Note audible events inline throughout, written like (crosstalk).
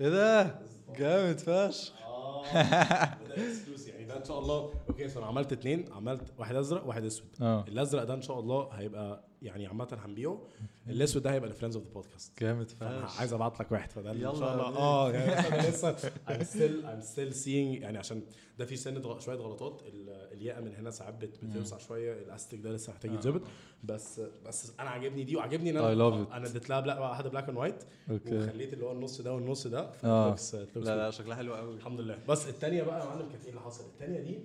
إيه ده جامد فشخ آه ده. يعني ده إن شاء الله. Okay فانا عملت اتنين. عملت واحد أزرق واحد أسود. آه. الأزرق ده إن شاء الله هيبقى يعني عامة هنبيعه. الاسود ده هيبقى ل friends of the podcast. جامد فشخ. عايز أبعت لك واحد فده إن شاء الله. آه يعني أنا (laughs) لسه I'm still I'm still seeing يعني عشان ده في سنة شوية غلطات. ال- الياقة من هنا ساعات بت- بتوسع شوية. ال stick ده لسه محتاج آه. يتظبط بس بس أنا عاجبني دي وعاجبني إن I أنا love it. أنا اديت لها black واحدة black and white وخليت اللي هو النص ده والنص ده. آه. لا لا شكلها حلو قوي الحمد لله. بس الثانية بقى يا معلم كانت إيه اللي حصل؟ الثانية دي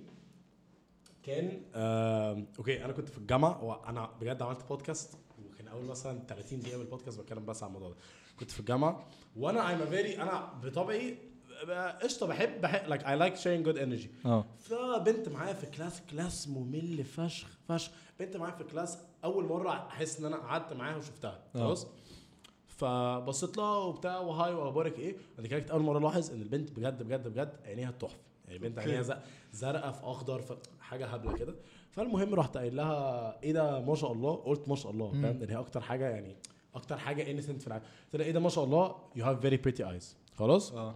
كان آه okay أنا كنت في الجامعة وأنا بجد عملت بودكاست وكان أول مثلا 30 دقيقة من البودكاست بتكلم بس عن الموضوع ده. كنت في الجامعة وأنا I'm very أنا بطبعي ب- قشطة بحب بحب like I like sharing good energy فبنت معايا في class class ممل فشخ فشخ. بنت معايا في class أول مرة أحس إن أنا قعدت معاها وشفتها. آه. خلاص؟ فبصيت لها وبتاع و hi وأخبارك إيه؟ بعد كده كانت أول مرة ألاحظ إن البنت بجد بجد بجد عينيها تحفة. يعني البنت okay. عينيها زرقاء في أخضر في حاجة هبلة كده. فالمهم رحت قايل لها إيه ده ما شاء الله. قلت ما شاء الله. فاهم؟ ان هي أكتر حاجة يعني أكتر حاجة innocent في العالم. قلت لها إيه ده ما شاء الله you have very pretty eyes خلاص؟ آه.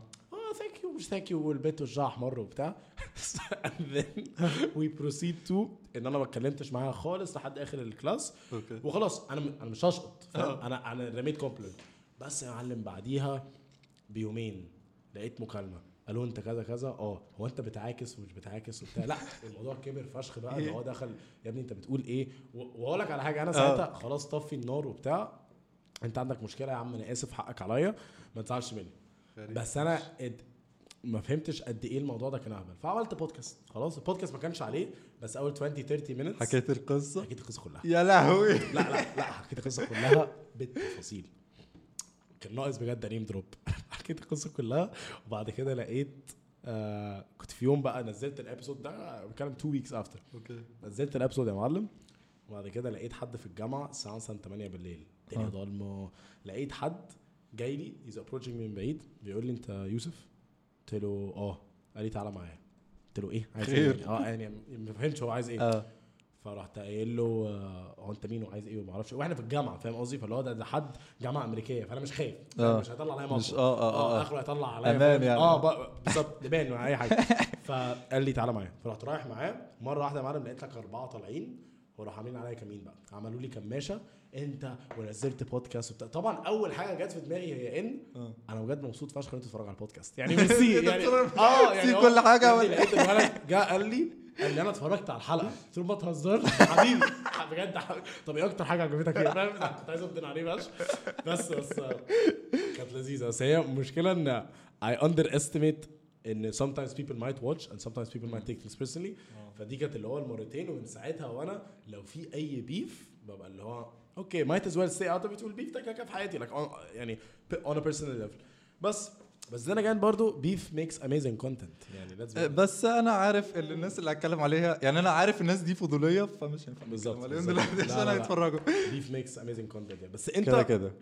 thank you مش thank you والبنت وشها أحمر وبتاع. (laughs) And then we proceed to إن أنا ما اتكلمتش معاها خالص لحد آخر ال class. Okay. وخلاص أنا أنا مش هشقط آه. أنا أنا رميت compliment بس يا معلم بعديها بيومين لقيت مكالمة. قالوا انت كذا كذا؟ آه. هو انت بتعاكس ومش بتعاكس وبتاع؟ لا الموضوع كبر فشخ بقى ان (laughs) هو دخل يا ابني انت بتقول إيه؟ واقول لك على حاجة أنا ساعتها خلاص طفي النار وبتاع. انت عندك مشكلة يا عم أنا آسف حقك عليا ما تزعلش مني. بس أنا اد... ما فهمتش قد إيه الموضوع ده كان اهبل. فعملت بودكاست خلاص البودكاست ما كانش عليه بس اول 20 30 minutes حكيت القصة؟ حكيت القصة كلها. يا لهوي. لا لا لا حكيت القصة كلها بالتفاصيل. كان ناقص بجد name drop حكيت القصة كلها وبعد كده لقيت آه كنت في يوم بقى نزلت ال episode ده بتكلم 2 weeks after okay. نزلت ال episode يا معلم وبعد كده لقيت حد في الجامعة الساعة مثلا 8 بالليل. الدنيا آه. ضلمة. لقيت حد جاي لي he's approaching من بعيد بيقول لي أنت يوسف؟ قلت له آه. قال لي تعالى معايا. قلت له إيه؟ عايز خير. إيه آه يعني ما فهمتش هو عايز إيه. آه. فرحت قايل له آه، هو أنت مين وعايز إيه وما أعرفش. وإحنا في الجامعة فاهم قصدي؟ فاللي هو ده, ده حد جامعة أمريكية فأنا مش خايف. آه. مش هيطلع عليا مصر آه آه آه آخره هيطلع عليا فاهم؟ يعني. آه بالظبط ولا أي حاجة. (laughs) فقال لي تعالى معايا. فرحت رايح معاه. مرة واحدة يا معلم لقيت لك أربعة طالعين وراحوا عاملين عليا كمين بقى. عملوا لي كماشة. أنت ونزلت بودكاست وبتاع. طبعا أول حاجة جت في دماغي هي إن آه. أنا بجد مبسوط فشخ إن تتفرجوا على البودكاست. (laughs) يعني ميرسي يعني آه يعني كل يعني لقيت الولد جه قال لي قال لي أنا اتفرجت على الحلقة. قلت له ما تهزرش. حبيبي. (laughs) بجد حبيبي. طب إيه أكتر حاجة عجبتك إيه فاهم. كنت عايز ابدن عليه بس. بس آه، كانت لذيذة. بس هي مشكلة إن I underestimate إن sometimes people might watch and sometimes people might take things personally. فدي كانت اللي هو المرتين ومن ساعتها وأنا لو في أي beef ببقى اللي هو okay might as well stay out of it. وال beef ده كده في حياتي. Like on, يعني on a personal level. بس بس then again برضو beef makes amazing content. يعني آه، بس أنا عارف اللي الناس اللي هتكلم عليها يعني أنا عارف الناس دي فضولية فمش هينفع. بالظبط، لا، عشان. هيتفرجوا. Makes amazing content يعني بس انت كده. كده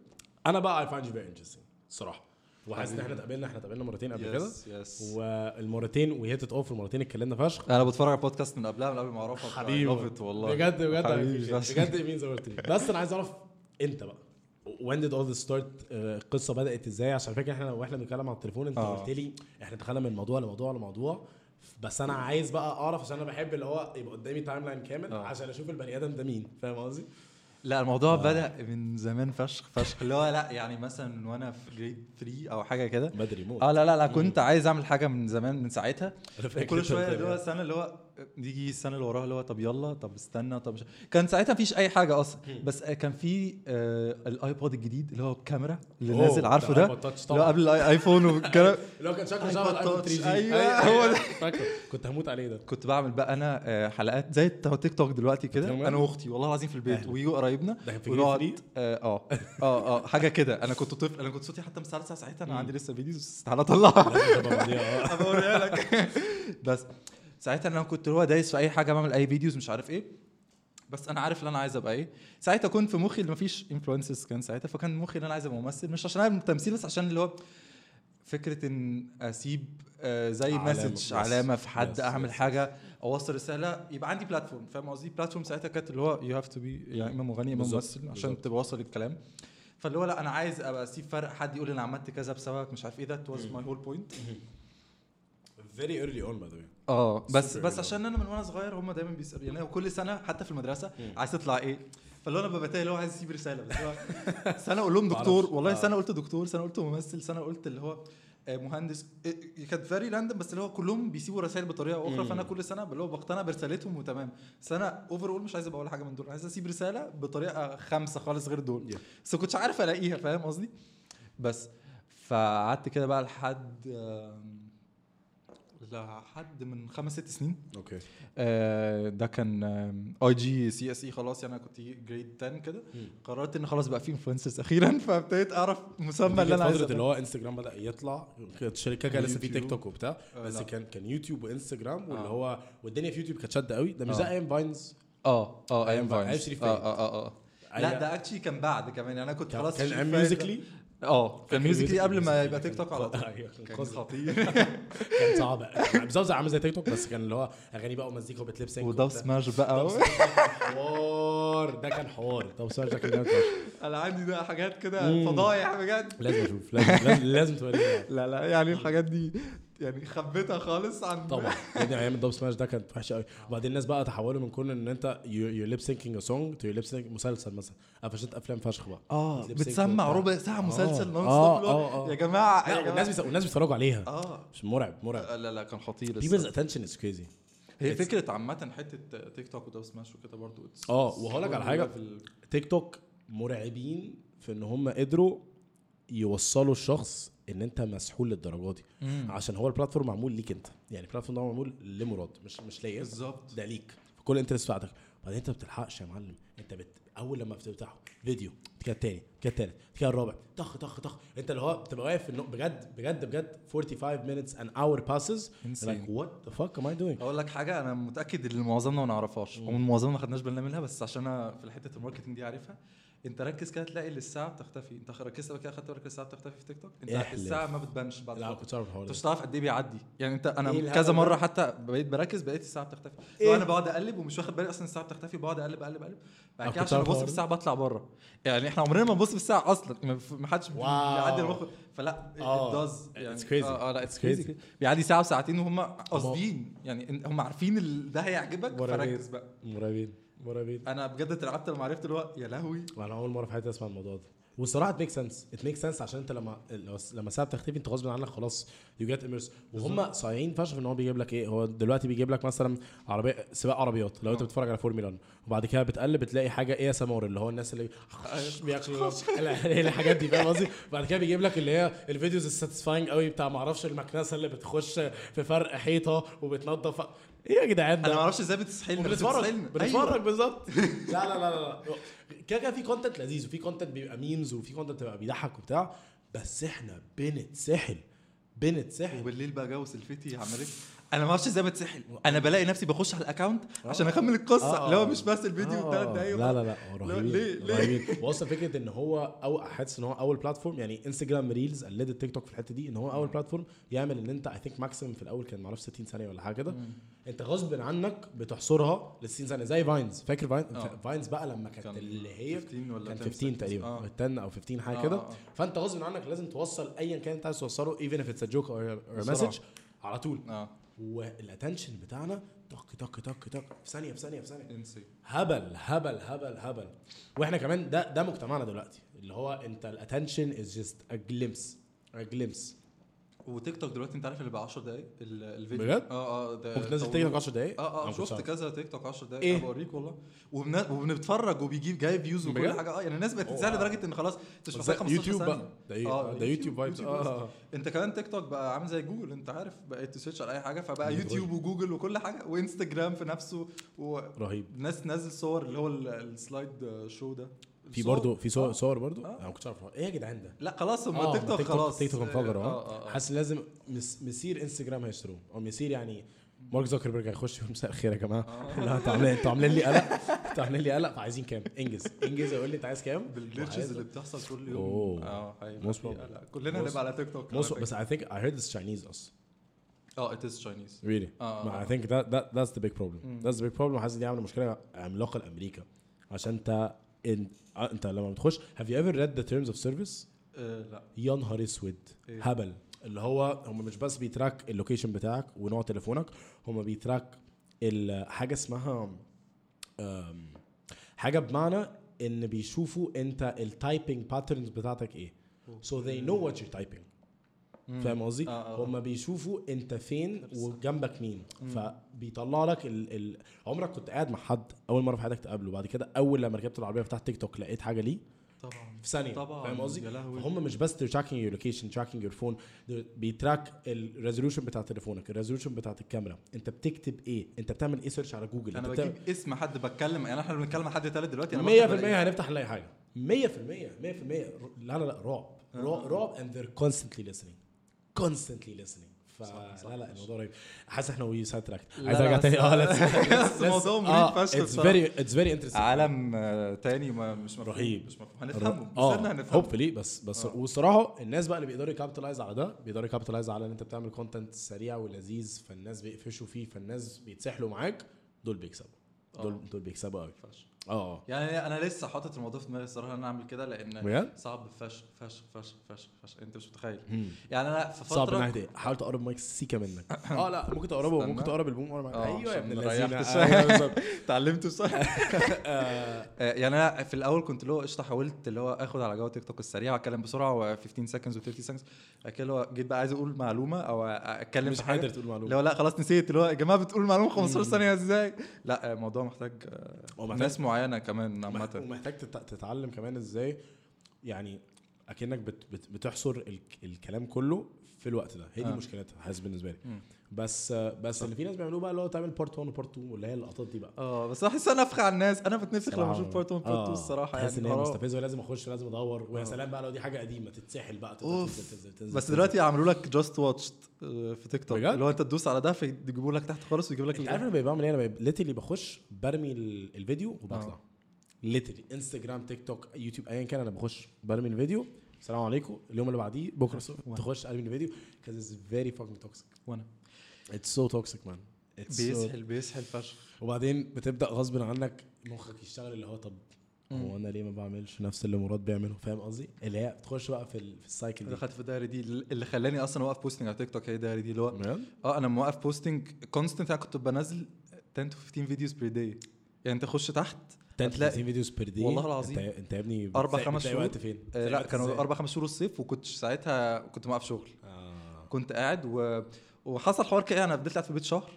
أنا بقى I find you very interesting الصراحه وحاسس إن إحنا اتقابلنا إحنا اتقابلنا مرتين قبل كده. Yes yes والمرتين وهي of المرتين اتكلمنا فشخ. أنا بتفرج على بودكاست من قبلها من قبل ما اعرفها حبيبي. والله. بجد بجد. بجد مين زورت لي بس أنا عايز أعرف أنت بقى. All this start آه، القصة بدأت إزاي؟ عشان فاكر إحنا وإحنا بنتكلم على التليفون أنت آه. قلت لي إحنا دخلنا من موضوع لموضوع لموضوع. بس أنا عايز بقى أعرف عشان أنا بحب اللي هو يبقى قدامي timeline كامل آه. عشان أشوف البني آدم ده مين. فاهم قصدي؟ لا الموضوع بدأ من زمان فشخ فشخ. اللي هو لا يعني مثلا من وأنا في grade 3 أو حاجة كده. بدري موت. آه لا لا لا كنت عايز أعمل حاجة من زمان من ساعتها. وكل شوية اللي هو السنة اللي هو يجي السنة اللي وراها اللي هو طب يلا طب استنى طب مش كان ساعتها مفيش أي حاجة أصلا. بس كان في آه الايبود الجديد اللي هو الكاميرا اللي نازل عارفه ده؟ اللي هو. قبل الآيفون والكلام. (laughs) اللي هو كان شكله شبه الآيفون touch. 3G أيوة، هو ده. كنت هموت عليه ده. كنت بعمل بقى أنا آه، حلقات زي تيك توك دلوقتي كده؟ أنا وأختي والله العظيم في البيت. ويجوا قرايبنا. ونقعد grade آه آه. آه حاجة كده. أنا كنت طفل أنا كنت صوتي حتى مسرسع ساعتها. أنا عندي لسه videos تعالى اطلعها آه. (laughs) أوريها لك. بس. ساعتها أنا كنت اللي هو دايس في أي حاجة بعمل أي videos مش عارف إيه. بس أنا عارف إن أنا عايز أبقى إيه. ساعتها كنت في مخي اللي مفيش influencers كان ساعتها فكان مخي إن أنا عايز أبقى ممثل. مش عشان اعمل تمثيل بس عشان اللي هو فكرة إن أسيب آه، زي. message. علامة في حد Yes, أعمل yes, حاجة أوصل رسالة يبقى عندي platform فاهم قصدي؟ platform ساعتها كانت اللي هو you have to be يا اما مغني يا اما ممثل عشان. تبقى واصل الكلام فاللي هو لا أنا عايز أبقى أسيب فرق حد يقول أنا عملت كذا بسببك مش عارف إيه that was my whole point very early on by the way آه بس بس عشان أنا من وأنا صغير هم دايما بيسالوا يعني كل سنة حتى في المدرسة. عايز تطلع إيه فاللي أنا ببقى اللي هو عايز اسيب رسالة بس هو (laughs) سنة أقول لهم. دكتور والله آه. سنة قلت دكتور سنة قلت ممثل سنة قلت اللي هو آه، مهندس إيه، كانت very random بس اللي هو كلهم بيسيبوا رسائل بطريقة أخرى. فأنا كل سنة اللي هو بقتنع برسالتهم وتمام سنة overall مش عايز أبقى ولا حاجة من دول عايز أسيب رسالة بطريقة خمسه خالص غير دول Yeah. بس كنتش عارف ألاقيها فاهم قصدي بس فقعدت كده بقى لحد آم، لحد من خمس ست سنين okay آه، ده كان آي جي سي إس إي خلاص يعني أنا كنت grade 10 كده. قررت إن خلاص بقى في influencers أخيرا (laughs) فابتديت أعرف مسمى اللي أنا عايزه فترة اللي هو انستجرام بدأ يطلع كانت شركه كان لسه في. تيك توك وبتاع آه، بس لا. كان كان يوتيوب وانستجرام واللي آه. هو والدنيا في يوتيوب كانت شادة قوي ده مش. زي أيام فاينز آه آه أيام فاين. فاينز آه. آه آه لا ده actually كان بعد كمان يعني أنا كنت خلاص كان ميوزيكلي آه. كان ميوزيكلي قبل ما يبقى تيك توك على طول. أيوة، كان كان. خطير. (laughs) كان صعب. بالظبط زي عامل زي تيك توك بس كان اللي هو اغاني بقى ومزيكا وبت lip sync وداب سماش بقى حوار. ده كان حوار. داب سماش ده كان جامد. أنا عندي ده حاجات كده. فضايح بجد. لازم أشوف لازم لازم, لازم توريني. لا لا يعني الحاجات دي يعني خبيتها خالص عن طبعا. يعني أيام الدب سماش ده كانت وحشة قوي وبعدين الناس بقى تحولوا من كون إن أنت you lip syncing song to lip sync مسلسل مثلا. قفشت أفلام فشخ بقى. آه بتسمع. ربع ساعة مسلسل آه، non آه، stop آه، آه. يا جماعة يا والناس جماعة. بيس- والناس بيتفرجوا عليها. آه. مش مرعب مرعب. لا لا كان خطير الصراحة. attention is crazy. هي It's- فكرة عامة حتة تيك توك وداب سماش وكده برضو. آه وهقول لك على level. تيك توك مرعبين في إن هم قدروا يوصلوا الشخص إن أنت مسحول للدرجة دي. مم. عشان هو ال platform معمول ليك أنت. يعني ال platform ده معمول لمراد مش مش ليا. بالظبط. ده ليك. في كل ال interest بتاعتك بعدين أنت ما بتلحقش يا معلم. أنت بت... أول لما بتفتحه فيديو. كده التاني كده التالت كده الرابع. طخ طخ طخ. أنت اللي هو بتبقى واقف النو... بجد بجد بجد 45 minutes an hour passes. Like what the fuck am I doing? أقول لك حاجة أنا متأكد إن معظمنا ما نعرفهاش. ومن معظمنا ما خدناش بالنا منها بس عشان أنا في حتة ال marketing دي عارفها. انت ركز كده تلاقي الساعة بتختفي انت ركزت كده خدت بالك الساعة بتختفي في تيك توك انت احلف. الساعة ما بتبانش بعد لا. كنت عارف الحوار انت مش هتعرف قد إيه بيعدي يعني انت أنا إيه كذا؟ مرة حتى بقيت بركز بقيت الساعة بتختفي إيه؟ أنا بقعد أقلب ومش واخد بالي أصلا الساعة بتختفي بقعد أقلب أقلب أقلب بعد كده عشان عارف أبص في الساعة بطلع بره يعني إحنا عمرنا ما نبص في الساعة أصلا ما حدش. بيعدي المخ فلا آه. it does يعني It's crazy. آه, آه لا it's crazy. بيعدي ساعة وساعتين وهم قاصدين يعني هم عارفين ده هيعجبك. فركز بقى مرعبين مرعبين أنا بجد اترعبت لما عرفت اللي هو يا لهوي. أنا أول مرة في حياتي أسمع الموضوع ده. والصراحة it makes sense it makes sense عشان أنت لما لما الساعة بتختفي أنت غصب عنك خلاص you get immersed وهم صايعين فشخ إن هو بيجيب لك إيه. هو دلوقتي بيجيب لك مثلا عربية سباق عربيات. لو أنت آه. بتتفرج على فورمولا 1 وبعد كده بتقلب بتلاقي حاجة إيه سمور اللي هو الناس اللي (laughs) (laughs) بياكلوا (laughs) الحاجات دي فاهم قصدي؟ بعد كده بيجيب لك اللي هي ال videos ال satisfying قوي بتاع ما أعرفش المكنسة اللي بتخش في فرق حيطة وبتنظف. إيه يا جدعان أنا ما أعرفش إزاي بتسحلنا بنتفرج بتسحلنا. بنتفرج أيوة. بالظبط. (laughs) لا لا لا لا كده كده في content لذيذ وفي content بيبقى memes وفي content بيبقى بيضحك وبتاع بس إحنا بنتسحل. بنتسحل. وبالليل بقى جو سلفتي عملت أنا ما أعرفش إزاي بتسحل. أنا بلاقي نفسي بخش على ال account عشان أكمل القصة. آه. اللي هو مش بس الفيديو آه. بثلاث دقايق لا لا لا. رهيبين ليه- ليه؟ (laughs) واصلا فكرة إن هو أو حاسس إن هو أول platform يعني انستجرام ريلز قلدت تيك توك في الحتة دي إن هو أول platform يعمل إن أنت I think maximum في الأول كان معرفش 60 ثانية ولا حاجة كده. أنت غصب عنك بتحصرها ل 60 ثانية. زي فاينز فاكر فاين آه. فاينز بقى لما كانت كان اللي هي 15 ولا كان 10 15 seconds. تقريبا. آه. 10 أو 15 حاجة آه، كده. آه، آه. فأنت غصب عنك لازم توصل ايا كان أنت عايز توصله a joke or a بسرعة. message على طول. وال attention بتاعنا طق طق طق طق. في ثانية في ثانية في ثانية. انسي هبل هبل هبل هبل. وإحنا كمان ده ده مجتمعنا دلوقتي. اللي هو انت ال attention is just a glimpse a glimpse وتيك توك دلوقتي انت عارف اللي بقى 10 دقايق ال- الفيديو بجد؟ آه آه ده ممكن تنزل طولوه. تيك توك 10 دقايق آه آه شفت. كذا تيك توك 10 دقايق؟ إيه بوريك والله وبن- وبنتفرج وبيجيب جايب views وكل؟ حاجة آه يعني الناس بقت. تتسهل لدرجة إن خلاص انت مش محتاج 15 يوتيوب. بقى ده إيه آه، ده يوتيوب vibes. آه انت كمان تيك توك بقى عامل زي جوجل انت عارف بقيت ت search على أي حاجة فبقى. يوتيوب وجوجل وكل حاجة وإنستجرام في نفسه رهيب وناس تنزل صور اللي هو ال- ال slide show ده في صور. برضه في صور آه. صور برضه آه. أنا ما كنتش عارف إيه يا جدعان ده؟ لا خلاص هم آه، تيك توك خلاص. تيك توك انفجر آه. حاسس لازم مس- مسير إنستجرام هيشتروه. أو مسير يعني مارك زوكربيرج هيخش يقول مساء الخير يا جماعة. لا أنتوا عاملين أنتوا عاملين لي قلق. أنتوا عاملين لي قلق. فعايزين كام؟ إنجز. إنجز يقول لي أنت عايز كام؟ وعايز- اللي بتحصل كل يوم. أوه. آه. كلنا هنبقى على تيك توك بس I think I heard it's Chinese us آه ات از تشاينيز think that that that's the big problem. مم. that's the big problem. وحاسس دي عاملة مشكلة عملاقة لأمريكا. عشان انت إن... آه، انت لما بتخش have you ever read the terms of service? آه، لا. يا نهار اسود. إيه؟ هبل. اللي هو هم مش بس بي track ال location بتاعك ونوع تليفونك هم بي track حاجة اسمها حاجة بمعنى إن بيشوفوا أنت ال typing patterns بتاعتك إيه. So they know what you're typing. فاهم قصدي؟ آه، آه. هم بيشوفوا انت فين وجنبك مين. فبيطلع لك ال... ال... عمرك كنت قاعد مع حد أول مرة في حياتك تقابله؟ بعد كده أول لما ركبت العربية فتحت تيك توك لقيت حاجة ليه؟ طبعا. في ثانية. طبعاً، فاهم قصدي؟ هم مش بس your location tracking your phone they're- بي track ال resolution بتاع تليفونك ال resolution بتاعت الكاميرا. انت بتكتب إيه؟ انت بتعمل إيه search على جوجل أنا انت بتعمل بجيب اسم حد بتكلم يعني إحنا بنتكلم حد ثالث دلوقتي 100% أنا بفتح بلاقي- هنفتح نلاقي حاجة. 100% 100% لا لا لا رعب. رعب رعب and they're constantly listening. Constantly listening. فلا لا الموضوع رهيب. حاسس إحنا we sidetrack لا، عايز لا، ارجع تاني؟ آه (laughs) بس الموضوع مريب فشخ it's. very it's very interesting عالم آه، تاني ما مش مفهوم رهيب. مش مفهوم. هنفهمه آه hopefully بس بس آه. والصراحه الناس بقى اللي بيقدروا ي capitalize على ده بيقدروا ي capitalize على إن أنت بتعمل content سريع ولذيذ فالناس بيقفشوا فيه فالناس بيتسحلوا معاك دول بيكسبوا. دول دول بيكسبوا قوي فشخ. آه يعني أنا لسه حاطط الموضوع في دماغي الصراحة إن أنا أعمل كده لأن بجد؟ صعب فشخ فشخ فشخ فشخ فشخ أنت مش متخيل. يعني أنا في صعب من فترة ناحية إيه؟ حاول تقرب مايك سيكا منك (coughs) آه لا ممكن تقربه استنى. ممكن تقرب ال boom ورا معاك. آه، أيوه يا ابن اللذينة شوية. (laughs) أيوة. اتعلمت بصراحه (laughs) آه، آه، يعني أنا في الأول كنت اللي هو قشطة حاولت اللي هو آخد على جو تيك توك السريع وأتكلم بسرعة و 15 seconds و 30 seconds اللي هو جيت بقى عايز أقول معلومة أو أتكلم مش قادر تقول معلومة اللي هو لا خلاص نسيت اللي هو يا جماعة بتقول معلومة 15 مم. ثانية إزاي لا آه، الموضوع آه، هو محتاج- ناس معينة كمان عامة ومحتاج تت- تتعلم كمان إزاي يعني أكنك بت بت بتحصر ال الكلام كله في الوقت ده هي دي آه. مشكلتها حاسس بالنسبة لي مم. بس بس اللي في ناس بيعملوه بقى اللي هو تعمل part 1 و part 2 واللي هي اللقطات دي بقى آه بس احس أنا أنفخ على الناس أنا بتنفخ لما. أشوف part 1 part 2 آه، الصراحة تحس إن يعني هي. مستفزة ولازم أخش لازم أدور ويا آه. سلام بقى لو دي حاجة قديمة تتسحل بقى. تنزل تنزل تنزل بس. دلوقتي عملوا لك just watched في تيك توك؟ اللي هو أنت تدوس على ده فيجيبوا لك تحت خالص ويجيب لك أنت عارف أنا بعمل إيه أنا literally بخش برمي ال- الفيديو وبطلع آه. literally انستجرام تيك توك يوتيوب ايا كان أنا بخش برمي الفيديو السلام عليكم اليوم اللي بعديه بكرة الصبح. تخش أرمي الفيديو because it's very fucking toxic وأنا toxic man it's so بيسحل بيسحل فشخ وبعدين بتبدأ غصب عنك مخك يشتغل اللي هو طب. هو أنا ليه ما بعملش نفس اللي مراد بيعمله فاهم قصدي اللي هي بتخش بقى في ال- في ال cycle دي دخلت في الدايره دي اللي خلاني أصلا اوقف posting على تيك توك هي الدايره دي اللي هو؟ آه أنا موقف posting constant أنا كنت بنزل 10 to 15 videos per day يعني أنت خش تحت 10 هتلاقي- 30 videos per day والله العظيم. أنت, أنت يا ابني بتلاقي- خمس شهور. وقت فين؟ آه لا كانوا؟ أربع خمس شهور الصيف وكنت ساعتها كنت موقف شغل آه. كنت قاعد و... وحصل حوار كده أنا فضلت قاعد في البيت شهر.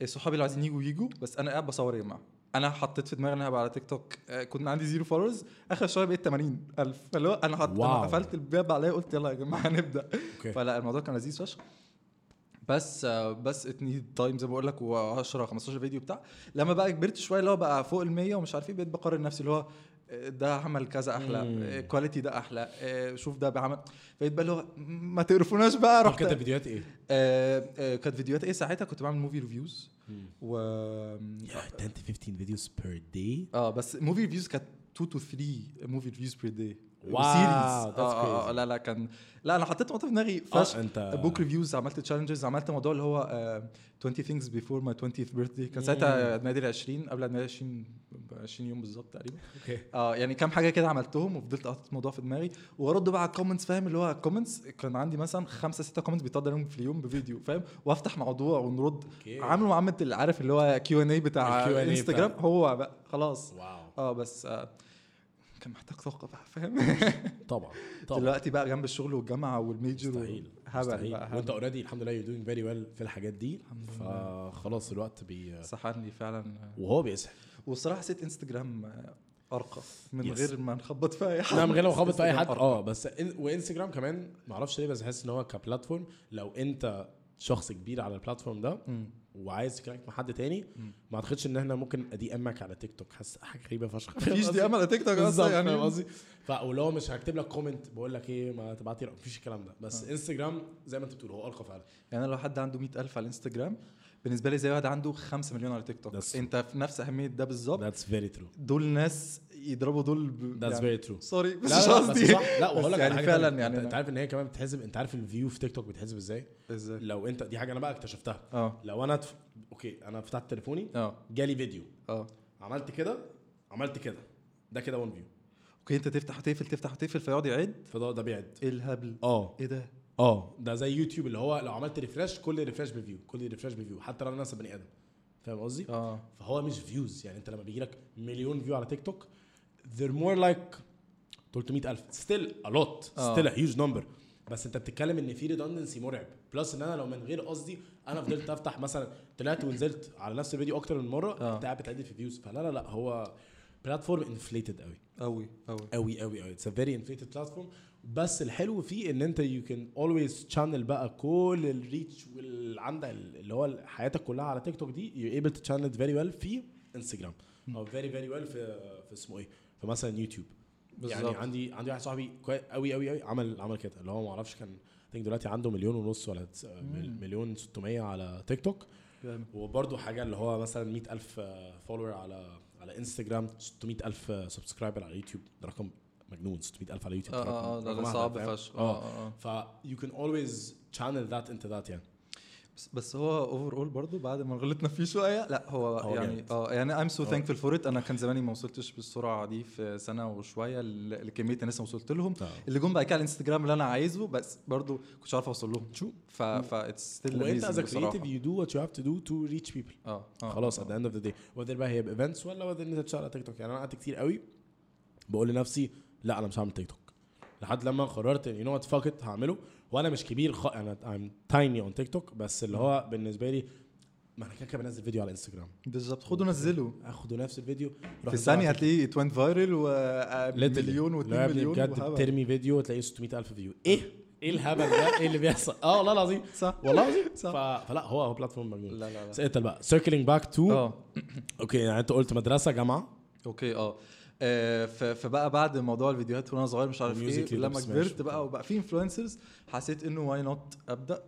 إيه، صحابي اللي عايزين يجوا يجوا بس أنا قاعد بصور يا جماعة. أنا حطيت في دماغي إن أنا هبقى على تيك توك آه، كنت عندي zero followers آخر شوية بقيت 80 ألف. فاللي هو أنا حط أنا. قفلت الباب عليا قلت يلا يا جماعة (laughs) هنبدأ. فلا الموضوع كان لذيذ فشخ. بس آه، بس it need time زي ما بقول لك و10 15 فيديو بتاع. لما بقى كبرت شوية اللي هو بقى فوق ال 100 ومش عارف إيه بقيت بقارن نفسي اللي هو ده عمل كذا أحلى quality ده أحلى آه، شوف ده بعمل بقيت بقى اللي هو ما تقرفوناش بقى رحت كده فيديوهات إيه؟ آه، آه، كانت فيديوهات إيه؟ ساعتها كنت بعمل movie reviews و يا 10 to 15 videos per day آه بس movie reviews كانت 2 to 3 movie reviews per day wow، آه, آه, crazy. لا لا كان لا أنا حطيت موضوع في دماغي. فشخ أنت book reviews عملت challenges عملت موضوع اللي هو آه 20 things before my 20th birthday. كان ساعتها عيد ميلادي ال 20 قبل عيد ميلادي 20 ب 20 يوم بالظبط تقريبا. okay. آه يعني كام حاجة كده عملتهم وفضلت حاطط الموضوع في دماغي. وأرد بقى على ال comments فاهم؟ اللي هو ال comments كان عندي مثلا خمسة ستة comments بيطلع عليهم في اليوم بفيديو فاهم؟ وأفتح موضوع ونرد. عاملوا معامله اللي عارف اللي هو Q and A بتاع انستجرام هو بقى خلاص. wow. آه بس آه كان محتاج طاقة بقى فاهم؟ (laughs) طبعا طبعا. دلوقتي بقى جنب الشغل والجامعة وال major مستحيل هبل مستحيل. بقى وانت already الحمد لله you doing very well في الحاجات دي. الحمد لله. فخلاص الوقت بي سحلني فعلا. وهو بيسحب. والصراحه حسيت انستجرام أرقى من Yes. غير ما نخبط في أي حد. لا من غير ما اخبط في أي حد. آه بس إن وإنستجرام كمان ما أعرفش ليه بس بحس إن هو ك platform لو أنت شخص كبير على ال platform ده مم. وعايز ت connect مع حد تاني. ما أعتقدش إن إحنا ممكن DM-ك على تيك توك. حاسس حاجة غريبة فشخ. (laughs) مفيش DM على تيك توك أصلا يعني. فاهم قصدي؟ ف- ولو مش هكتب لك comment بقول لك إيه ما تبعت لي مفيش الكلام ده. بس آه. انستجرام زي ما أنت بتقول هو ارقى فعلا. يعني لو حد عنده 100000 على الانستجرام بالنسبة لي زي واحد عنده 5 مليون على تيك توك. That's- انت في نفس أهمية ده بالظبط. that's very true دول ناس يضربوا دول. that's very true sorry بس لا مش لا, لا بس قصدي. صح. لا وهقول لك يعني فعلا. يعني أنت, عارف إن هي كمان بتحسب أنت عارف ال view في تيك توك بيتحسب إزاي؟ إزاي؟ لو أنت دي حاجة أنا بقى اكتشفتها. آه. لو أنا تف... okay أنا فتحت تليفوني آه. جالي فيديو. آه. عملت كده عملت كده. ده كده 1 view okay أنت تفتح وتقفل تفتح وتقفل فيقعد يعد؟ فده ده بيعد. إيه الهبل؟ آه. إيه ده؟ آه ده زي يوتيوب اللي هو لو عملت refresh كل refresh ب view كل refresh ب view حتى لو أنا نفس بني آدم. فاهم قصدي؟ آه. فهو مش views يعني انت لما بيجي لك مليون view على تيك توك they're more like 300000 still a lot. آه. still a huge number. بس انت بتتكلم ان في redundancy مرعب. plus إن أنا لو من غير قصدي أنا فضلت أفتح مثلا طلعت ونزلت على نفس الفيديو أكتر من مرة آه. انت قاعد بتعدي في views فلا لا لا هو platform inflated قوي قوي قوي قوي قوي قوي it's a very inflated platform بس الحلو فيه إن أنت you can always channel بقى كل ال reach والعندك اللي هو حياتك كلها على تيك توك دي you able to channel very well في انستجرام أو very very well في في اسمه إيه؟ في مثلا يوتيوب يعني بالظبط. عندي عندي واحد صاحبي قوي قوي قوي عمل عمل كده. اللي هو ما أعرفش كان think دلوقتي عنده مليون ونص ولا. مليون 600 على تيك توك. وبرده حاجة اللي هو مثلا 100000 follower على على انستجرام 600000 subscriber على يوتيوب ده رقم مجنون 600000 على يوتيوب آه آه ده- صعب؟ فشخ. آه آه آه. ف you can always channel that into that يعني. بس, بس هو overall برضه بعد ما غلطنا فيه شوية لا هو, يعني. آه يعني so هو- thankful for it. أنا كان زماني ما وصلتش بالسرعة دي في سنة وشوية لكمية الناس اللي وصلت لهم. اللي جم بعد كده على الانستجرام اللي أنا عايزه بس برضه كنتش عارف أوصل لهم. So؟ ف ف it's still وأنت as a creative you do what you have to do to reach people. آه خلاص آه. the end of the day. Whether بقى هي ب events ولا whether إن أنت تشتغل على تيك توك يعني أنا قعدت كتير قوي بقول لنفسي لا أنا مش هعمل تيك توك. لحد لما قررت you know what fuck it هعمله. وأنا مش كبير خ... أنا I'm tiny on تيك توك بس اللي هو بالنسبة لي ما أنا كده كده بنزل فيديو على انستجرام بالظبط. خدوا نزلوا. أخدوا نفس الفيديو. في ثانية هتلاقيه it went viral ومليون و2 و2 مليون بجد. بترمي فيديو تلاقيه 600000 view إيه؟ إيه الهبل ده؟ إيه اللي بيحصل؟ آه والله العظيم. صح. والله العظيم. (laughs) صح. ف... فلا هو هو platform مجنون. لا لا لا. بقى. circling back to okay يعني أنت قلت مدرسة جامعة. okay آه. فبقى بعد موضوع الفيديوهات وأنا صغير مش عارف إيه لما كبرت. بقى وبقى في influencers حسيت إنه why not أبدأ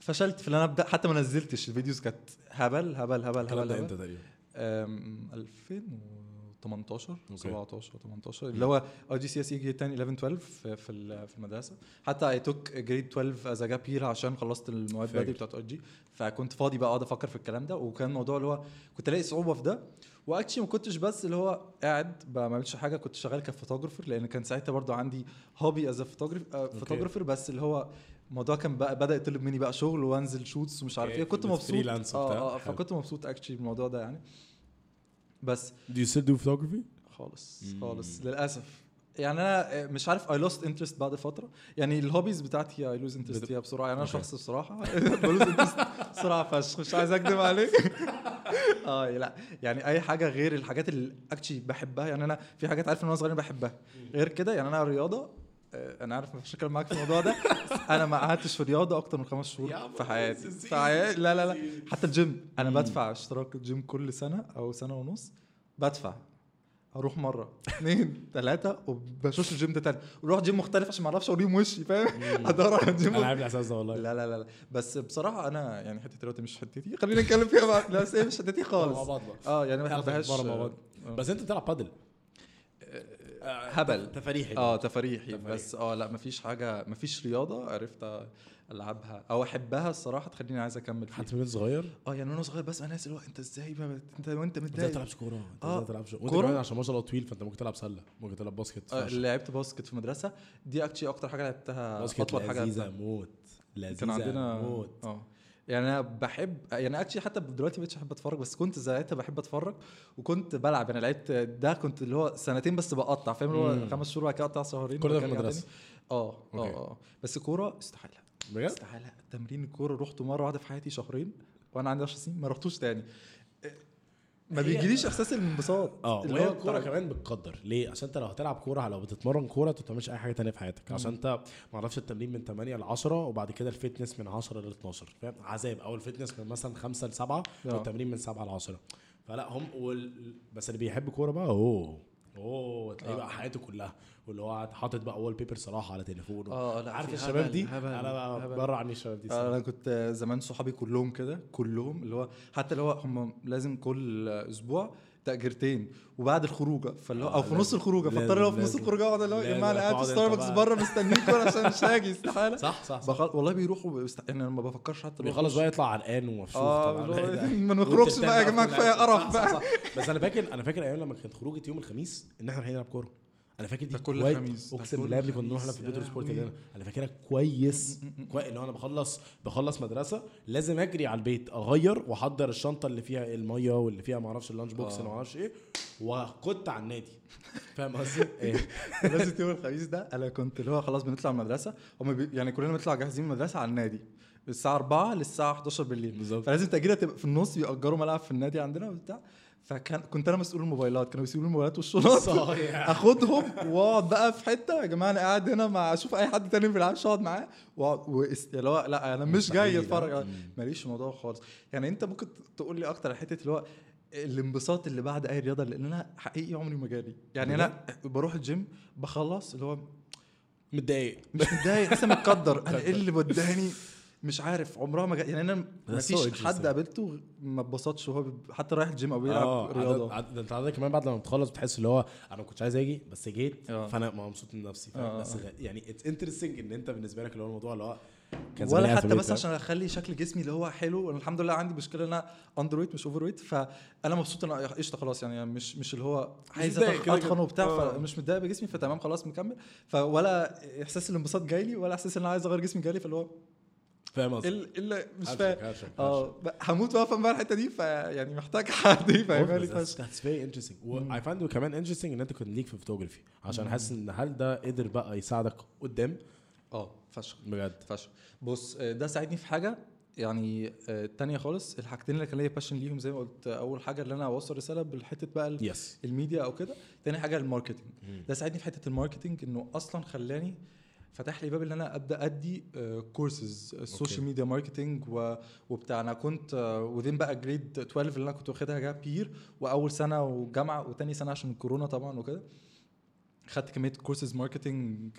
فشلت في إن أنا أبدأ حتى ما نزلتش ال videos كانت هبل هبل هبل الكلام هبل. إمتى تقريبا أم، 2018 okay. 17 18 اللي هو IGCSE يجي تاني 11 12 في في ال- في المدرسة حتى I took grade 12 as gap year عشان خلصت المواد. بدري بتاعت IG فكنت فاضي بقى أقعد أفكر في الكلام ده وكان الموضوع اللي هو كنت ألاقي صعوبة في ده و actually ما كنتش بس اللي هو قاعد ما بعملش حاجة كنت شغال ك photographer لأن كان ساعتها برضو عندي hobby as photographer بس اللي هو الموضوع كان بقى بدأ يطلب مني بقى شغل وأنزل shots ومش عارف إيه كنت بس مبسوط. آه آه. فكنت مبسوط actually بالموضوع ده يعني بس Do you still do photography? خالص. خالص للأسف يعني أنا مش عارف I lost interest بعد فترة. يعني ال hobbies بتاعتي I lose interest فيها بسرعة. يعني أنا. شخص بصراحة (laughs) ب lose interest بسرعة فشخ مش عايز أكدب عليك. (laughs) آه لا. يعني أي حاجة غير الحاجات اللي actually بحبها يعني أنا في حاجات عارف إن أنا صغير بحبها. غير كده يعني أنا الرياضه آه، أنا عارف مش هتكلم معاك في الموضوع ده. (laughs) أنا ما قعدتش في رياضة أكتر من خمس شهور في حياتي. في حياتي؟ لا لا لا. حتى الجيم أنا. بدفع اشتراك الجيم كل سنة أو سنة ونص. بدفع. أروح مره اثنين ثلاثة وبشوف الجيم ده تاني. وأروح جيم مختلف عشان ما أعرفش اوريهم وشي فاهم؟ ادور (laughs) على جيم. أنا عارف الإحساس ده والله. لا لا لا بس بصراحة أنا يعني حتة الرياضه مش حتتي. خلينا نتكلم فيها بعد لا بس مش حتتي مع خالص. بعض بقى. آه يعني ما بحبهاش. آه. بس أنت بتلعب بادل. هبل. تفاريحي آه تفاريحي. بس آه لا مفيش حاجة مفيش رياضة عرفت ألعبها أو أحبها الصراحة تخليني عايز أكمل فيها حتى من صغير آه يعني وأنا صغير بسمع ناس اللي هو أنت إزاي ما أنت وأنت متضايق تلعبش كورة أنت آه. إزاي تلعبش وأنت؟ كمان عشان ما شاء الله طويل فأنت ممكن تلعب سلة ممكن تلعب basket آه،. لعبت basket في المدرسة دي actually أكتر حاجة لعبتها basket أطول حاجة لذيذة. موت لذيذة كان عندنا موت آه يعني أنا بحب يعني actually حتى دلوقتي مبقتش أحب أتفرج بس كنت ساعتها بحب أتفرج وكنت بلعب أنا لعبت ده كنت اللي هو سنتين بس بقطع فاهم اللي. هو خمس شهور بعد كده أقطع شهرين كل ده في؟ تاني. آه آه. آه بس كورة استحاله بجد؟ استحالة. تمرين الكورة رحته مرة واحدة في حياتي شهرين وأنا عندي 10 سنين ما رحتوش تاني. ما بيجيليش إحساس الانبساط. آه اللي هو الكورة كمان بتقدر. ليه؟ عشان أنت لو هتلعب كورة لو بتتمرن كورة انت ما بتعملش أي حاجة تانية في حياتك. عشان أنت ما أعرفش التمرين من 8 ل 10 وبعد كده ال fitness من 10 ل 12 فاهم؟ عذاب. أو ال fitness من مثلا 5 ل 7 آه. والتمرين من 7 ل 10 فلا هم وال... بس اللي بيحب كورة بقى أوه. اوه تلاقيه آه. بقى حياته كلها واللي هو حاطط بقى wallpaper صراحة على تليفونه آه لا عارف الشباب دي هبل- أنا. بره عني الشباب دي آه، الصراحة. أنا كنت زمان صحابي كلهم كده كلهم اللي هو حتى اللي هو هم لازم كل أسبوع تأجرتين وبعد الخروجة فاللي آه، أو في نص لازم- الخروجه فاضطر لو في نص الخروجة اقعد اللي هو يا جماعة أنا قاعد في ستاربكس. بره مستنيكم عشان مش هاجي استحالة. (laughs) صح صح صح. بخل... والله بيروحوا بيست... يعني أنا ما بفكرش حتى بيخلص بقى يطلع عرقان ومفشوخ آه طبعا. (laughs) (laughs) ما نخرجش بقى يا جماعة كفاية قرف بقى. بس أنا فاكر أنا فاكر أيام لما كانت خروجة يوم الخميس إن إحنا رايحين نلعب كورة. أنا فاكر دي كل كويس. خميس، أقسم بالله يا ابني كنا نروح في بيتروسبورت. هنا أنا فاكرها كويس كويس اللي هو أنا بخلص بخلص مدرسة لازم أجري على البيت أغير وأحضر الشنطة اللي فيها المية واللي فيها ما أعرفش ال lunch box آه. اللي ما أعرفش إيه وكنت على النادي (laughs) فاهم قصدي؟ (laughs) إيه لازم يوم الخميس ده أنا كنت اللي هو خلاص بنطلع المدرسة هم بي... يعني كلنا بنطلع جاهزين من المدرسة على النادي الساعة 4 للساعة 11 بالليل بالظبط. فلازم تأجيلة تبقى في النص بيأجروا ملعب في النادي عندنا وبتاع فكان كنت أنا مسؤول الموبايلات كانوا بيسيبوا الموبايلات والشنط. (laughs) أخدهم وأقعد بقى في حتة يا جماعة أنا قاعد هنا مع أشوف أي حد تاني ما بيلعبش اقعد معاه. واقعد وإس- اللي هو لا أنا مش جاي أتفرج. ماليش الموضوع خالص. يعني أنت ممكن تقول لي أكتر على حتة اللي هو الانبساط اللي بعد أي رياضة لأن أنا حقيقي عمري ما جالي. يعني أنا بروح الجيم بخلص اللي هو متضايق. مش متضايق لسه متقدر. أنا (laughs) إيه اللي وداني؟ مش عارف عمرها ما جا... يعني أنا ما فيش. حد قابلته ما اتبسطش وهو حتى رايح الجيم أو بيلعب آه رياضة ده أنت عندك كمان بعد لما بتخلص بتحس اللي هو أنا ما كنتش عايز أجي بس جيت آه. فأنا مبسوط من نفسي آه، بس آه. غ- يعني it's interesting إن أنت بالنسبة لك اللي هو الموضوع اللي هو كان ولا في حتى بس؟ عشان أخلي شكل جسمي اللي هو حلو أنا الحمد لله عندي مشكلة إن أنا underweight مش overweight فأنا مبسوط إن أنا قشطة خلاص يعني مش مش اللي هو عايز أتخن. وبتاع آه. فمش متضايق بجسمي فتمام خلاص مكمل فولا إحساس الانبساط جاي لي ولا إحساس إن أنا عايز أغير جسمي جاي لي فاللي هو فاهم قصدي؟ ال- اللي مش فاهم. آه هموت وافهم بقى الحتة دي فيعني محتاج حد يفهمها لي فشخ very interesting. و I find it كمان interesting إن أنت كنت ليك في فوتوغرافي عشان حاسس إن هل ده قدر بقى يساعدك قدام؟ آه فشخ. بجد. فشخ. بص آه، ده ساعدني في حاجة يعني آه، تانية خالص الحاجتين اللي كان ليا passion ليهم زي ما قلت آه، أول حاجة اللي أنا أوصل رسالة بالحتة بقى يس الميديا أو كده تاني حاجة ال marketing ده ساعدني في حتة ال marketing إنه أصلا خلاني فتح لي باب إن أنا أبدأ أدي courses ال social media marketing وبتاع. أنا كنت و then بقى grade 12 اللي أنا كنت واخدها gap year وأول سنة وجامعة وتاني سنة عشان الكورونا طبعا وكده. خدت كمية courses marketing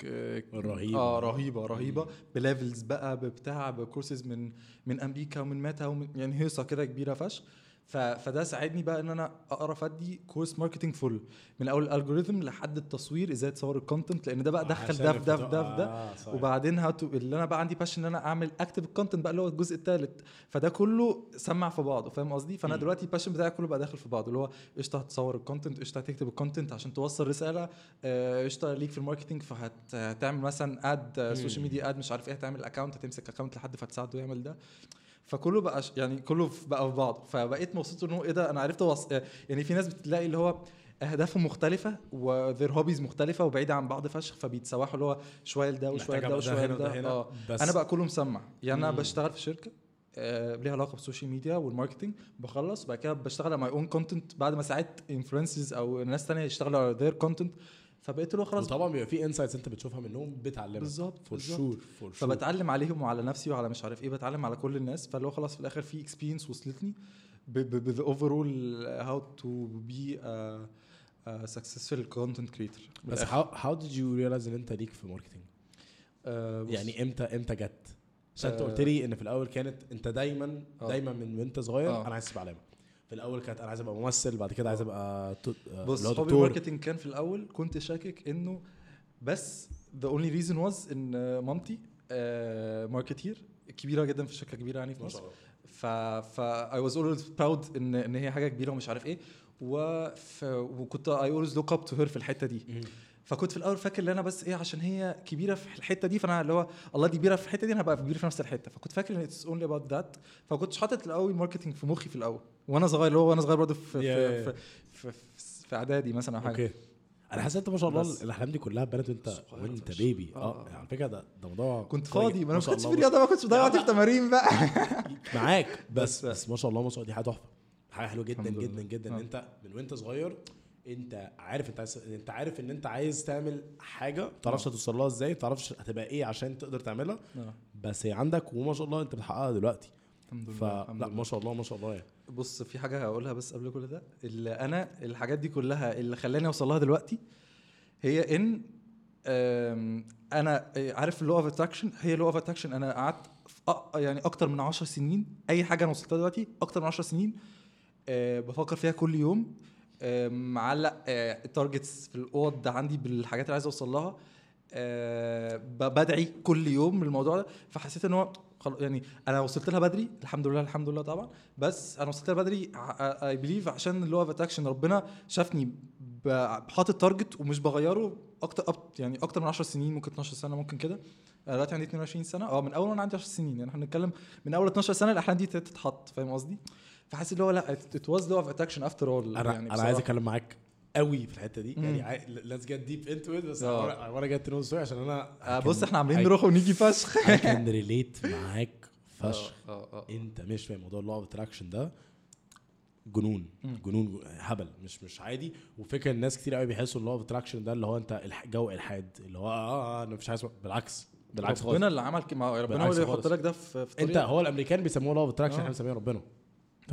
رهيبة. آه رهيبة رهيبة. ب levels بقى بتاع بكورسز من من أمريكا ومن ميتا ومن يعني هيصة كده كبيرة فشخ. فده ساعدني بقى إن أنا اعرف أدي course marketing full من أول ال algorithm لحد التصوير إزاي تصور ال content لأن ده بقى دخل عشان ده في ده في ده. في ده آه، صحيح. وبعدين هاتوا اللي أنا بقى عندي passion إن أنا أعمل active content بقى اللي هو الجزء الثالث فده كله سمع في بعضه فاهم قصدي؟ فأنا مم. دلوقتي ال passion بتاعي كله بقى داخل في بعضه اللي هو قشطة هتصور ال content قشطة هتكتب ال content عشان توصل رسالة آه، قشطة ليك في ال marketing فهتعمل مثلا ad social media ad مش عارف إيه هتعمل account هتمسك account لحد فتساعده يعمل ده. فكله بقى ش- يعني كله بقى في بعض فبقيت مبسوط إن هو إيه ده أنا عرفت وص... يعني في ناس بتلاقي اللي هو اهدافهم مختلفة و their hobbies مختلفة وبعيده عن بعض فشخ فبيتسوحوا اللي هو شوية لده وشوية لده وشوية لده. آه. بس أنا بقى كله مسمع. يعني أنا. بشتغل في شركة آه ليها علاقة بال social media وال marketing بخلص بعد كده بشتغل على my own content بعد ما ساعدت influencers أو ناس تانية يشتغلوا على their content فبقيت اللي هو خلاص وطبعا بيبقى في insights انت بتشوفها منهم بتعلمك. بالظبط for. sure for sure فبتعلم عليهم وعلى نفسي وعلى مش عارف إيه بتعلم على كل الناس. فاللي هو خلاص في الآخر في experience وصلتني ب the overall how to be successful content creator بس how how did you realize إن أنت ليك في marketing يعني يعني إمتى إمتى جت؟ عشان أنت آه. قلت لي إن في الأول كانت أنت دايما آه. دايما من وأنت صغير آه. أنا عايز تبقى علامة. في الأول كانت أنا عايز أبقى ممثل بعد كده عايز أبقى تو- آه، بص hobby marketing كان في الأول كنت شاكك إنه بس the only reason was إن مامتي marketer كبيرة جدا في شركة كبيرة يعني في مصر. ف ف I was always proud إن إن هي حاجة كبيرة ومش عارف إيه. وف... وكنت I always look up to her في الحتة دي. فكنت في الأول فاكر إن أنا بس إيه عشان هي كبيرة في الحتة دي فأنا اللي هو الله دي كبيرة في الحتة دي أنا هبقى كبير في نفس الحتة فكنت فاكر إن it's only about that فكنتش حاطط الأول marketing في مخي في الأول وأنا صغير اللي هو وأنا صغير برضه في Yeah, في, في, في, في إعدادي مثلا أو حاجة okay أنا حاسس أنت ما شاء الله. الأحلام دي كلها بنت وأنت وأنت. baby آه، آه. على فكرة ده ده موضوع كنت فاضي. ما أنا ما كنتش في. رياضه ما كنتش بضيع وقتي في تمارين بقى (laughs) معاك بس بس- ما شاء الله ما شاء الله دي حاجة تحفة حاجة حلوة جدا جدا. جدا إن آه. أنت من وأنت صغير انت عارف انت عايز انت عارف ان انت عايز تعمل حاجة ما تعرفش آه. هتوصل لها إزاي ما تعرفش هتبقى إيه عشان تقدر تعملها آه، بس هي عندك وما شاء الله انت بتحققها دلوقتي. الحمد لله الحمد فلا لله. ما شاء الله ما شاء الله يعني. بص في حاجة هقولها بس قبل كل ده. اللي أنا الحاجات دي كلها اللي خلاني أوصل لها دلوقتي هي إن أنا عارف ال law of attraction هي law of attraction أنا قعدت يعني أكتر من 10 سنين أي حاجة أنا وصلتها دلوقتي أكتر من 10 سنين آه، بفكر فيها كل يوم. آه، معلق ال targets في الأوض ده عندي بالحاجات اللي عايز أوصل لها. آه، بدعي كل يوم للموضوع ده. فحسيت إن هو يعني أنا وصلت لها بدري الحمد لله الحمد لله طبعا. بس أنا وصلت لها بدري I believe عشان اللي هو attraction ربنا شافني حاطط target ومش بغيره أكتر يعني أكتر من 10 سنين ممكن 12 سنة ممكن كده. أنا دلوقتي عندي 22 سنة. آه من أول وأنا عندي 10 سنين يعني إحنا بنتكلم من أول 12 سنة الاحلام دي تتحط. فاهم قصدي؟ فحاسس اللي هو لا it was law of attraction after all أنا يعني أنا عايز أتكلم معاك قوي في الحتة دي مم. يعني let's get deep into it بس آه. I wanna get to know عشان أنا آه بص إحنا عاملين نروح ونيجي فشخ (laughs) I can relate معاك (laughs) فشخ آه آه أنت مش فاهم موضوع ال law of attraction ده جنون مم. جنون هبل مش مش عادي وفكرة الناس كتير قوي بيحسوا ال law of attraction ده اللي هو أنت الح- جو الحاد اللي هو آه, آه أنا مش عايز بالعكس بالعكس خالص ربنا اللي عمل ربنا هو اللي يحط خالص. لك ده في في أنت. هو الأمريكان بيسموه law of attraction آه. إحنا بنسميها ربنا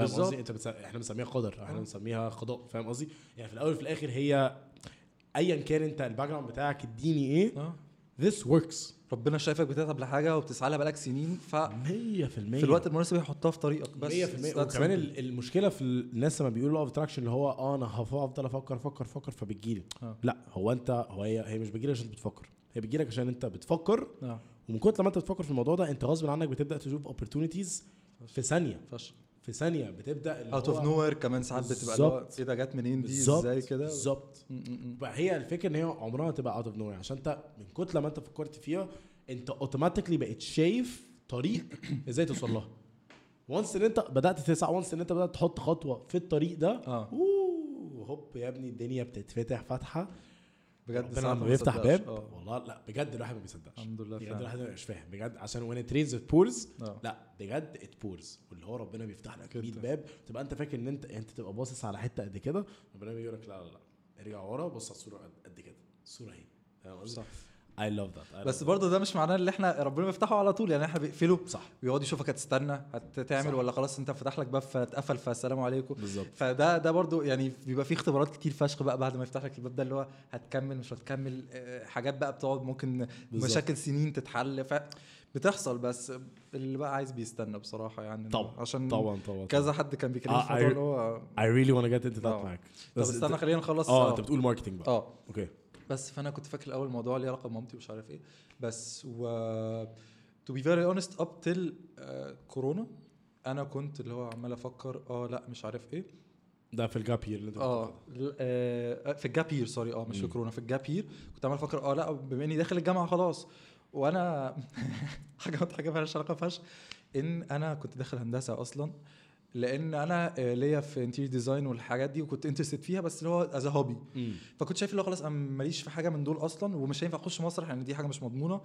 فاهم. قصدي؟ انت بتس... إحنا بنسميها قدر إحنا آه. بنسميها قضاء فاهم قصدي؟ يعني في الأول وفي الآخر هي ايا كان أنت ال background بتاعك الديني إيه آه. this works. ربنا شايفك بتتعب لحاجه وبتسعى لها بقالك سنين ف 100% في الوقت المناسب يحطها في طريقك بس. 100% That's وكمان المشكلة في الناس لما بيقولوا of attraction اللي هو آه أنا هف- هفضل أفكر أفكر أفكر فبتجيلي آه. لا هو أنت هو هي هي مش بتجيلك عشان بتفكر. هي بتجيلك عشان أنت بتفكر. آه. ومن كتر ما أنت بتفكر في الموضوع ده أنت غصب عنك بتبدأ تشوف opportunities في ثانية. فشخ في ثانية بتبدأ out of nowhere كمان ساعات بتبقى اللي هو بالظبط. إيه ده جت منين دي؟ إزاي كده؟ بالظبط. هي الفكرة إن هي عمرها ما تبقى out of no عشان أنت من كتر ما أنت فكرت فيها أنت automatically بقيت شايف طريق (coughs) إزاي توصل لها. وانس إن أنت بدأت تسعى وانس إن أنت بدأت تحط خطوة في الطريق ده آه. أوه هوب يا ابني الدنيا بتتفتح فتحه بجد ربنا لما ما بيفتح. باب؟ آه. والله لا بجد الواحد ما بيصدقش. الحمد لله بجد الواحد مش فاهم. بجد عشان when it rains it pours آه. لا بجد it pours واللي هو ربنا بيفتح لك كده. 100 باب. تبقى انت فاكر ان انت انت تبقى باصص على حتة قد كده ربنا بيقول لك لا لا لا. ارجع ورا بص على الصورة قد- كده. الصورة اهي. فاهم قصدي؟ صح. اي لاف ذات بس برضه ده مش معناه ان إحنا ربنا بيفتحه على طول. يعني إحنا بيقفله صح. ويقعد يشوفك هتستنى هتعمل. ولا خلاص انت فتح لك باب فاتقفل فالسلام عليكم. بالظبط. فده ده برضو يعني بيبقى فيه اختبارات كتير فشخ بقى بعد ما يفتح لك الباب ده اللي هو هتكمل مش هتكمل آه، حاجات بقى بتقعد ممكن بالظبط. مشاكل سنين تتحل. ف بتحصل بس اللي بقى عايز بيستنى بصراحة يعني. طبعا عشان طبعا طبعا كذا حد كان بيكلمني آه، في الموضوع اللي هو really wanna get into that آه. معاك. طب بس استنى خلينا نخلص. آه أنت بتقول marketing بقى. آه. okay بس فانا كنت فاكر الأول الموضوع ليه علاقة بمامتي ومش عارف إيه. بس و be very honest up till آه، كورونا أنا كنت اللي هو عمال أفكر آه لأ مش عارف إيه. ده في ال gap year اللي أنت آه آه، في ال gap year sorry آه مش في. كورونا في ال gap year كنت عمال أفكر آه لأ بما إني داخل الجامعة خلاص. وأنا (laughs) حاجة حاجة مالهاش علاقة فشخ إن أنا كنت داخل هندسة أصلا. لأن أنا آه، ليا في interior design والحاجات دي وكنت interested فيها بس اللي هو as a hobby. فكنت شايف اللي هو خلاص أنا ماليش في حاجة من دول أصلا ومش هينفع أخش مسرح لأن دي حاجة مش مضمونة.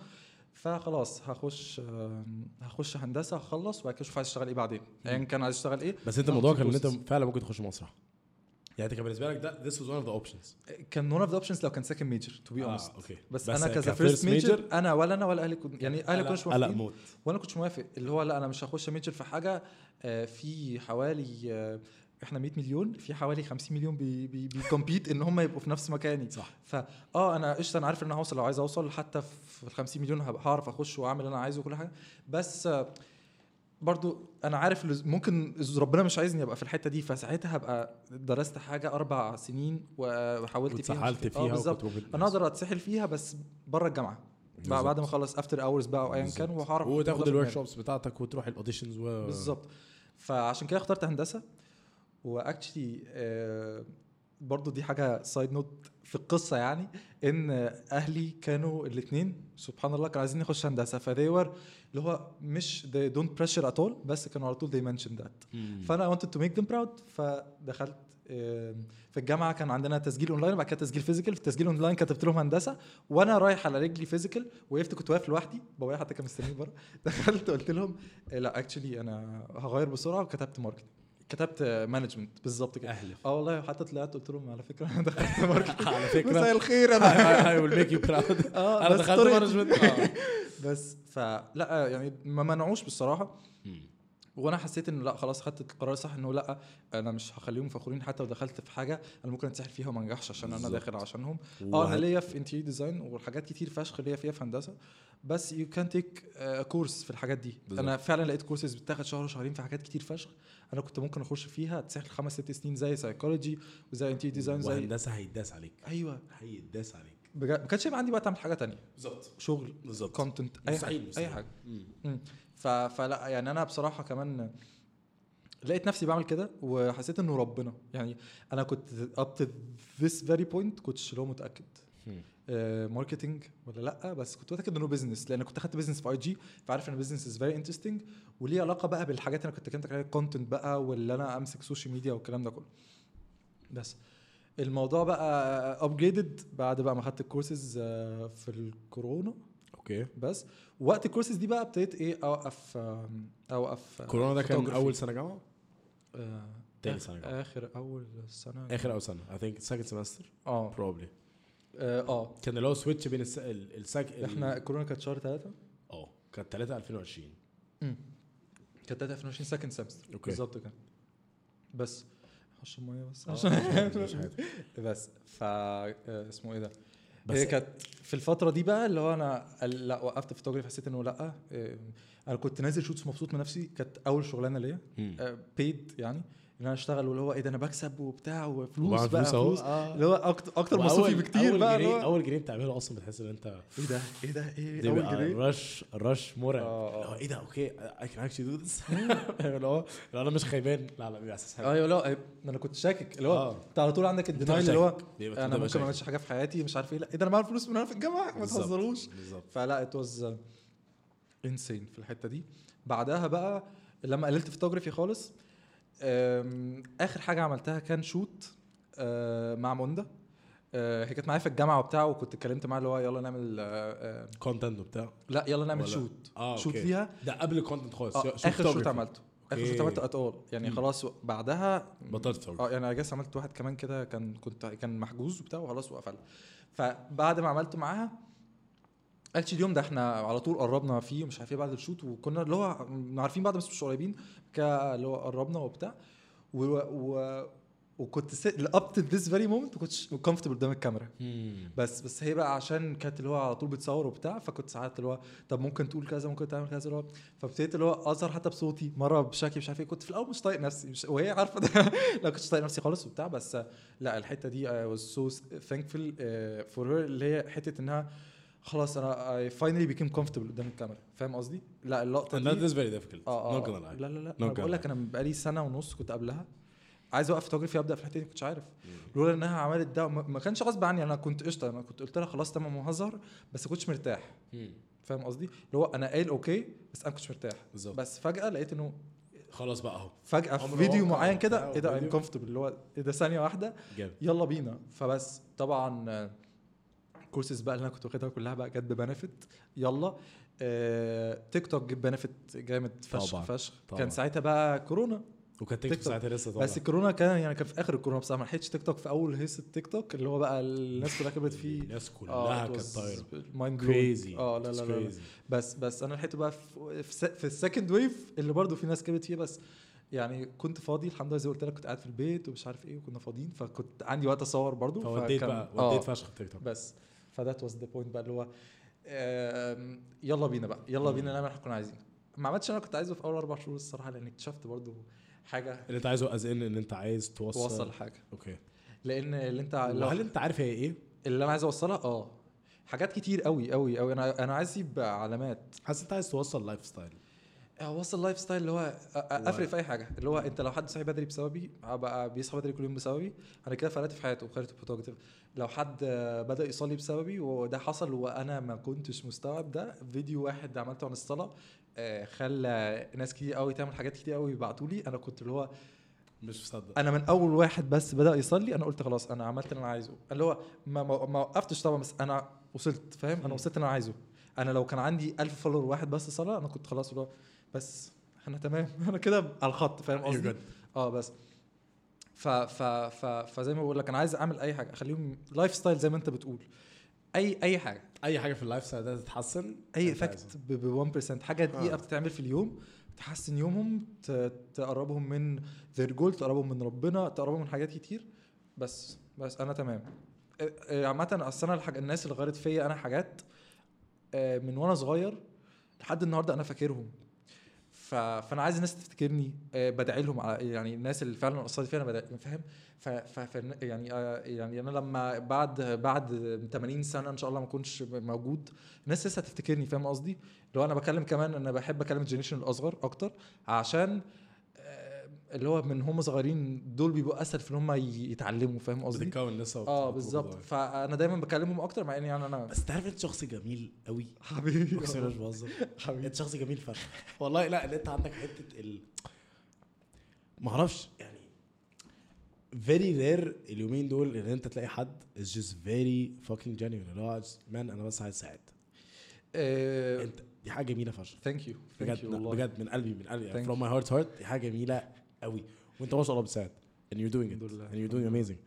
فخلاص هخش آه، هخش هندسة هخلص وبعد كده أشوف عايز أشتغل إيه بعدين. ايا كان عايز أشتغل إيه. بس أنت الموضوع كان إن أنت. فعلا ممكن تخش مسرح يعني انت كان بالنسبة لك ده this was one of the options. كان one of the options لو كان second major to be آه، honest okay. بس, بس أنا كذا first ميجر major؟ أنا ولا أنا ولا أهلي كنت يعني أهلي قلق موافقين. موت. وأنا كنتش موافق. اللي هو لا أنا مش هخش major في حاجة آه، في حوالي آه، إحنا 100 مليون في حوالي 50 مليون بي بي بي compete (laughs) إن هم يبقوا في نفس مكاني. صح. فا آه أنا قشطة أنا عارف إن أنا هوصل لو عايز أوصل حتى في ال 50 مليون هعرف أخش وأعمل اللي أنا عايزه وكل حاجة. بس آه، برضو أنا عارف ممكن ربنا مش عايزني أبقى في الحتة دي فساعتها هبقى درست حاجة أربع سنين وحاولت فيها واتسحلت آه، فيها بالظبط. أنا أقدر أتسحل فيها بس بره الجامعة. بعد بعد ما أخلص after hours بقى أو ايا كان. وهعرف وتاخد ال workshops بتاعتك وتروح ال auditions و بالظبط. فعشان كده اخترت هندسة. و actually برضو دي حاجة side note في القصة يعني إن أهلي كانوا الاثنين سبحان الله كانوا عايزين يخش هندسة. فدي ور اللي هو مش they don't pressure at all بس كانوا على طول they mentioned that. فأنا wanted to make them proud فدخلت في الجامعة كان عندنا تسجيل اونلاين وبعد كده تسجيل physical في التسجيل اونلاين كتبت لهم هندسة وأنا رايح على رجلي physical وقفت كنت واقف لوحدي بابايا حتى كان مستنيني بره. (laughs) دخلت قلت لهم لا actually أنا هغير بسرعة وكتبت marketing كتبت management بالظبط كده. أهلي آه والله حتى طلعت قلت لهم على فكرة (laughs) أنا دخلت marketing (laughs) على فكرة. مساء الخير أنا I will make you proud. (laughs) آه أنا دخلت management بس فلا يعني ما منعوش بالصراحه وأنا حسيت انه لا خلاص خدت القرار صح انه لا أنا مش هخليهم فخورين حتى لو دخلت في حاجة أنا ممكن اتسحل فيها وما انجحش عشان أنا بالظبط. داخل عشانهم. آه أنا ليا في interior design وحاجات كتير فشخ ليا فيها في هندسة بس you can take course في الحاجات دي. بالظبط. أنا فعلا لقيت كورسز بتاخد شهر وشهرين في حاجات كتير فشخ أنا كنت ممكن اخش فيها تسحل خمس ست سنين زي سايكولوجي وزي interior design زي وهندسة هيتداس عليك. أيوه. هيتداس عليك. بجد ما كانش يبقى عندي وقت أعمل حاجة تانية. بالظبط. شغل. بالظبط. content أي حاجة. اي مستحيل. حاجة. مم. مم. ف... فلا يعني أنا بصراحة كمان لقيت نفسي بعمل كده وحسيت إنه ربنا. يعني أنا كنت up to this very point كنتش لو متأكد. marketing ولا لأ؟ بس كنت متأكد إنه business لأن كنت أخدت business في IG فعارف إن ال business is very interesting وليه علاقة بقى بالحاجات اللي أنا كنت كلمتك عليها ال content بقى واللي أنا أمسك social media والكلام ده كله. بس الموضوع بقى upgraded بعد بقى ما خدت الكورسز آه، في الكورونا. okay. بس. وقت الكورسز دي بقى ابتديت إيه أوقف أوقف آه، كورونا ده كان. أول سنة جامعة؟ آه، تاني سنة جامعة. آخر أول سنة آخر أو سنة. I think second semester آه. probably آه آه. كان اللي هو switch بين الس... ال- السك ال- إحنا كورونا كانت شهر ثلاثة آه. كانت 3 2020 كانت 3 2020 second semester okay. بالظبط كده. بس. هشرب مية بس. آه، عشان عارف. (laughs) بس. ف آه، اسمه إيه ده؟ بس هي كانت في الفترة دي بقى اللي هو أنا لأ وقفت فوتوغرافي حسيت إنه لأ آه، أنا كنت نازل shoots مبسوط من نفسي كانت أول شغلانة ليا. paid يعني إن أنا أشتغل واللي هو إيه ده أنا بكسب وبتاع وفلوس بقى فلوس. فلوس آه. اللي هو أكتر مصروفي بكتير أول بقى جنيه أول جنيه بتعمله أصلا بتحس إن أنت إيه ده إيه ده إيه أول جنيه رش رش مرعب آه، آه. اللي هو إيه ده okay I can actually do this اللي هو أنا مش خيبان لا لا بيبقى احساس أيوه لا أنا كنت شاكك اللي هو آه. أنت على طول عندك ال denial اللي هو أنا ممكن ما. أعملش حاجة في حياتي مش عارف إيه لا إيه ده أنا معايا فلوس من وأنا في الجامعة ما. تهزروش بالظبط فلا it was insane في الحتة دي بعدها بقى لما قللت فوتوغرافي خالص آخر حاجة عملتها كان shoot أه، مع منده أه، هي كانت معايا في الجامعة وبتاع وكنت اتكلمت معاها اللي هو يلا نعمل content وبتاع لا يلا نعمل ولا- shoot آه shoot okay. ليها ده قبل ال content خالص آه، آخر shoot. عملته آخر shoot. عملته at all يعني مم. خلاص بعدها بطلت. آه يعني أنا عملت واحد كمان كده كان كنت كان محجوز وبتاع وخلاص وقفل فبعد ما عملته معاها actually اليوم ده إحنا على طول قربنا فيه مش عارف إيه بعد ال shoot وكنا اللي هو عارفين بعض بس مش قريبين اللي هو قربنا وبتاع. و, و وكنت up to this very moment ما كنتش comfortable قدام الكاميرا. بس بس هي بقى عشان كانت اللي هو على طول بتصور وبتاع فكنت ساعات اللي هو طب ممكن تقول كذا ممكن تعمل كذا اللي هو فابتديت اللي هو أظهر حتى بصوتي مرة بشكلي مش عارف إيه كنت في الأول مش طايق نفسي مش وهي عارفة ده. (laughs) لا كنتش طايق نفسي خالص وبتاع بس لا الحتة دي was so thankful uh, for her اللي هي حتة إنها خلاص أنا I finally became comfortable قدام الكاميرا. فاهم قصدي؟ لا اللقطة دي is very difficult. آه آه gonna lie. لا لا لا. أنا بقول لك. أنا بقالي سنة ونص كنت قبلها. عايز أوقف فوتوغرافي ابدا في الحتة دي ما كنتش عارف. لولا إنها عملت ده ما ما كانش غصب عني. أنا كنت قشطة. أنا كنت قلت لها خلاص تمام وهظهر بس ما كنتش مرتاح. فاهم قصدي؟ اللي هو أنا قايل okay بس أنا ما كنتش مرتاح. بالظبط. بس فجأة لقيت إنه خلاص بقى أهو. فجأة في فيديو معين كده إيه ده. I'm comfortable اللي هو إيه ده ثانية واحدة. جامد. يلا بينا. فبس طبعا آه، الكورسز بقى اللي أنا كنت واخدها كلها بقى جت ب benefit يلا. آه، تيك توك جاب benefit جامد فشخ طبعاً، فشخ. طبعاً. كان ساعتها بقى كورونا. وكان تيك تيك توك. ساعتها لسه طالع بس الكورونا كان يعني كان في آخر الكورونا بصراحة ما لحقتش تيك توك في أول هيصة التيك توك اللي هو بقى الناس كلها كبرت فيه. الناس كلها كانت طايرة. mind crazy آه لا لا لا, لا. بس بس أنا لحقته بقى في في, ال second wave اللي برضو في ناس كبرت فيه بس يعني كنت فاضي الحمد لله زي ما قلت لك كنت قاعد في البيت ومش عارف إيه وكنا فاضيين فكنت عندي وقت أصور برضو فوديت بقى آه، وديت فشخ تيك توك بس. ف that was the point بقى اللي هو يلا بينا بقى يلا. بينا نعمل اللي إحنا كنا عايزينه. ما عملتش أنا كنت عايزه في أول أربع شهور الصراحة لأن اكتشفت برضو حاجة. اللي أنت عايزه as in إن أنت عايز توصل. توصل حاجة. okay. لأن اللي أنت لو وهل أنت عارف هي إيه؟ اللي أنا عايز أوصلها؟ آه. حاجات كتير قوي قوي قوي أنا أنا عايز أسيب علامات. حاسس أنت عايز توصل lifestyle اوصل lifestyle اللي هو أ- أ- افرق في أي حاجة. اللي هو أنت لو حد صحي بدري بسببي بقى بيصحى بدري كل يوم بسببي أنا كده فرقت في حياته وخليته productive لو حد آه، بدأ يصلي بسببي وده حصل وأنا ما كنتش مستوعب ده فيديو واحد عملته عن الصلاة آه، خلى ناس كتير قوي تعمل حاجات كتير قوي يبعتوا لي. أنا كنت اللي هو مش مصدق. أنا من أول واحد بس بدأ يصلي أنا قلت خلاص أنا عملت اللي أنا عايزه. اللي هو ما, ما, وقفتش طبعا بس أنا وصلت فاهم؟ أنا. وصلت اللي أنا عايزه. أنا لو كان عندي ألف follower واحد بس صلى أنا كنت خلاص اللي هو بس أنا تمام (laughs) أنا كده على الخط فاهم You're قصدي. آه بس ف ف ف فزي ما بقول لك أنا عايز أعمل أي حاجة أخليهم lifestyle زي ما أنت بتقول أي أي حاجة أي حاجة في ال lifestyle ده تتحسن أي. effect ب 1% حاجة دقيقة آه. بتتعمل في اليوم تحسن يومهم تقربهم من their goal تقربهم من ربنا تقربهم من حاجات كتير بس بس أنا تمام آه، آه، عامة أصل أنا الحاجة الناس اللي غيرت فيا أنا حاجات من وأنا صغير لحد النهارده أنا فاكرهم. فأنا عايز الناس تفتكرني آه، بدعي لهم على يعني الناس اللي فعلا اثرت فيا أنا فاهم ف... يعني آه، يعني أنا لما بعد بعد 80 سنة إن شاء الله ما أكونش موجود الناس لسه هتفتكرني فاهم قصدي؟ لو أنا بكلم كمان أنا بحب أكلم ال generation الأصغر أكتر عشان اللي هو من هم صغيرين دول بيبقوا أسهل في إن هم يتعلموا فاهم قصدي؟ بتتكون لسه آه بالظبط. فأنا دايما بكلمهم أكتر مع اني يعني أنا بس تعرف أنت شخص جميل قوي حبيبي. أقسم مش بهزر. حبيبي. أنت شخص جميل فشخ. والله لا إن أنت عندك حتة ال ما أعرفش يعني very rare اليومين دول إن أنت تلاقي حد. Is just very fucking genuine. اللي هو man أنا بس عايز اساعد أنت دي حاجة جميلة فشخ. thank you بجد بجد من قلبي من قلبي. From my heart heart دي حاجة جميلة. قوي وانت ما شاء الله بتساعد and you're doing it and you're doing amazing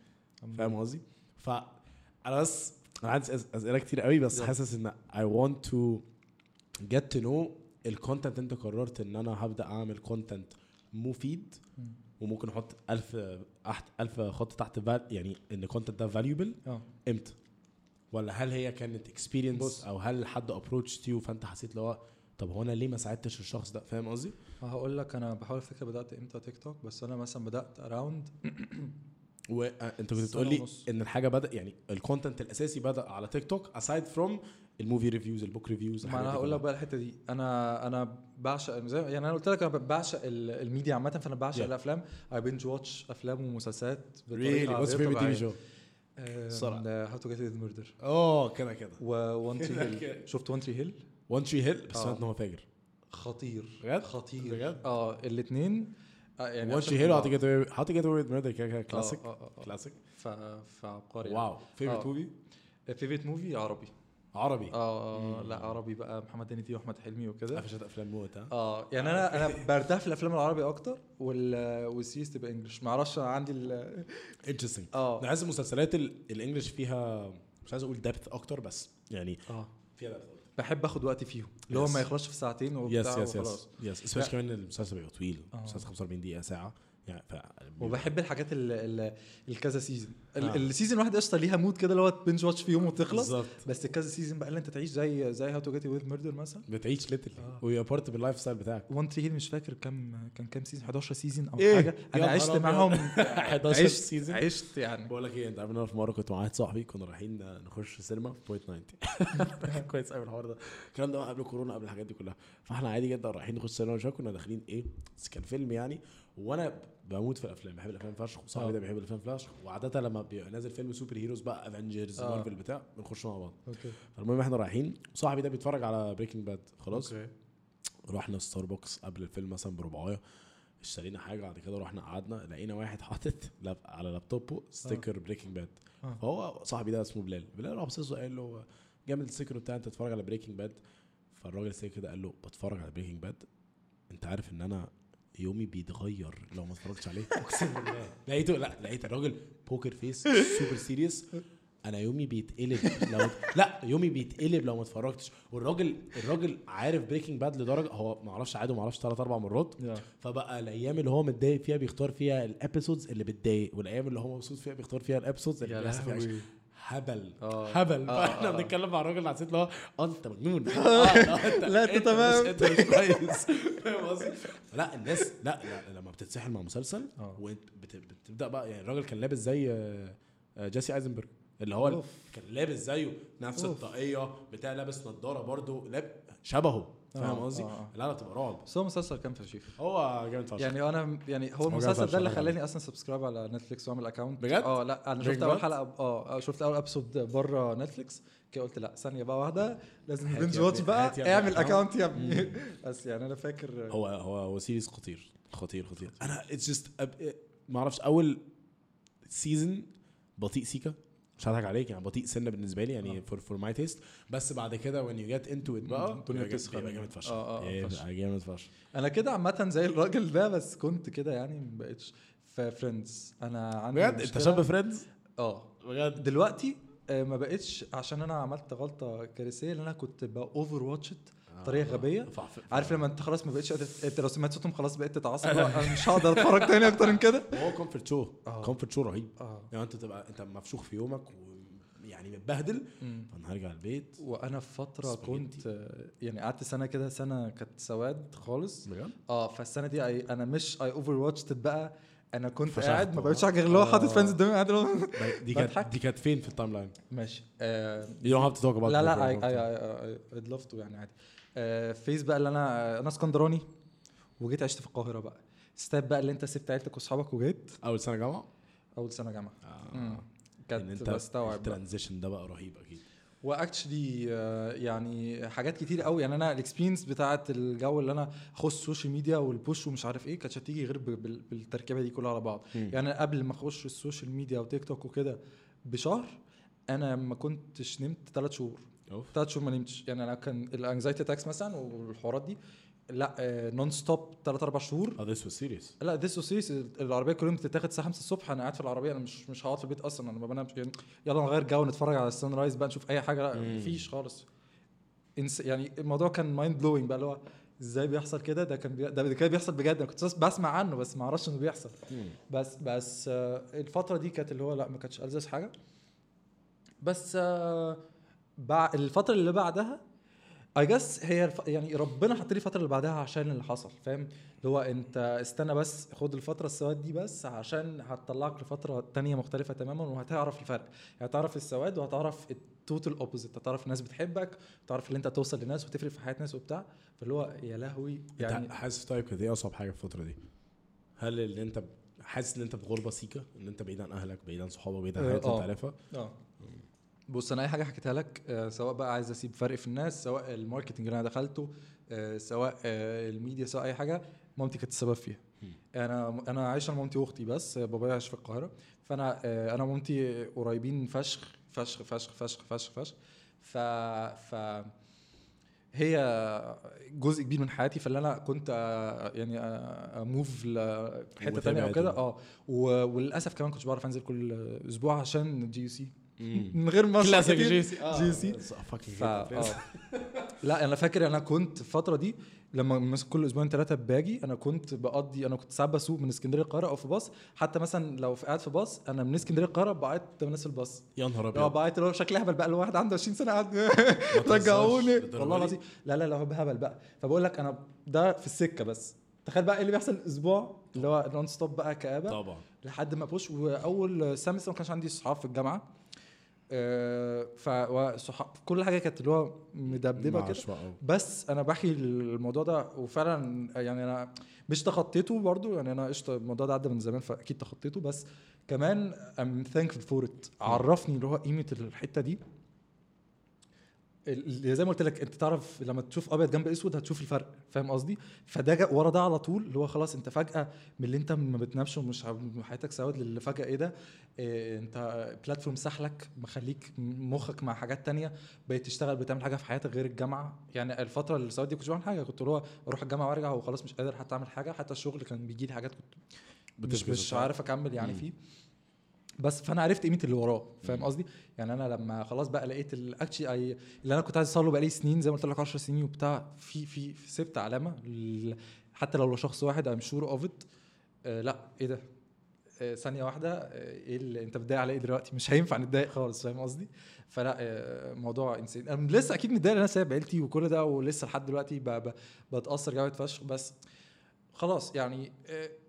فاهم قصدي؟ فانا بس أنا عندي أسئلة كتير قوي بس. حاسس إن I want to get to know ال content انت قررت إن أنا هبدأ أعمل content مفيد مم. وممكن أحط 1000 أحت 1000 خط تحت يعني إن ال content ده valuable آه إمتى؟ ولا هل هي كانت experience. أو هل حد approached you فأنت حسيت اللي هو طب هو أنا ليه ما ساعدتش الشخص ده فاهم قصدي؟ هقول لك أنا بحاول أفتكر بدأت إمتى تيك توك بس أنا مثلا بدأت around (clears throat) وانت كنت سنة بتقول لي. إن الحاجة بدا يعني ال content الأساسي بدأ على تيك توك aside from ال movie reviews ال book reviews ما أنا هقول لك بقى الحتة دي أنا أنا بعشق زي يعني أنا قلت لك أنا بعشق ال- الميديا عامة فأنا بعشق Yeah. الأفلام I binge watch أفلام ومسلسلات Really? What's your favorite TV. show? صراحة. How to Get Murder آه كده كده وون تري. هيل شفت One Tree Hill وان تري هيل بس آه. سمعت إن هو فاجر. خطير. بجد؟ خطير. بجد؟ آه الاثنين يعني وان تري هيل هاو تو جيت هاو تو جيت ميردر كده كده كلاسيك كلاسيك فعبقري. wow favorite آه. movie favorite movie عربي. عربي. آه مم. لا عربي بقى. محمد هنيدي وأحمد حلمي وكده. قفشت أفلام موت ها؟ آه يعني أنا أنا (laughs) برتاح في الأفلام العربي أكتر وال وال series تبقى English. ما أعرفش أنا عندي ال interesting آه. أنا عايز المسلسلات ال- ال English فيها مش عايز أقول depth أكتر بس يعني آه. فيها depth بحب آخد وقتي فيهم اللي هو Yes. ما يخلصش في ساعتين yes وبتاع yes yes وخلاص. yes especially كمان المسلسل بيبقى طويل. آه. مسلسل 45 دقيقة ساعة. يعني ف وبحب الحاجات ال- ال- الكذا season آه. ال season واحد قشطة ليها mood كده اللي هو binge watch في يوم وتخلص. بالظبط. بس الكذا season بقى اللي انت تعيش زي زي How to Get Away with Murder مثلا. بتعيش literally آه. ويا part بال lifestyle بتاعك. One Tree Hill مش فاكر كام كان كام season 11 season أو إيه؟ حاجة. أنا عشت معاهم. (laughs) 11 عشت season عشت يعني. بقول لك إيه أنت عارف إن أنا في مرة كنت مع واحد صاحبي كنا رايحين نخش سينما في Point 90 (laughs) (laughs) كويس قوي الحوار ده. الكلام ده قبل كورونا قبل الحاجات دي كلها. فإحنا عادي جدا رايحين نخش سينما كنا داخلين إيه بس كان فيلم يعني. وأنا بموت في الافلام بحب الأفلام فشخ وصاحبي آه. ده بيحب الأفلام فشخ. وعادة لما بيبقى نازل فيلم superheroes بقى Avengers آه. مارفل بتاع بنخش مع بعض. okay. فالمهم إحنا رايحين. صاحبي ده بيتفرج على Breaking Bad خلاص؟ okay. رحنا ستاربكس قبل الفيلم مثلا بربعاية. اشترينا حاجة بعد كده رحنا قعدنا لقينا واحد حاطط لاب على لابتوبه sticker Breaking Bad آه. فهو صاحبي ده اسمه بلال. بلال راح بصيص قال له جامد ال sticker بتاع أنت تتفرج على Breaking Bad فالراجل ال sticker كده قال له بتفرج على Breaking Bad أنت عارف إن أنا يومي بيتغير لو ما اتفرجتش عليه. (laughs) أقسم بالله. لقيته لا لقيت الراجل poker face super serious أنا يومي بيتقلب لو لا يومي بيتقلب لو ما اتفرجتش. والراجل الراجل عارف Breaking Bad لدرجة هو ما أعرفش عاده ما أعرفش ثلاث أربع مرات. فبقى الأيام اللي هو متضايق فيها بيختار فيها ال episodes اللي بتضايق والأيام اللي هو مبسوط فيها بيختار فيها ال episodes اللي فيها لهوي هبل آه. هبل آه، فاحنا آه. بنتكلم مع الراجل حسيت اللي هو آه انت مجنون (laughs) آه، لا، أنت تمام. انت مش كويس (laughs) فاهم قصدي؟ لا الناس لا, لما بتتسحل مع مسلسل آه. وانت بت- بتبدأ بقى يعني الراجل كان لابس زي آه، آه، جيسي ايزنبرج اللي هو أوف. كان لابس زيه نفس. الطاقية بتاع لابس نضارة برضو لاب شبهه فاهم آه، قصدي؟ آه، آه. لا لا تبقى رعب بس هو مسلسل كان فشيخ هو جامد فشخ يعني أنا يعني هو المسلسل ده اللي. خلاني أصلا subscribe على نتفليكس وأعمل account بجد؟ آه لا أنا شفت أول؟ حلقة آه شفت أول episode بره نتفليكس كده قلت لا ثانية بقى واحدة لازم binge watch بقى اعمل. account يا ابني (laughs) بس يعني أنا فاكر هو هو هو series خطير خطير خطير أنا it's just ما أعرفش أول season بطيء سيكا مش هضحك عليك يعني بطيء سنة بالنسبة لي يعني آه. for for my taste بس بعد كده when you get into it بقى الدنيا بتسخن. بيبقى جامد فشخ. آه، آه، بيبقى فشخ. جامد فشخ. أنا كده عامة زي الراجل ده بس كنت كده يعني ما بقتش في Friends أنا عندي بجد؟ أنت شاب Friends آه. بجد؟ دلوقتي آه، ما بقتش عشان أنا عملت غلطة كارثية إن أنا كنت ب over watched بطريقه غبية فعف- عارف لما انت خلاص ما بقتش قادر انت لو سمعت صوتهم خلاص بقيت تتعصب أنا مش هقدر أتفرج تاني أكتر من كده هو comfort show آه. comfort show رهيب آه يعني أنت تبقى أنت مفشوخ في يومك ويعني متبهدل. فأنا هرجع البيت وأنا في فترة. كنت آه، يعني قعدت سنة كده سنة كانت سواد خالص بجد آه فالسنة دي أنا مش I over watched بقى أنا كنت قاعد ما. بقتش حاجة غير اللي هو حاطط آه. Friends قدامي قاعد اللي هو- (laughs) دي كانت. دي كانت فين في ال timeline؟ ماشي آه You don't have to talk about لا. لا I I I'd love to يعني عادي آه phase بقى اللي أنا أنا اسكندراني وجيت عشت في القاهرة بقى. step بقى اللي أنت سبت عيلتك وأصحابك وجيت. أول سنة جامعة؟ أول سنة جامعة. آه. كانت أنت بستوعب. ال transition ده بقى رهيب أكيد. و actually يعني حاجات كتير قوي. يعني أنا ال experience بتاعت الجو اللي أنا أخش ال social media والبوش ومش عارف إيه كانتش هتيجي غير بالتركيبة دي كلها على بعض. يعني أنا قبل ما أخش ال social media وتيك توك وكده بشهر أنا ما كنتش نمت ثلاث شهور. ثلاث شهور ما نمتش. يعني أنا كان ال anxiety attacks مثلا والحوارات دي لا non stop ثلاث أربع شهور. آه this was serious لا this serious العربية كل يوم بتتاخد الساعة 5 الصبح أنا قاعد في العربية أنا مش مش هقعد في البيت أصلا أنا ما بنامش. يعني يلا نغير جو نتفرج على ال sunrise بقى نشوف أي حاجة. لا. مفيش خالص. insane يعني الموضوع كان mind blowing بقى اللي هو إزاي بيحصل كده؟ ده كان بي... ده كان بيحصل بجد. أنا كنت بس بسمع عنه بس ما أعرفش إنه بيحصل. بس بس آه، الفترة دي كانت اللي هو لا ما كانتش ألذذ حاجة. بس آه،. الفترة اللي بعدها I guess هي. يعني ربنا حط لي الفترة اللي بعدها عشان اللي حصل فاهم اللي هو أنت استنى بس خد الفترة السواد دي بس عشان هتطلعك لفترة تانية مختلفة تماما وهتعرف الفرق هتعرف السواد وهتعرف ال total opposite هتعرف الناس بتحبك تعرف ان أنت توصل لناس وتفرق في حياة ناس وبتاع فاللي هو يا لهوي يعني يعني حاسس طيب كانت إيه أصعب حاجة في الفترة دي؟ هل اللي أنت حاسس إن أنت في غربه سيكا إن أنت بعيد عن أهلك بعيد عن صحابك بعيد عن آه، حاجات أنت آه. عارفها آه بص أنا أي حاجة حكيتها لك آه، سواء بقى عايز أسيب فرق في الناس سواء الماركتنج اللي أنا دخلته آه، سواء آه، الميديا سواء أي حاجة مامتي كانت السبب فيها. أنا أنا عايش أنا مامتي وأختي بس بابايا عايش في القاهرة. فأنا أنا ومامتي قريبين فشخ فشخ فشخ فشخ فشخ فشخ. ف ف هي جزء كبير من حياتي فاللي أنا كنت يعني أ move لحته تانية أو كده. آه وللأسف كمان كنتش بعرف أنزل كل أسبوع عشان GUC. من غير ما classes كتير. جي سي. جي سي. fucking ف... آه. لا أنا فاكر أنا كنت الفترة دي لما مثلا كل أسبوعين ثلاثة باجي أنا كنت بقضي أنا كنت ساعات بسوق من اسكندرية القاهره أو في باص. حتى مثلا لو في قاعد في باص أنا من اسكندرية القاهره قدام الناس في الباص. يا نهار أبيض. بعت اللي هو شكل هبل بقى الواحد عنده 20 سنة قاعد (laughs) رجعوني. والله؟ العظيم. لا لا لا هو هبل بقى. فبقول لك أنا ده في السكة بس. تخيل بقى إيه اللي بيحصل أسبوع اللي هو non stop بقى كآبة. طبعا. لحد ما بوش وأول semester ما كانش عندي صحاب في الجامعة. آه، ف وصحاب كل حاجة كانت اللي هو مدبدبة كده. أوي. بس أنا بحكي الموضوع ده وفعلا يعني أنا مش تخطيته برضو يعني أنا قشطة الموضوع ده عدى من زمان فأكيد تخطيته. بس كمان I'm thankful for it عرفني اللي هو قيمة الحتة دي. زي ما قلت لك انت تعرف لما تشوف أبيض جنب أسود هتشوف الفرق فاهم قصدي فده ورا ده على طول اللي هو خلاص أنت فجأة من اللي أنت ما بتنامش ومش حياتك سواد اللي فجأة إيه ده إيه أنت platform سحلك مخليك مخك مع حاجات تانية بقيت تشتغل بتعمل حاجة في حياتك غير الجامعة يعني الفترة اللي سواد دي كنتش بعمل حاجة كنت اللي هو أروح الجامعة وأرجع وخلاص مش قادر حتى أعمل حاجة حتى الشغل كان بيجي لي حاجات كنت مش مش. عارف أكمل يعني. فيه بس فأنا عرفت قيمة اللي وراه فاهم. قصدي؟ يعني أنا لما خلاص بقى لقيت ال actually I اللي أنا كنت عايز أوصله بقالي سنين زي ما قلت لك 10 سنين وبتاع في في سبت علامة حتى لو لشخص واحد I'm sure of it لأ إيه ده؟ آه، ثانية واحدة آه، إيه اللي أنت بتضايق على إيه دلوقتي؟ مش هينفع نتضايق خالص فاهم قصدي؟ فلأ آه، موضوع insane أنا لسه أكيد متضايق أنا سايب عيلتي وكل ده ولسه لحد دلوقتي بتأثر جامد فشخ بس خلاص يعني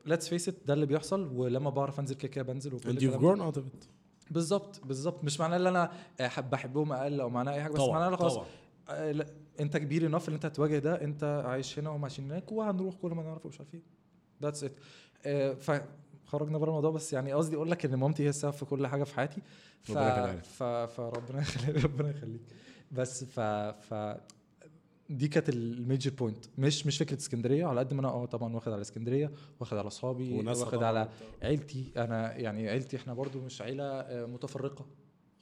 let's face it ده اللي بيحصل ولما بعرف أنزل كده كده بنزل وكل الكلام ده. and you've grown out of it. بالظبط بالظبط. مش معناه إن أنا أحب بحبهم أقل أو معناه أي حاجة بس معناه خلاص طبعا. آه، أنت كبير enough إن أنت هتواجه ده أنت عايش هنا وهم عايشين هناك وهنروح كل ما نعرف ومش عارف إيه that's it فخرجنا بره الموضوع بس يعني قصدي أقول لك إن مامتي هي السبب في كل حاجة في حياتي. ف... ف... فربنا يخليك (laughs) ربنا يخليك. بس ف ف دي كانت ال major point مش مش فكرة اسكندرية على قد ما أنا آه طبعا واخد على اسكندرية واخد على أصحابي واخد على. عيلتي. أنا يعني عيلتي إحنا برضو مش عيلة آه، متفرقة.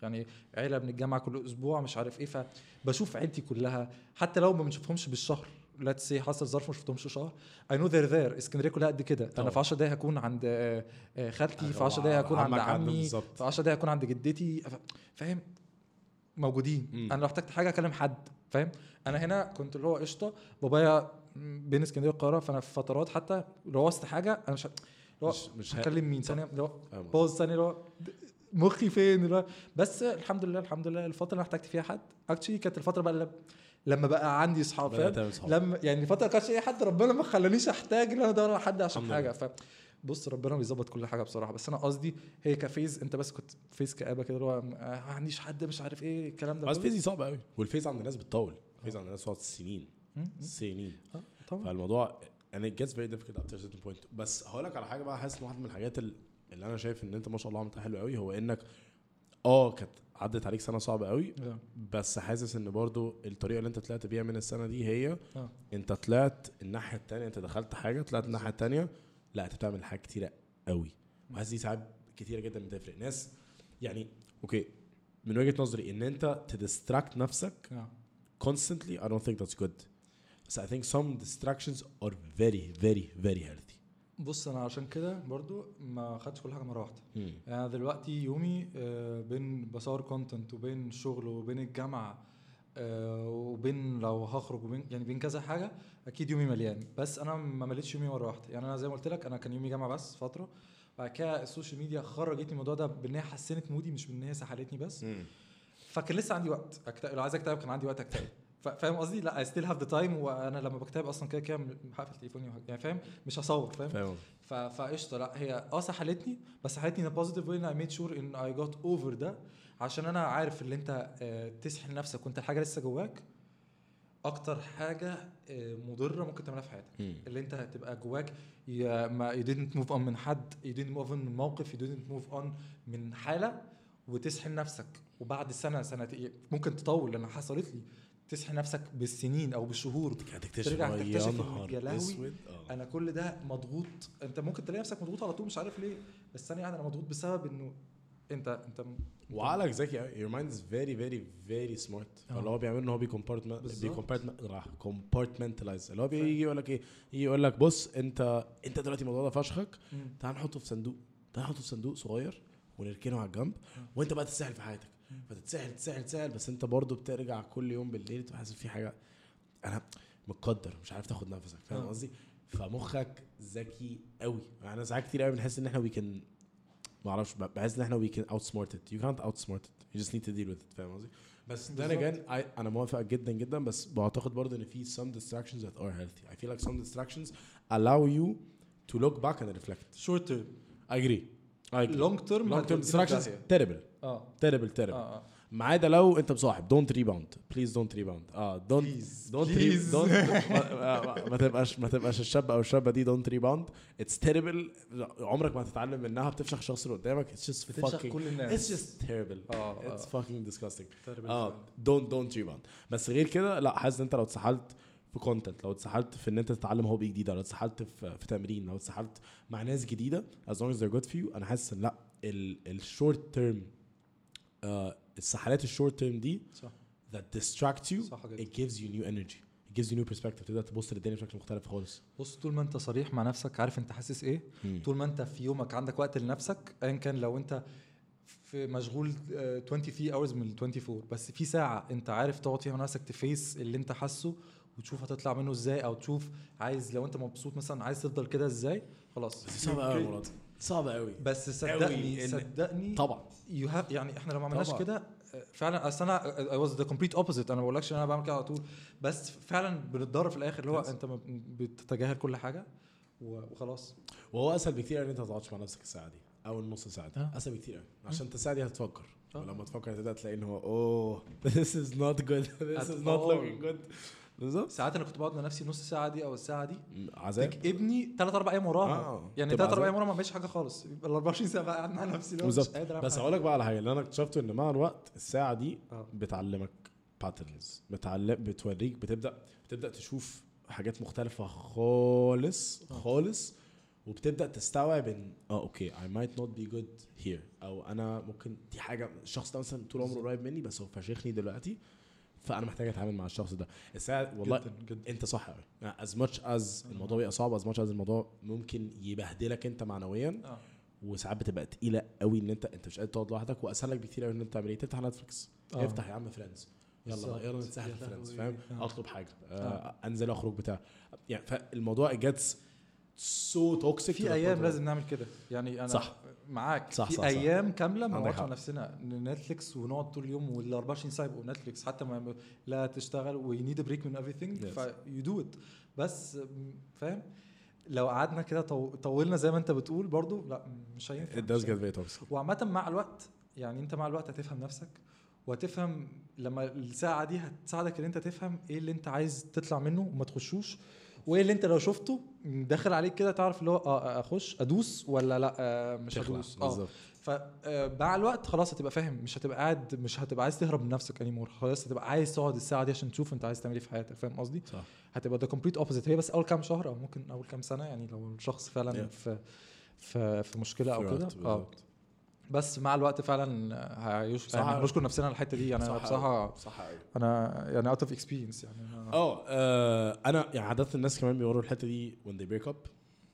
يعني عيلة بنتجمع كل أسبوع مش عارف إيه فبشوف عيلتي كلها. حتى لو ما بنشوفهمش بالشهر let's say حصل ظرف ما شفتهمش شهر I know they're there اسكندرية كلها قد كده. أنا. في 10 دقايق هكون عند آه، آه، خالتي في أيوة، 10 دقايق هكون عند عمي. في 10 دقايق هكون عند جدتي. فاهم؟ موجودين. مم. أنا لو احتجت حاجة أكلم حد. فاهم؟ أنا هنا كنت اللي هو قشطة بابايا بين اسكندرية والقاهرة فأنا في فترات حتى لو وسط حاجة أنا مش هو مش مش هكلم مين؟ ثانية اللي هو pause ثانية اللي هو مخي فين؟ اللي هو بس الحمد لله الحمد لله الفترة اللي احتجت فيها حد actually كانت الفترة بقى اللي لما بقى عندي اصحاب فاهم. لما يعني الفترة ما كانش أي حد ربنا ما خلانيش أحتاج إن أنا أدور على حد عشان حاجة ف بص ربنا بيظبط كل حاجة بصراحة بس أنا قصدي هي ك phase أنت بس كنت phase كآبة كده اللي هو ما عنديش حد مش عارف إيه الكلام ده بس. phase دي صعبه قوي وال phase عند الناس بتطول ال phase عند الناس بتقعد سنين. سنين آه، طبعا فالموضوع and it gets very difficult after a certain point بس هقول لك على حاجة بقى حاسس إن واحدة من الحاجات ال- اللي أنا شايف إن أنت ما شاء الله عملتها حلو قوي هو إنك آه كانت عدت عليك سنة صعبة قوي. بس حاسس إن برضو الطريقة اللي أنت طلعت بيها من السنة دي هي آه. أنت طلعت الناحية التانية أنت دخلت حاجة طلعت الناحية التانية لا أنت بتعمل حاجات كتيرة قوي. وحاسس دي ساعات كتيرة جدا بتفرق. ناس يعني okay من وجهة نظري إن أنت ت distract نفسك constantly I don't think that's good. بس I think some distractions are very very very healthy. بص أنا عشان كده برضو ما خدتش كل حاجة مرة واحدة. يعني أنا دلوقتي يومي آه، بين بصور content وبين الشغل وبين الجامعة وبين لو هخرج وبين يعني بين كذا حاجة أكيد يومي مليان. بس أنا ما مليتش يومي مرة واحدة. يعني أنا زي ما قلت لك أنا كان يومي جامعة بس فترة. بعد كده ال social media خرجتني الموضوع ده بإن هي حسنت mood ي مش بإن هي سحلتني بس. مم. فكان لسه عندي وقت. أكتئب. لو عايز أكتئب كان عندي وقت أكتئب. فاهم قصدي؟ لا I still have the time وأنا لما بكتئب أصلا كده كده هقفل تليفوني يعني فاهم؟ مش هصور فاهم؟ فقشطة. لا هي آه سحلتني بس سحلتني in positive way إن I made sure إن I got over ده. عشان أنا عارف اللي أنت آه، تسحل نفسك وأنت الحاجة لسه جواك أكتر حاجة آه، مضرة ممكن تعملها في حياتك. اللي أنت تبقى جواك يا ما you didn't move on من حد you didn't move on من موقف you didn't move on من حالة وتسحل نفسك. وبعد سنة سنتين ممكن تطول لأن حصلت لي. تسحل نفسك بالسنين أو بالشهور. هتكتشف ترجع تكتشف يا لهوي آه. أنا كل ده مضغوط. أنت ممكن تلاقي نفسك مضغوط على طول مش عارف ليه. بس ثانية أنا مضغوط بسبب إنه انت انت وعقلك ذكي قوي your mind is very very very smart آه. فاللي هو بيعمله ان هو. بيكومبارتمنتلايز اللي هو بيجي يقول لك إيه يجي يقول لك بص انت انت دلوقتي الموضوع ده فشخك. تعال نحطه في صندوق تعال نحطه في صندوق صغير ونركنه على الجنب. وانت بقى تتسهل في حياتك. فتتسهل تسهل تسهل بس انت برضو بترجع كل يوم بالليل تبقى حاسس في حاجة أنا متقدر مش عارف تاخد نفسك فاهم آه. قصدي فمخك ذكي قوي يعني أنا ساعات كتير قوي بنحس إن إحنا we can ما أعرفش بحس ان إحنا we can outsmart it you can't outsmart it you just need to deal with it فاهم قصدي بس ده بالظبط. again I, أنا موافق جدا جدا بس بعتقد برضه ان في some distractions that are healthy I feel like some distractions allow you to look back and reflect short term I agree I agree long term long term distractions terrible آه terrible terrible آه آه ما عدا لو انت مصاحب. don't rebound please don't rebound آه don't don't. don't ما تبقاش ما تبقاش الشاب أو الشابة دي. don't rebound it's terrible عمرك ما هتتعلم منها بتفشخ الشخص اللي قدامك. it's just fucking كل it's الناس just terrible آه it's disgusting. Terrible آه. don't don't rebound بس غير كده لا حاسس إن أنت لو اتسحلت في content لو اتسحلت في إن أنت تتعلم hobby جديدة لو اتسحلت في, في تمرين لو اتسحلت مع ناس جديدة as long as they're good for you أنا حاسس إن لا ال short term السحلات ال short term دي صح. that distract you. صح جدا. It gives you new energy. It gives you new perspective. تبدا تبص للدنيا بشكل مختلف خالص. بص طول ما انت صريح مع نفسك عارف انت حاسس إيه؟ طول ما انت في يومك عندك وقت لنفسك ايا كان لو انت في مشغول آه، 23 hours من ال 24 بس في ساعة انت عارف تقعد فيها مع نفسك ت face اللي انت حاسه وتشوف هتطلع منه إزاي أو تشوف عايز لو انت مبسوط مثلا عايز تفضل كده إزاي خلاص. بس صعبة قوي يا مراد. صعبة قوي بس صدقني صدقني طبعا. you have يعني إحنا لو ما عملناش. كده فعلا أصل أنا I was the complete opposite أنا ما بقولكش إن أنا بعمل كده على طول. بس فعلا بنتضرر في الآخر اللي هو. أنت بتتجاهل كل حاجة و- وخلاص. وهو أسهل بكتير إن أنت ما تقعدش مع نفسك الساعة دي أو النص ساعة دي. أسهل بكتير قوي عشان أنت الساعة دي هتفكر. ولما تفكر تبدا تلاقي إن هو أوه (laughs) this is not good. (laughs) this is not looking good. بالظبط ساعات أنا كنت بقعد مع نفسي نص ساعة دي أو الساعة دي عذاب ابني ثلاث أربع أيام وراها آه. يعني ثلاث أربع. أيام وراها ما بعملش حاجة خالص يبقى ال 24 ساعة بقى قاعد مع نفسي بالظبط بس. هقول لك بقى على حاجة اللي أنا اكتشفته إن مع الوقت الساعة دي آه. بتعلمك باترنز بتعلم بتوريك بتبدا بتبدأ تشوف حاجات مختلفة خالص آه. خالص وبتبدأ تستوعب إن آه okay I might not be good here أو أنا ممكن دي حاجة الشخص ده مثلا طول عمره. قريب مني بس هو فشخني دلوقتي فأنا محتاج أتعامل مع الشخص ده الساعة والله جدا جدا أنت صح قوي as much as الموضوع بيبقى صعب as much as الموضوع ممكن يبهدلك أنت معنويا آه. وساعات بتبقى تقيلة قوي إن انت أنت مش قادر تقعد لوحدك وأسهل لك بكتير قوي إن أنت تعمل إيه تفتح نتفليكس آه. افتح يا عم فريندز يلا. يلا نتسهل فريندز. فاهم آه. أطلب حاجة آه. أنزل أخرج بتاع يعني فالموضوع gets so toxic في أيام لازم نعمل كده يعني أنا صح. معاك صح، في صح، صح. أيام كاملة ما نقعدش. على نفسنا نتفليكس ونقعد طول اليوم وال 24 ساعه يبقوا نتفليكس حتى ما لا تشتغل we need break من everything Yes. ف you do it بس فاهم لو قعدنا كده طو- طولنا زي ما انت بتقول برضو لا مش هينفع it does مش get هينفع. very toxic وعامة مع الوقت يعني انت مع الوقت هتفهم نفسك وهتفهم لما الساعة دي هتساعدك إن انت تفهم إيه اللي انت عايز تطلع منه وما تخشوش وايه اللي انت لو شفته داخل عليك كده تعرف اللي هو آه اخش ادوس ولا لا؟ آه مش هدوس. آه. فمع الوقت خلاص هتبقى فاهم مش هتبقى قاعد مش هتبقى عايز تهرب من نفسك anymore خلاص هتبقى عايز تقعد الساعة دي عشان تشوف انت عايز تعمل إيه في حياتك فاهم قصدي؟ صح. هتبقى the complete opposite هي بس أول كام شهر أو ممكن أول كام سنة يعني لو الشخص فعلا Yeah. في في في مشكلة أو كده. آه. بس مع الوقت فعلا هي صح. يعني بشكر نفسنا على الحته دي. يعني أنا صح بصراحة. صح قوي أنا يعني out of experience يعني. أنا- آه آه، أنا يعني عادة الناس كمان بيمروا الحته دي when they break up.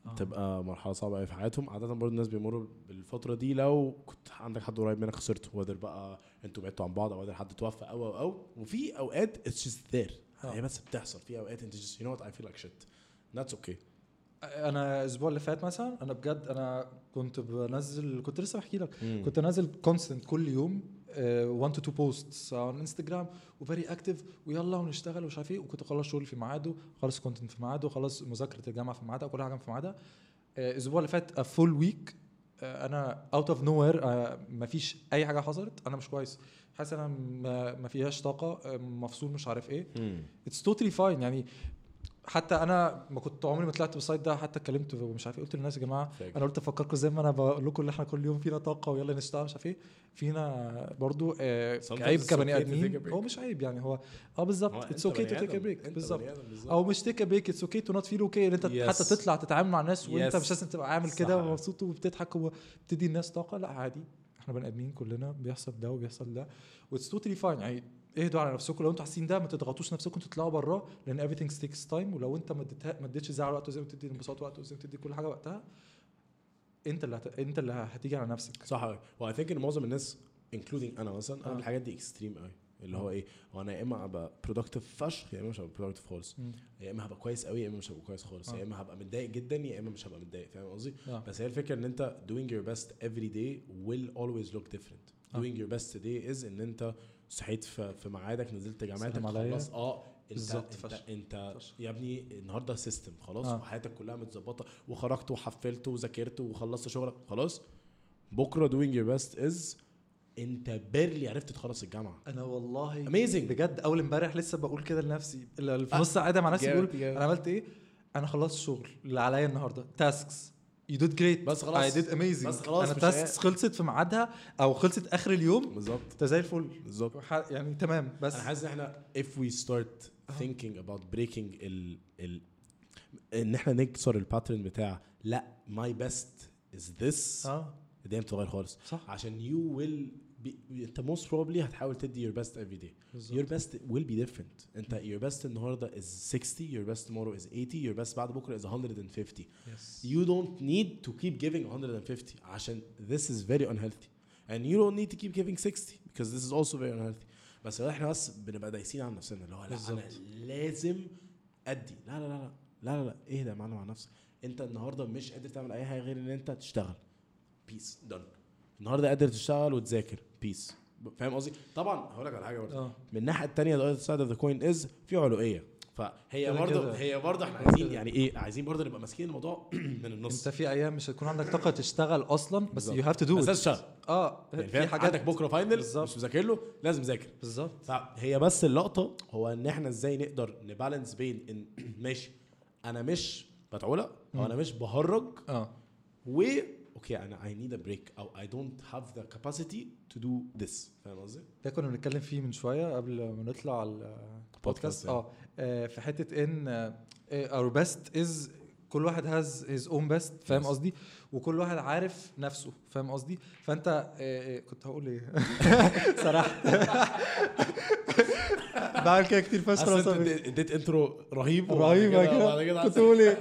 آه. تبقى مرحلة صعبة قوي في حياتهم. عادة برضه الناس بيمروا بالفترة دي لو كنت عندك حد قريب منك خسرته whether بقى أنتوا بعدتوا عن بعض أو whether حد توفى أو أو أو. وفي أوقات it's just there آه. هي بس بتحصل. في أوقات انت just you know what I feel like shit that's okay أنا الأسبوع اللي فات مثلا أنا بجد أنا كنت بنزل كنت لسه بحكي لك. كنت انزل constant كل يوم 1 to 2 posts على انستجرام و very active ويلا ونشتغل ومش عارف إيه. وكنت اخلص شغل في ميعاده خلص content في ميعاده خلص مذاكرة الجامعة في ميعادها كل حاجة في ميعادها. آه، الأسبوع اللي فات full week أنا out of nowhere ما فيش أي حاجة حصلت. أنا مش كويس. حاسس أنا ما ما فياش طاقة آه، مفصول مش عارف إيه. it's totally fine يعني حتى أنا ما كنت عمري ما طلعت بال side ده حتى اتكلمت ومش عارف إيه قلت للناس يا جماعة فاكر. أنا قلت أفكركم زي ما أنا بقول لكم ان إحنا كل يوم فينا طاقة ويلا نشتغل مش عارف إيه فينا برضو آه عيب كبني آدمين. هو مش عيب يعني هو آه بالظبط it's okay to take break بالظبط أو مش take break it's okay to not feel okay إن أنت Yes. حتى تطلع تتعامل مع الناس وأنت Yes. مش لازم تبقى عامل. كده ومبسوط وبتضحك وبتدي الناس طاقة لا عادي إحنا بني آدمين كلنا بيحصل ده وبيحصل ده و it's totally fine يعني اهدوا على نفسكم لو أنتوا حاسين ده ما تضغطوش نفسكم تطلعوا بره لأن everything takes time ولو انت ما اديتها- ما اديتش الزعل وقته زي ما بتدي الانبساط وقته زي ما بتدي كل حاجة وقتها انت اللي هت... انت اللي هتيجي على نفسك صح قوي و I think ان معظم الناس including أنا مثلا أنا آه. الحاجات دي extreme قوي اللي هو إيه هو أنا يا إما ابقى productive فشخ يا إما مش هبقى productive خالص. يا إما هبقى كويس قوي يا إما مش هبقى كويس خالص آه. يا إما هبقى متضايق جدا يا إما مش هبقى متضايق فاهم قصدي آه. بس هي الفكرة إن أنت doing your best every day will always look different آه. doing your best today is إن أنت صحيت في في ميعادك نزلت جامعتك. خلاص آه انت بالظبط، انت. انت. يا ابني النهارده system خلاص آه. وحياتك كلها متظبطة وخرجت وحفلت وذاكرت وخلصت شغلك خلاص بكرة doing your best is انت barely عرفت تخلص الجامعة أنا والله Amazing. بجد أول امبارح لسه بقول كده لنفسي اللي في. نص قاعدة مع نفسي بقول. أنا عملت إيه أنا خلصت شغل اللي عليا النهارده tasks you did great بس خلاص. I did amazing بس خلاص أنا مش tasks خلصت في ميعادها أو خلصت آخر اليوم. بالظبط. أنت زي الفل. بالظبط. يعني تمام. بس أنا حاسس إن إحنا if we start thinking about breaking ال ال إن إحنا نكسر ال pattern بتاع لأ my best is this. أه. الدنيا بتتغير خالص. صح. عشان you will be انت most probably هتحاول تدي your best every day your best will be different انت your best النهارده is 60 your best tomorrow is 80 your best بعد بكرة is 150 you don't need to keep giving 150 عشان this is very unhealthy and you don't need to keep giving 60 because this is also very unhealthy بس إحنا بس بنبقى دايسين على نفسنا اللي هو لا أنا لازم أدي. لا لا لا لا لا لا, لا. إيه ده مع نفسك. انت النهارده مش قادر تعمل أي حاجة غير إن أنت تشتغل. بس done النهارده قادر تشتغل وتذاكر. بيس فاهم قصدي؟ طبعا هقول لك على حاجة برضه. آه. من الناحية الثانية other side of the coin is في علوقية. فهي برضه. هي برضه إحنا عايزين. يعني إيه؟ عايزين برضه نبقى ماسكين الموضوع (clears throat) من النص. أنت في أيام مش هتكون عندك طاقة تشتغل أصلا بس. you have to do بس آه يعني في حاجات عندك بكرة final. مش مذاكر له لازم ذاكر. بالظبط. فهي بس اللقطة هو إن إحنا إزاي نقدر ن balance بين إن (clears throat) ماشي أنا مش بتعولق أو أنا مش بهرج آه. و أوكي أنا I need a break أو I don't have the capacity to do this فاهم قصدي؟ ده كنا بنتكلم فيه من شوية قبل ما نطلع على البودكاست آه آه، في حتة ان our best is كل واحد has his own best فاهم. قصدي وكل واحد عارف نفسه فاهم قصدي فانت آه، آه، كنت هقول إيه سرحت بعمل كده كتير فشخ سمحت. اديت- intro رهيب وبعد كده كنت بقول إيه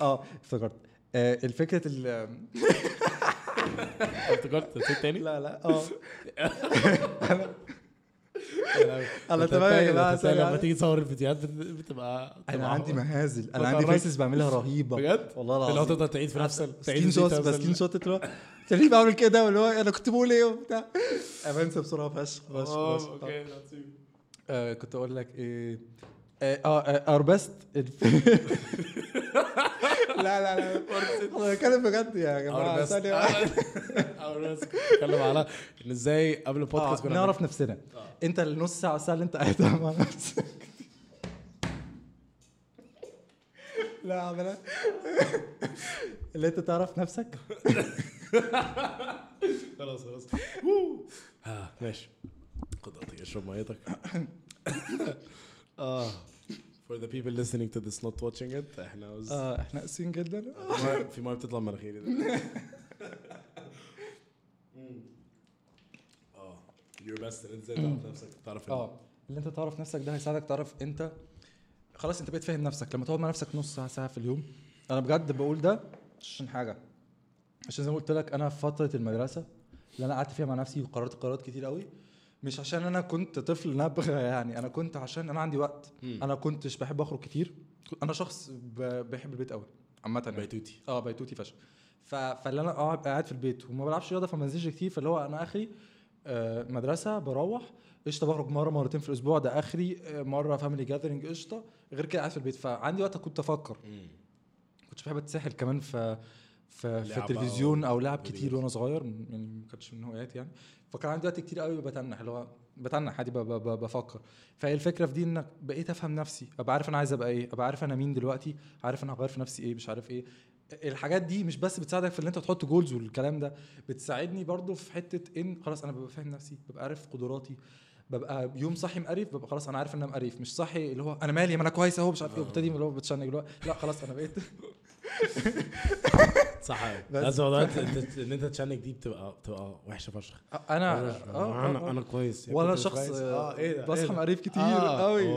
آه افتكرت آه، الفكرة ال (laughs) افتكرت نسيت تاني؟ لا لا آه. (laughs) أنا تمام يا جماعة لما. تيجي تصور الفيديوهات بت- بتبقى أنا عندي مهازل. أنا. عندي faces بعملها (laughs) رهيبة. بجد؟ والله اللي هو العظيم. تفضل تعيد في نفس تعيد shoot بس screenshot تلاقيني بعمل كده واللي هو أنا كنت بقول إيه وبتاع. أنا بنسى بسرعة فشخ فشخ آه فشخ. أوكي. آه، كنت أقول لك إيه. آه our best لا لا لا أنا بتكلم بجد يا Our جماعة ثانية best. (laughs) بتكلم على إن إزاي قبل آه، البودكاست كنا نعرف نفسنا. أنت النص ساعة الساعة اللي أنت قاعدها مع نفسك. (laughs) لا عملا اللي أنت تعرف نفسك. (laughs) خلاص خلاص. ها ماشي. خد أشرب ميتك. آه. For the people listening to this not watching it إحنا آه إحنا قاسيين جدا. (laughs) في ميه- بتطلع من مناخيري (laughs) (laughs) آه best ان انت إزاي تعرف (clears throat) نفسك؟ تعرف آه اللي أنت تعرف نفسك ده هيساعدك تعرف أنت. خلاص أنت بقيت فاهم نفسك. لما تقعد مع نفسك نص ساعة ساعة في اليوم أنا بجد بقول ده عشان حاجة. عشان زي ما قلت لك أنا في فترة المدرسة اللي أنا قعدت فيها مع نفسي وقررت قرارات كتير قوي مش عشان أنا كنت طفل نبغى يعني أنا كنت عشان أنا عندي وقت. مم. أنا كنتش بحب أخرج كتير. أنا شخص بحب البيت قوي عامة يعني. بيتوتي. آه بيتوتي فشخ. ف... فاللي أنا قاعد قاعد في البيت وما بلعبش رياضة فما بنزلش كتير فاللي هو أنا آخري آه مدرسة بروح قشطة بخرج مرة مرتين في الأسبوع ده آخري آه مرة family gathering قشطة. غير كده قاعد في البيت فعندي وقت كنت أفكر. كنتش بحب أتسحل كمان في في, في التلفزيون أو لعب كتير. وأنا صغير يعني ما كانتش من هواياتي يعني. فكان عندي وقت كتير قوي بتنح اللي هو بتنح عادي بفكر. فهي الفكرة في دي إنك بقيت أفهم نفسي أبقى عارف أنا عايز أبقى إيه أبقى عارف أنا مين دلوقتي عارف أنا هغير في نفسي إيه مش عارف إيه. الحاجات دي مش بس بتساعدك في ان أنت تحط goals والكلام ده بتساعدني برضو في حتة إن خلاص أنا ببقى فاهم نفسي ببقى عارف قدراتي ببقى يوم صاحي مقرف ببقى خلاص أنا عارف إن أنا مقرف مش صاحي اللي هو أنا مالي ما أنا كويس أهو مش عارف إيه وابتدي اللي هو بتشنج اللي هو لأ خلاص أنا بقيت (laughs) صح بس. موضوع ان انت تشانك دي بتبقى بتبقى وحشة فشخ. أنا أنا آه، أنا آه. أنا كويس. وأنا كنت شخص ده؟ بصحى إيه؟ مقريف كتير. قوي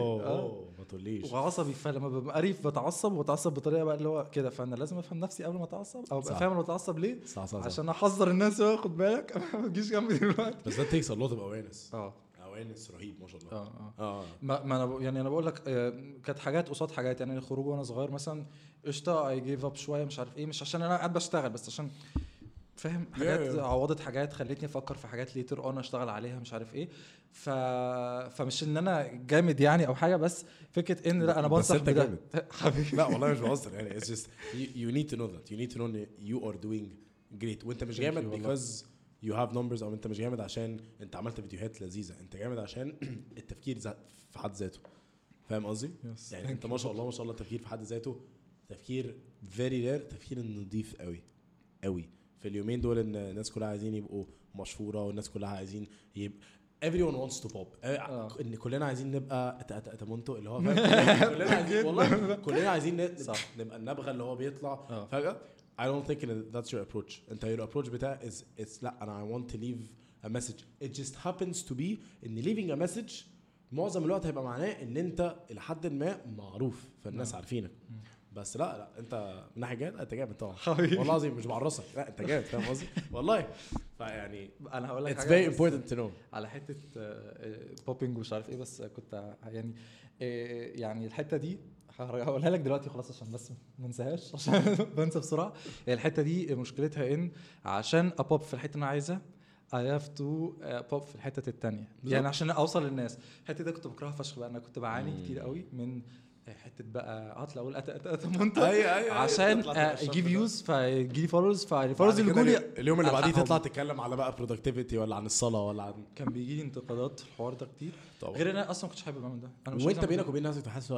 ما تقوليش. وعصبي فلما ببقى قريف بتعصب وبتعصب بطريقة بقى اللي هو كده. فأنا لازم أفهم نفسي قبل ما أتعصب أو ابقى. فاهم أنا بتعصب ليه صح صح عشان أحذر الناس خد بالك. (laughs) ما تجيش جنبي دلوقتي. بس ده تيكس a lot of awareness. أه. Awareness رهيب ما شاء الله. آه آه. آه. ما, ما أنا يعني أنا بقول لك آه، كانت حاجات قصاد حاجات. يعني الخروج وأنا صغير مثلا قشطة I give up شوية مش عارف إيه مش عشان أنا قاعد بشتغل بس عشان فاهم؟ حاجات yeah. عوضت حاجات خلتني أفكر في حاجات later on أشتغل عليها مش عارف إيه. ف فمش إن أنا جامد يعني أو حاجة بس فكرة إن لأ أنا بس بنصح أنت بده. جامد. (laughs) حبيبي. لا والله مش بهزر. يعني just you, you need to know that. You need to know ان you are doing great. وأنت مش جامد you you have numbers أو أنت مش جامد عشان أنت عملت فيديوهات لذيذة أنت جامد عشان (clears throat) التفكير في حد ذاته فاهم قصدي؟ Yes, يعني أنت. ما شاء الله ما شاء الله التفكير في حد ذاته تفكير فيري رير تفكير نظيف قوي قوي في اليومين دول إن الناس كلها عايزين يبقوا مشهورة والناس كلها عايزين يبقى everyone wants to pop آه. إن كلنا عايزين نبقى اتمونتو اللي هو (laughs) كلنا عايزين (laughs) والله كلنا عايزين. نبقى النبغة اللي هو بيطلع آه. فجأة I don't think that that's your approach. انت your approach بتاع is it's لا أنا I want to leave a message. It just happens to be ان leaving a message معظم الوقت هيبقى معناه إن أنت لحد ما معروف فالناس نعم. عارفينك. بس لا لا أنت من ناحية جامد أنت جامد طبعا. والله العظيم مش بعرسك لا أنت جامد فاهم قصدي؟ والله. فيعني أنا هقول لك it's حاجة very important to know. على حتة بوبينج ومش عارف إيه بس كنت يعني آه، يعني الحتة دي هقولها لك دلوقتي خلاص عشان بس ما انساهاش عشان (laughs) بنسى بسرعة هي الحتة دي مشكلتها إن عشان ابوب في الحتة اللي أنا عايزها I have to pop في الحتة التانية بالظبط. يعني عشان أوصل للناس الحتة دي كنت بكرهها فشخ بقى أنا كنت بعاني. كتير قوي من حتة بقى هطلع أقول أت- أت- أت- منتج أيوه أيوه عشان تطلع تبقى الشاب يجيب ده. views فيجي لي followers فال followers اللي جولي اليوم- اللي بعديه. تطلع تتكلم على بقى productivity ولا عن الصلاة ولا عن كان بيجي لي انتقادات في الحوار ده كتير طبعا غير إن أنا أصلا ما كنتش حابب اعمل ده أنا مش وأنت بينك. وبين نفسك تحس.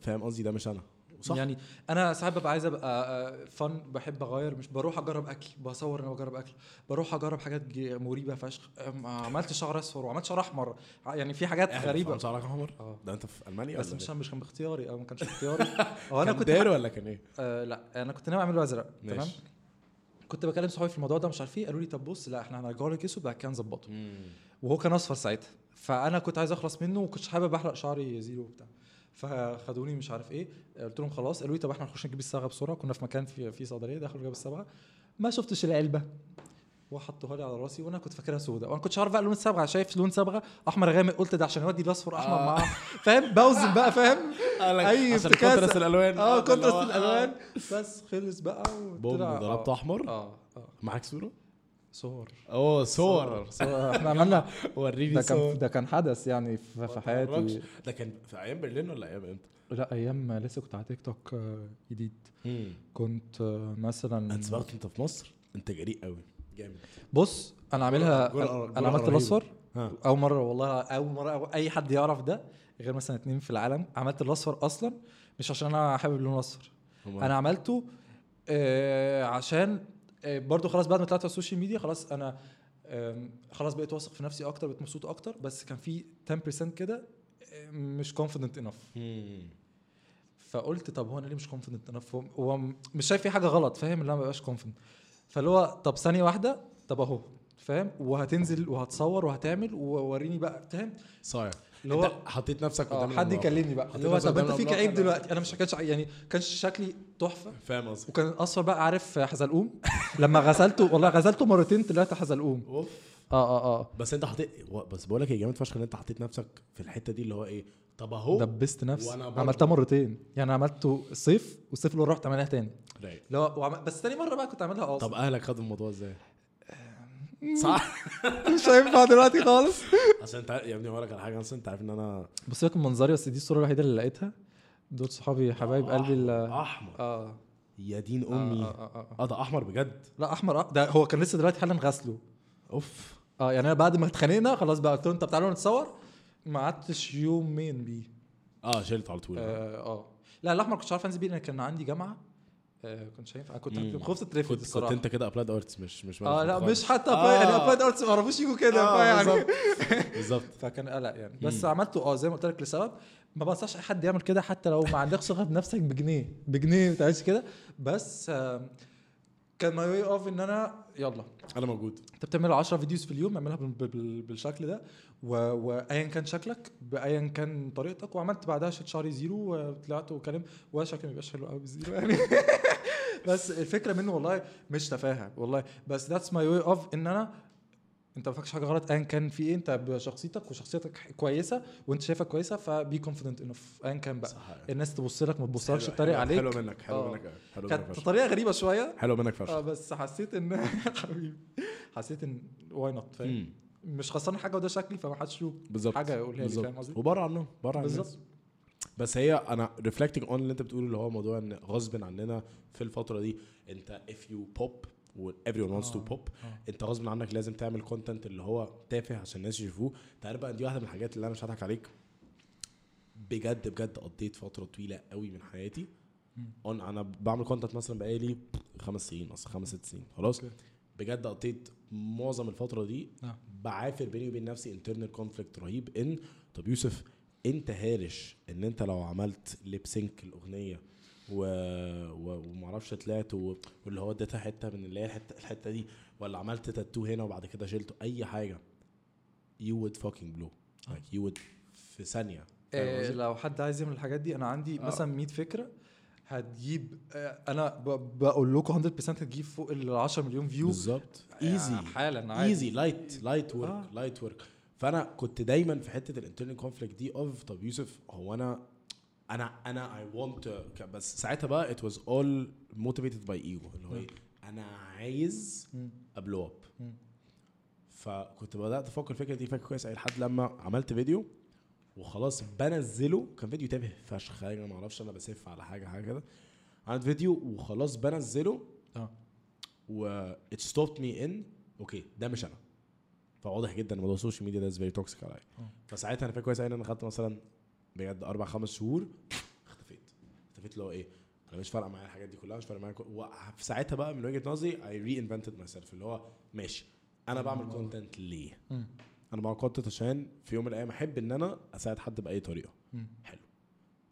فاهم قصدي؟ ده مش أنا. صح؟ يعني أنا ساعات ببقى عايز أبقى fun بحب أغير مش بروح أجرب أكل بصور أنا بجرب أكل بروح أجرب حاجات مريبة فشخ. أم، عملت شعر أصفر وعملت شعر أحمر. يعني في حاجات غريبة. فاهم شعرك أحمر؟ آه. ده أنت في ألمانيا بس مش؟ مش كان باختياري. أو ما كانش (laughs) باختياري. هو أنا كنت داير ولا كان إيه؟ آه لا أنا كنت ناوي اعمله أزرق. تمام. كنت بكلم صحابي في الموضوع ده مش عارف إيه قالوا لي طب بص لا إحنا هنرجعه لك أسود بعد كده نظبطه وهو كان أصفر ساعتها. فأنا كنت عايز أخلص منه وكنتش حابب احلق شعري زيرو وبتاع. فخدوني مش عارف إيه. قلت لهم خلاص قالوا لي طب إحنا نخش نجيب الصبغه بسرعة. كنا في مكان في في صيدلية دخلوا جابوا الصبغه ما شفتش العلبة. وحطوها لي على راسي وأنا كنت فاكرها سوداء وأنا كنتش عارف بقى لون الصبغه شايف لون صبغه أحمر غامق. قلت ده عشان يودي الأصفر أحمر آه. معاه فاهم؟ بوزن بقى فاهم؟ أي عشان افتكاسة. contrast الألوان. آه contrast هو- الألوان. بس خلص بقى وطلع- ضربته آه. أحمر؟ آه آه. معاك صورة؟ صور. أوه صور. صور. (laughs) إحنا عملنا وريني صور. ده كان حدث يعني في حياتي. ده كان في أيام برلين ولا أيام إمتى؟ لا أيام لسه كنت على تيك توك آه، جديد. كنت آه، مثلا أنت أنت في مصر؟ أنت جريء قوي جامد. بص أنا عاملها أنا عملت. الأصفر. أول مرة والله أول مرة أو أي حد يعرف ده غير مثلا اتنين في العالم. عملت الأصفر أصلا مش عشان أنا حابب اللون الأصفر. أنا عملته آه عشان برضو خلاص بعد ما طلعت على ال social media خلاص أنا خلاص بقيت واثق في نفسي أكتر بقيت مبسوط أكتر بس كان في 10% كده آه، مش confident enough. فقلت طب هو أنا ليه مش confident enough هو- مش شايف في حاجة غلط فاهم؟ اللي أنا ما بقاش confident. فاللي هو طب ثانية واحدة طب أهو فاهم؟ وهتنزل وهتصور وهتعمل ووريني بقى فاهم؟ صايع. اللي هو حطيت نفسك آه قدام حد. يكلمني بقى. اللي هو طب انت فيك عيب دلوقتي. أنا مش كانش يعني كانش شكلي تحفة. فاهم قصدي. وكان اصفر بقى عارف حزلقوم. لما غسلته والله غسلته مرتين طلعت حزلقوم. أوف. آه آه آه. بس انت حطيت بس بقول لك إيه جامد فشخ إن انت حطيت نفسك في الحتة دي اللي هو إيه طب أهو. دبست نفسي. عملتها مرتين. يعني عملته الصيف والصيف اللي رحت عملها تاني. رايق. وعم... بس تاني مرة بقى كنت عاملها آه طب أهلك خدوا الموضوع إزاي؟ صح؟ (laughs) مش هينفع دلوقتي خالص. عشان انت يا ابني هقول لك على حاجة أصلا أنت عارف إن أنا بص لك منظري بس دي الصورة الوحيدة اللي لقيتها. دول صحابي حبايب قلبي اللي أحمر. آه. يا دين آه، أمي. آه، آه، آه. آه. ده أحمر بجد. لا أحمر آه. ده هو كان لسه دلوقتي حالا غسله. أوف. آه يعني أنا بعد ما اتخانقنا خلاص بقى قلت له أنت تعالوا نتصور. ما قعدتش يومين بيه. آه شلت على طول. آه آه. لا الأحمر كنتش عارف أنزل بيه لأن كان عندي جامعة. آه كنتش هينفع كنت. خفت اترفد كنت كنت الصراحة انت كده applied arts مش مش آه لا. مش حتى آه. آه. يعني applied arts ما عرفوش يجوا كده آه، فيعني بالظبط. (laughs) بالظبط فكان قلق يعني بس مم. عملته آه زي ما قلت لك لسبب ما بنصحش أي حد يعمل كده حتى لو ما عندكش ثقة بنفسك بجنيه بجنيه ما تعملش كده بس آه كان my way of إن أنا يلا. أنا موجود. أنت بتعمل 10 videos في اليوم اعملها بال- بال- بالشكل ده وايا كان شكلك بايا كان طريقتك وعملت بعدها شعري زيرو وطلعت وكلام وشكلي ما بيبقاش حلو قوي بالزيرو يعني. (laughs) بس الفكرة منه والله مش تفاهة والله. بس that's my way of إن أنا انت ما فاكش حاجة غلط ايا كان في إيه أنت بشخصيتك وشخصيتك كويسة وأنت شايفك كويسة ف be confident enough ايا كان بقى. صح. الناس تبص لك ما تبصلكش تتريق عليك. حلو منك حلو آه. منك حلو منك كانت طريقة غريبة شوية. حلو منك آه فشخ بس حسيت إن (laughs) حبيبي حسيت إن why not فاهم. مش خسران حاجة وده شكلي فما حدش له حاجة يقولها لي. فاهم قصدي؟ وبره عنهم بره عن بالظبط. بس هي أنا reflecting on اللي أنت بتقوله اللي هو موضوع إن غصب عننا في الفترة دي أنت if you pop و everyone wants to آه. pop انت غصب عنك لازم تعمل content اللي هو تافه عشان الناس يشوفوه تعرف بقى دي واحدة من الحاجات اللي أنا مش هضحك عليك بجد بجد قضيت فترة طويلة قوي من حياتي on أنا بعمل content مثلا بقالي خمس سنين أصلا خمس ست سنين خلاص. بجد قضيت معظم الفترة دي آه. بعافر بيني وبين نفسي internal conflict رهيب ان طب يوسف انت هارش إن أنت لو عملت lip sync الأغنية و... و... ومعرفش طلعت و... واللي هو اديتها حتة من اللي هي الحته الحتة دي ولا عملت تاتو هنا وبعد كده شلته. أي حاجة. You would fucking blow. like you would في ثانية. آه قصدي؟ لو حد عايز يعمل الحاجات دي أنا عندي آه. مثلا 100 فكرة هتجيب آه أنا بقول لكم 100% هتجيب فوق ال 10 مليون view بالظبط. آه، easy حالا عادي. easy light light work آه. light work فأنا كنت دايما في حتة ال internal conflict دي of طب يوسف هو أنا أنا أنا I want بس ساعتها بقى it was all motivated by ego اللي هو إيه؟ أنا عايز. أ blow up. فكنت بدأت أفكر الفكرة دي فاكر كويس لحد لما عملت فيديو وخلاص بنزله. كان فيديو تافه فشخ حاجة ما أعرفش أنا بسف على حاجة حاجة كده. عملت فيديو وخلاص بنزله آه. و it stopped me in okay ده مش أنا. فواضح جدا ان موضوع ال social media ده very toxic عليا. آه. فساعتها أنا فاكر كويس إن أنا خدت مثلا بجد أربع خمس شهور اختفيت. اختفيت اللي هو إيه أنا مش فارقة معايا الحاجات دي كلها مش فارقة معايا وفي ساعتها بقى من وجهة نظري I reinvented myself اللي هو ماشي أنا بعمل content ليه؟ أنا بعمل content عشان في يوم من الأيام أحب إن أنا أساعد حد بأي طريقة. حلو.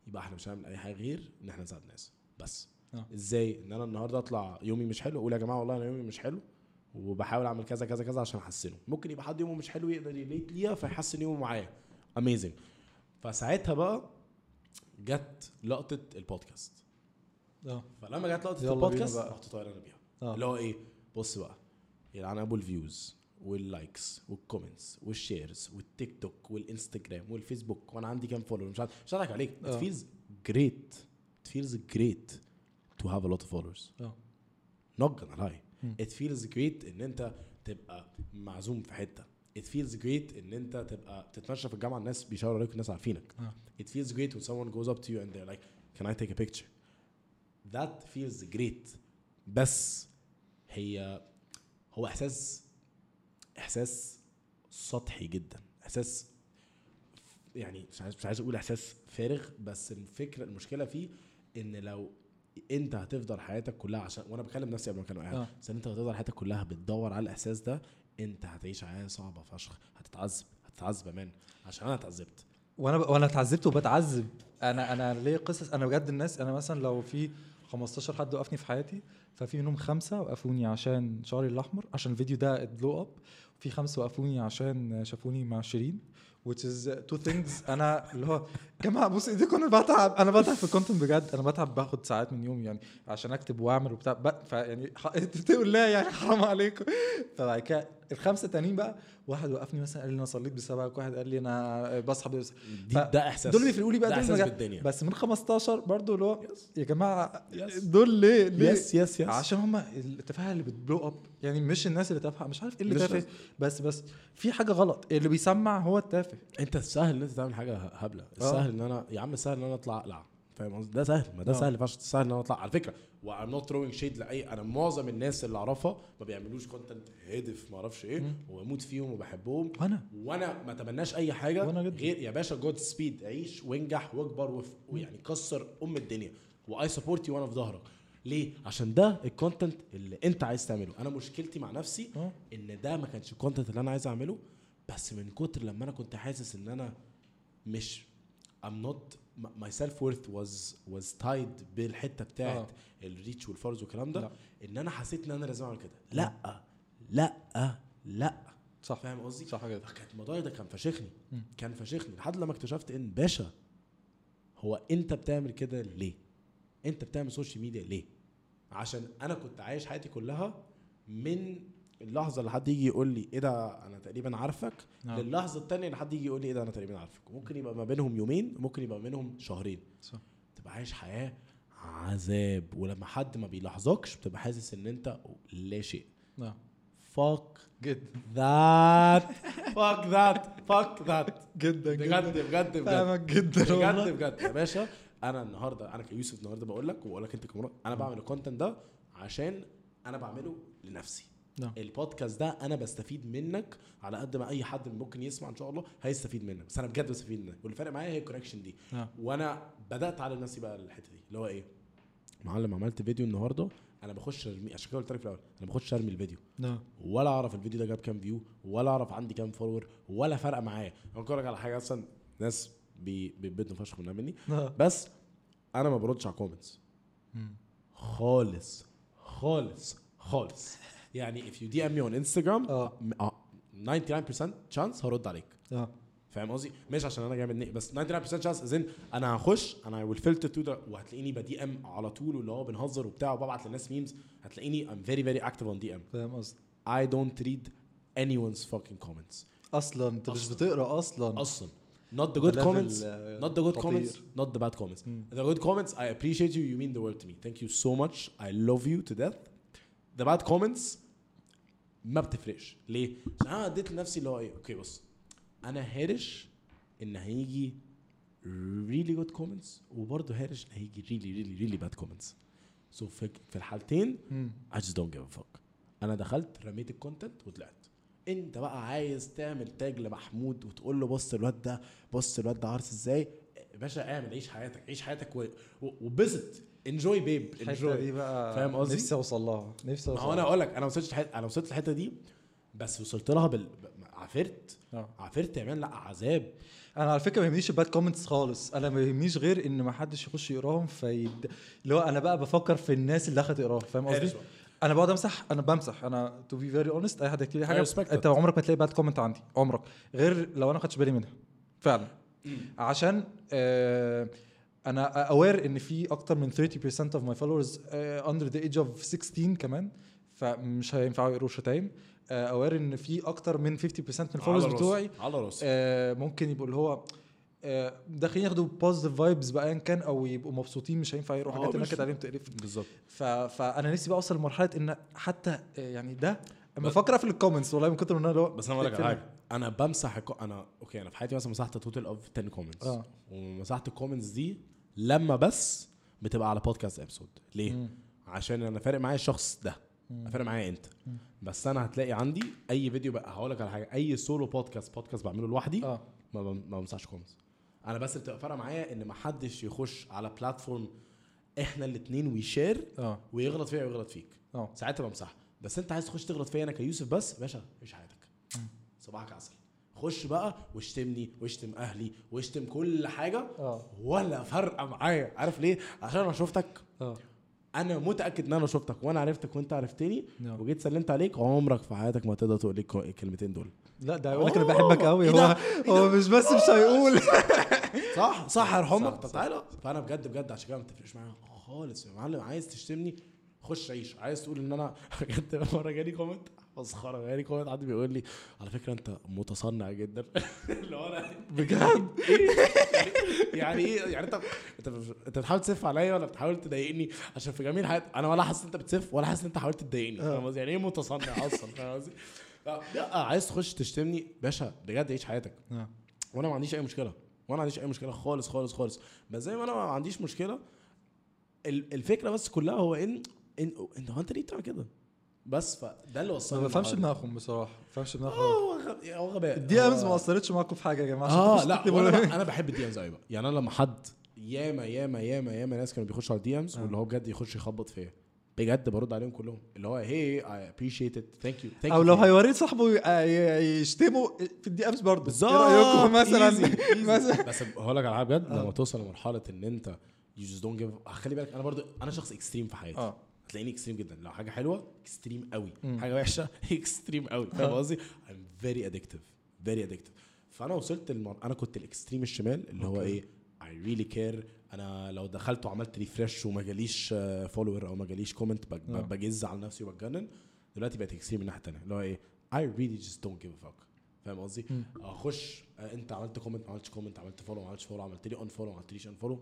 يبقى إحنا مش هنعمل أي حاجة غير إن إحنا نساعد الناس بس. آه. إزاي؟ إن أنا النهارده أطلع يومي مش حلو أقول يا جماعة والله أنا يومي مش حلو وبحاول أعمل كذا كذا كذا عشان أحسنه. ممكن يبقى حد يومه مش حلو يقدر ي relate ليها فيحسن يومه معايا. amazing فساعتها بقى جت لقطة البودكاست. آه. فلما جت لقطة البودكاست. رحت طاير أنا بيها. آه. اللي هو إيه؟ بص بقى. يلعن أبو الفيوز واللايكس والكومنتس والشيرز والتيك توك والانستجرام والفيسبوك وأنا عندي كام follower مش عارف مش هضحك عليك. آه. feels great. It feels great to have a lot of followers. آه. Not gonna lie. مم. it feels great إن أنت تبقى معزوم في حتة. It feels great إن أنت تبقى تتمشى في الجامعة الناس بيشاوروا عليك الناس عارفينك آه. it feels great when someone goes up to you and they're like can I take a picture that feels great بس هي هو إحساس إحساس سطحي جدا إحساس يعني مش عايز مش عايز أقول إحساس فارغ بس الفكرة المشكلة فيه إن لو أنت هتفضل حياتك كلها عشان وأنا بكلم نفسي قبل ما أكلم آه. بس أنت هتفضل حياتك كلها بتدور على الإحساس ده انت هتعيش حياة صعبة فشخ هتتعذب هتتعذب أمان عشان أنا اتعذبت. وأنا ب... وأنا اتعذبت وبتعذب. أنا أنا ليه قصص أنا بجد الناس أنا مثلا لو في 15 حد وقفني في حياتي ففي منهم خمسة وقفوني عشان شعري الأحمر عشان الفيديو ده اتبلو اب في خمسة وقفوني عشان شافوني مع شيرين which is two things. أنا اللي هو جماعة بص إيديكم أنا بتعب أنا بتعب في ال content بجد. أنا بتعب باخد ساعات من يومي يعني عشان أكتب وأعمل وبتاع. فيعني تقول لا يعني (laughs) حرام عليكم. فبعد كده الخمسة التانيين بقى واحد وقفني مثلا قال لي أنا صليت بسببك واحد قال لي أنا بصحى بس ده إحساس. دول بيفرقوا لي بقى ده إحساس. بالدنيا. بس من 15 برضو اللي هو. يا جماعة. دول ليه؟ ليه؟ yes yes yes عشان هم التفاهة اللي بت blow up يعني مش الناس اللي تافهة مش عارف إيه اللي تافه. بس بس في حاجة غلط. اللي بيسمع هو التافه. أنت السهل إن أنت تعمل حاجة هبلة. السهل إن أنا يا عم السهل إن أنا أطلع أقلع. فاهم قصدي؟ ده سهل. ما ده آه. سهل فشخ. سهل إن أنا أطلع. على فكرة و I'm not throwing shade ليه أنا معظم الناس اللي أعرفها ما بيعملوش content هادف ما أعرفش إيه. وبموت فيهم وبحبهم. وأنا. وأنا ما أتمناش أي حاجة وأنا جدا. غير يا باشا Godspeed عيش وانجح واكبر وف- ويعني كسر أم الدنيا. و I support you وأنا في ظهرك. ليه عشان ده ال content اللي انت عايز تعمله أنا مشكلتي مع نفسي آه ان ده ما كانش ال content اللي أنا عايز اعمله بس من كتر لما أنا كنت حاسس ان أنا مش I'm not my self worth was was tied بالحتة بتاعت آه. ال reach وال follows والكلام ده لا. ان أنا حسيت ان أنا لازم اعمل كده لا لا لا صح فاهم قصدي؟ صح كده فكانت الموضوع ده كان فشخني مم. كان فشخني لحد لما اكتشفت ان باشا هو انت بتعمل كده ليه؟ انت بتعمل social media ليه؟ عشان أنا كنت عايش حياتي كلها من اللحظة اللي حد يجي يقول لي إيه ده أنا تقريبا عارفك نعم. للحظة الثانية اللي حد يجي يقول لي إيه ده أنا تقريبا عارفك. ممكن يبقى ما بينهم يومين ممكن يبقى ما بينهم شهرين. صح. تبقى عايش حياة عذاب ولما حد ما بيلاحظكش بتبقى حاسس إن أنت لا شيء. نعم. fuck جدا that fuck that fuck that جدا بجد بجد بجد. بجد بجد يا باشا. أنا النهارده أنا كيوسف النهارده بقول لك وبقول لك انت كمان أنا بعمل ال content ده عشان أنا بعمله لنفسي. نعم. البودكاست ده أنا بستفيد منك على قد ما اي حد ممكن يسمع ان شاء الله هيستفيد منك بس أنا بجد بستفيد منك. واللي فارق معايا هي ال connection دي. نعم. وأنا بدأت اعلم نفسي بقى الحتة دي اللي هو إيه؟ معلم عملت فيديو النهارده أنا بخش ارمي عشان كده قلت لك في الأول أنا بخش ارمي الفيديو. نعم. ولا اعرف الفيديو ده جاب كام view ولا اعرف عندي كام follower ولا فارقه معايا. أنا لك على حاجة أصلا ناس بيبدوا فشخ منها مني. نعم. بس أنا ما بردش على ال comments مم. خالص خالص خالص. يعني if you DM me on Instagram آه. م- آه، 99% chance هرد عليك. آه. فاهم قصدي؟ مش عشان أنا جامد بس 99% chance زين أنا هخش أنا will filter to the وهتلاقيني ب DM على طول واللي هو بنهزر وبتاع وببعت للناس memes هتلاقيني I'm very very active on DM فاهم قصدي؟ I don't read anyone's fucking comments. أصلا أنت مش. بتقرأ أصلا. أصلا. Not the good comments آه، not the good comments not the bad comments the good comments I appreciate you you mean the world to me thank you so much I love you to death the bad comments ما بتفرقش ليه؟ عشان أنا اديت لنفسي اللي هو إيه أوكي بص أنا هارش ان هيجي really good comments وبرضه هارش ان هيجي really really really bad comments so في, الحالتين. I just don't give a fuck أنا دخلت رميت الكونتنت وطلعت انت بقى عايز تعمل tag لمحمود وتقول له بص الواد ده بص الواد ده عارس إزاي؟ باشا اعمل عيش حياتك عيش حياتك وبسط. enjoy babe enjoy دي بقى فاهم قصدي؟ نفسي أوصل لها نفسي ما أوصل هو أنا أقول لك أنا وصلت أنا وصلت الحته دي بس وصلت لها بال عافرت. آه. عافرت يا man لا عذاب. أنا على فكرة ما يهمنيش ال bad comments خالص. أنا ما يهمنيش غير إن ما حدش يخش يقراهم feed... اللي هو أنا بقى بفكر في الناس اللي دخلت تقراها فاهم قصدي؟ أنا بقعد أمسح أنا بمسح. أنا to be very honest أي حد يكتب لي حاجة أنت. عمرك ما تلاقي bad comment عندي عمرك. غير لو أنا ما خدتش بالي منها. فعلا. عشان آه أنا aware إن في أكتر من 30% of my followers uh, under the age of 16 كمان. فمش هينفعوا يقروا شتايم aware إن في أكتر من 50% من ال followers بتوعي على راسي آه، ممكن يبقوا اللي هو آه، داخلين ياخدوا positive vibes بقى ايا كان أو يبقوا مبسوطين مش هينفع آه، حاجات النكد عليهم تقرف بالظبط. فانا نفسي بقى أوصل لمرحلة إن حتى آه، يعني ده أما بفكر أقفل ال comments والله من كتر ما أنا بس أنا أقول لك. حاجة أنا بمسح الكو... أنا okay أنا في حياتي مثلا مسحت total of 10 comments آه ومسحت ال comments دي لما بس بتبقى على podcast episode ليه؟ مم. عشان أنا فارق معايا الشخص ده مم. فارق معايا أنت مم. بس أنا هتلاقي عندي أي فيديو بقى هقول لك على حاجة أي solo podcast podcast بعمله لوحدي آه بم- ما بمسحش comments أنا بس بتبقى فارقة معايا إن ما حدش يخش على platform إحنا الاثنين ويشير آه. ويغلط فيا ويغلط فيك. آه. ساعتها بمسحها بس أنت عايز تخش تغلط فيا أنا كيوسف بس؟ باشا عيش حياتك. صباحك عسل. خش بقى واشتمني واشتم أهلي واشتم كل حاجة آه. ولا فارقه معايا. عارف ليه؟ عشان أنا شفتك. آه. أنا متأكد إن أنا شفتك. وأنا عرفتك وأنت عرفتني. نعم. وجيت سلمت عليك. عمرك في حياتك ما تقدر تقول لي الكلمتين دول. لا ده هيقول لك أنا بحبك قوي إيه هو ده؟ هو مش بس مش هيقول. (laughs) صح صح يرحمك صح، طب. تعالى. فأنا بجد بجد عشان كده ما تفرقش معايا خالص يا معلم. عايز تشتمني؟ خش عيش. عايز تقول إن أنا (laughs) بجد مرة جالي comment؟ مسخرة. جالي comment حد بيقول لي على فكرة أنت متصنع جدا. (laughs) اللي هو أنا بجد؟ يعني إيه؟ يعني أنت أنت أنت بتحاول تسف عليا ولا بتحاول تضايقني؟ عشان في جميع حياتي أنا ولا حاسس إن أنت بتسف ولا حاسس إن أنت حاولت تضايقني. آه. فاهم يعني إيه متصنع أصلا؟ فاهم قصدي؟ لا عايز تخش تشتمني باشا بجد عيش حياتك. آه. وأنا ما عنديش أي مشكلة. وأنا ما عنديش أي مشكلة خالص خالص خالص. بس زي ما أنا ما عنديش مشكلة ال- الفكرة بس كلها هو إن إن انت هو أنت ليه بتعمل كده؟ بس فده اللي وصلني ما بفهمش. دماغهم بصراحة ما بفهمش دماغهم. آه هو غب- هو غباء. ال DMs ما أثرتش معاكم في حاجة يا جماعة آه لا أنا بحب ال DMs قوي بقى. يعني أنا لما حد ياما ياما ياما ياما ناس كانوا بيخشوا على ال DMs آه. واللي هو بجد يخش يخبط فيا. بجد برد عليهم كلهم. اللي هو هي I appreciate it thank you thank you أو لو هيوريه صاحبه ي- يشتمه في ال DMs برضه. بالظبط. إيه رايكم (laughs) مثلا؟ بس هقول لك على حاجة بجد آه. لما توصل لمرحلة إن أنت you just don't give خلي بالك أنا برضو أنا شخص extreme في حياتي. آه. هتلاقيني extreme جدا. لو حاجة حلوة extreme قوي. حاجة وحشة (laughs) extreme قوي. فاهم قصدي؟ I'm very addictive. Very addictive. فأنا وصلت المر... أنا كنت ال extreme الشمال اللي هو. إيه I really care أنا لو دخلت وعملت refresh وما جاليش follower أو ما جاليش comment آه. بجز على نفسي وبتجنن دلوقتي بقيت extreme من الناحيه الثانية اللي هو إيه؟ I really just don't give a fuck. فاهم قصدي؟ أخش آه، أنت عملت comment ما عملتش comment عملت follow ما عملتش follow عملت لي unfollow ما عملتليش unfollow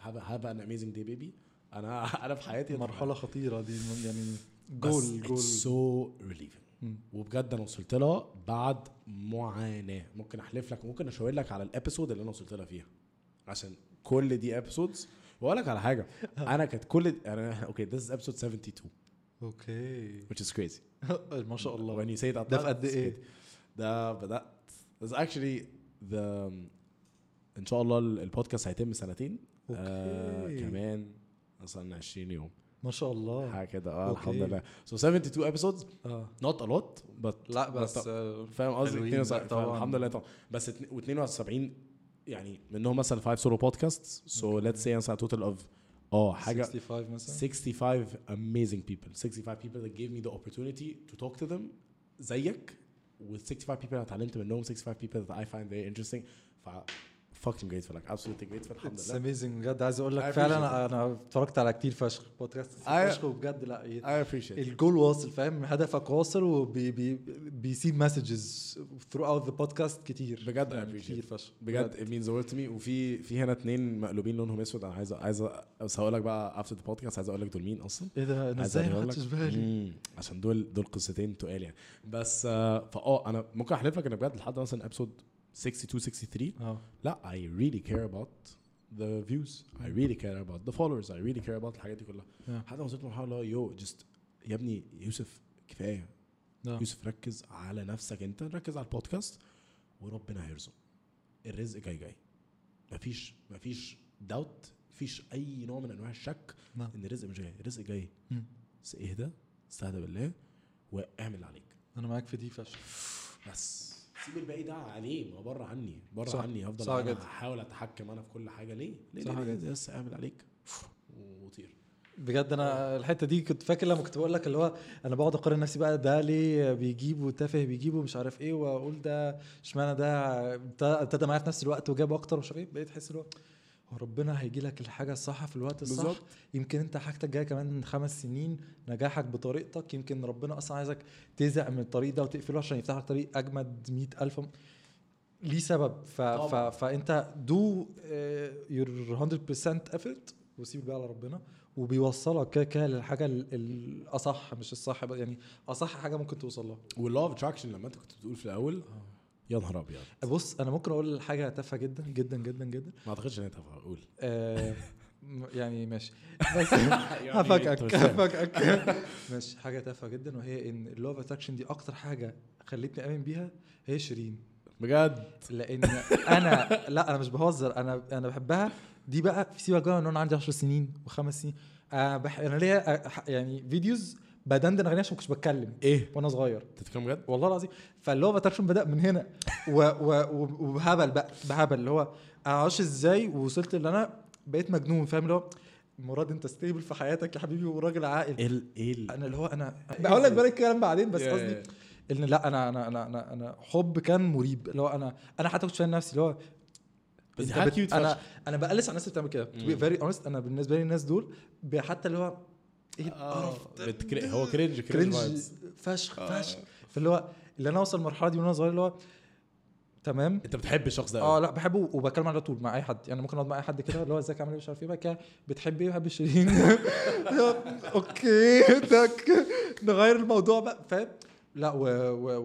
have have an amazing day baby أنا (laughs) أنا في حياتي مرحلة خطيرة دي يعني goal goal so relieving. وبجد أنا وصلت لها بعد معاناة. ممكن أحلف لك وممكن أشاور لك على ال episode اللي أنا وصلت لها فيها. عشان كل دي episodes وأقول لك على حاجة أنا كانت كل أنا أوكي is episode 72 أوكي which is crazy. (laughs) ما شاء الله. When you say it ده في قد crazy. ده بدات that's actually the إن شاء الله ال- البودكاست هيتم سنتين. آه أوكي كمان مثلا 20 يوم. ما شاء الله. حاجة كده. آه. الحمد لله. So 72 episodes. آه. Not a lot but لا بس آه، فاهم قصدي؟ حلوين، 72 لا طبعاً. الحمد لله طبعا. بس و72 يعني منهم مثلا 5 سولو بودكاست so let's say مثلا total of اه حاجه 65 مثلا 65 amazing people 65 people that gave me the opportunity to talk to them زيك with 65 people انا اتعلمت منهم 65 people that I find very interesting ف fucking grateful like absolutely grateful الحمد لله. amazing بجد. عايز أقول لك فعلا أنا اتفرجت على كتير فشخ. بودكاست فشخ وبجد لا I appreciate الجول واصل فاهم؟ هدفك واصل وبيسيب messages throughout the podcast كتير. بجد I appreciate كتير. فشخ. بجد it means the world to me. وفي في هنا اتنين مقلوبين لونهم أسود. أنا عايز عايز بس هقول لك بقى after the podcast عايز أقول لك دول مين أصلا؟ إيه ده؟ أنا إزاي ما خدتش. بالي؟ عشان دول دول قصتين تقال يعني. بس آه، فآه أنا ممكن أحلف لك إن بجد لحد مثلا episode 62 63 آه لا I really care about the views. I really care about the followers. I really care about الحاجات دي كلها. Yeah. ما وصلت لمرحلة اللي هو you just يا ابني يوسف كفاية. آه. يوسف ركز على نفسك انت ركز على البودكاست وربنا هيرزق. الرزق جاي جاي. مفيش مفيش داوت مفيش أي نوع من أنواع الشك نعم. إن الرزق مش جاي. الرزق جاي. بس اهدى استهدى بالله واعمل اللي عليك. أنا معاك في دي فشخ. بس. سيب الباقي ده عليه ما بره عني بره صح. عني هفضل صح أنا جدا. هحاول أتحكم أنا في كل حاجة ليه؟ ليه صح ليه. بس أعمل عليك وطير بجد أنا الحتة دي كنت فاكر لما كنت بقول لك اللي هو أنا بقعد أقارن نفسي بقى ده ليه بيجيب وتافه بيجيبه مش عارف إيه وأقول ده اشمعنى ده ابت- ابتدى معايا في نفس الوقت وجاب أكتر ومش عارف إيه بقيت أحس اللي هو وربنا هيجي لك الحاجة الصح في الوقت الصح. بالظبط. يمكن انت حاجتك جاية كمان خمس سنين نجاحك بطريقتك. يمكن ربنا أصلا عايزك تزهق من الطريق ده وتقفله عشان يفتح لك طريق أجمد مئة ألف ليه سبب؟ ف... ف... فانت دو your 100% effort وسيب بقى على ربنا وبيوصلك كده كده للحاجة ال- الأصح مش الصح يعني أصح حاجة ممكن توصل لها. وال law of attraction لما انت كنت بتقول في الأول يا نهار أبيض. بص أنا ممكن أقول حاجة تافهة جدا جدا جدا جدا. ما أعتقدش إن انت هقول آه م- يعني ماشي. (laughs) بس يعني هفاجئك. هفاجئك. ماشي حاجة تافهة جدا وهي إن ال law of attraction دي أكتر حاجة خلتني آمن بيها هي شيرين. بجد؟ لأن أنا لا أنا مش بهزر أنا أنا بحبها. دي بقى سيبك بقى إن أنا عندي 10 سنين وخمس سنين. أنا بح... أنا ليا أ- يعني videos بدندن اغاني عشان ما كنتش بتكلم إيه؟ وأنا صغير. بتتكلم بجد؟ والله العظيم. فاللي هو attraction بدأ من هنا و... و... وبهبل بقى بهبل. اللي هو أنا معرفش إزاي؟ ووصلت اللي أنا بقيت مجنون فاهم؟ اللي هو مراد أنت stable في حياتك يا حبيبي وراجل عاقل. إيه إيه أنا اللي هو أنا هقول لك بقى الكلام بعدين بس قصدي إن لا أنا أنا أنا أنا, أنا حب كان مريب. اللي هو أنا أنا حتى كنت فاهم نفسي. اللي هو بس بت- أنا. أنا بقلس على الناس اللي بتعمل كده. Be مم. very honest أنا بالنسبة لي الناس دول حتى اللي هو إيه آه، القرف هو cringe cringe. فشخ آه. فشخ. فاللي هو اللي أنا أوصل المرحلة دي وأنا صغير اللي هو تمام؟ أنت بتحب الشخص ده آه. لا بحبه وبكلم على طول مع أي حد. يعني ممكن أقعد مع أي حد كده اللي هو إزيك عامل إيه؟ مش عارف إيه. بعد كده بتحب إيه؟ بحب شيرين. (laughs) أوكي نغير الموضوع بقى فاهم؟ لا و... و...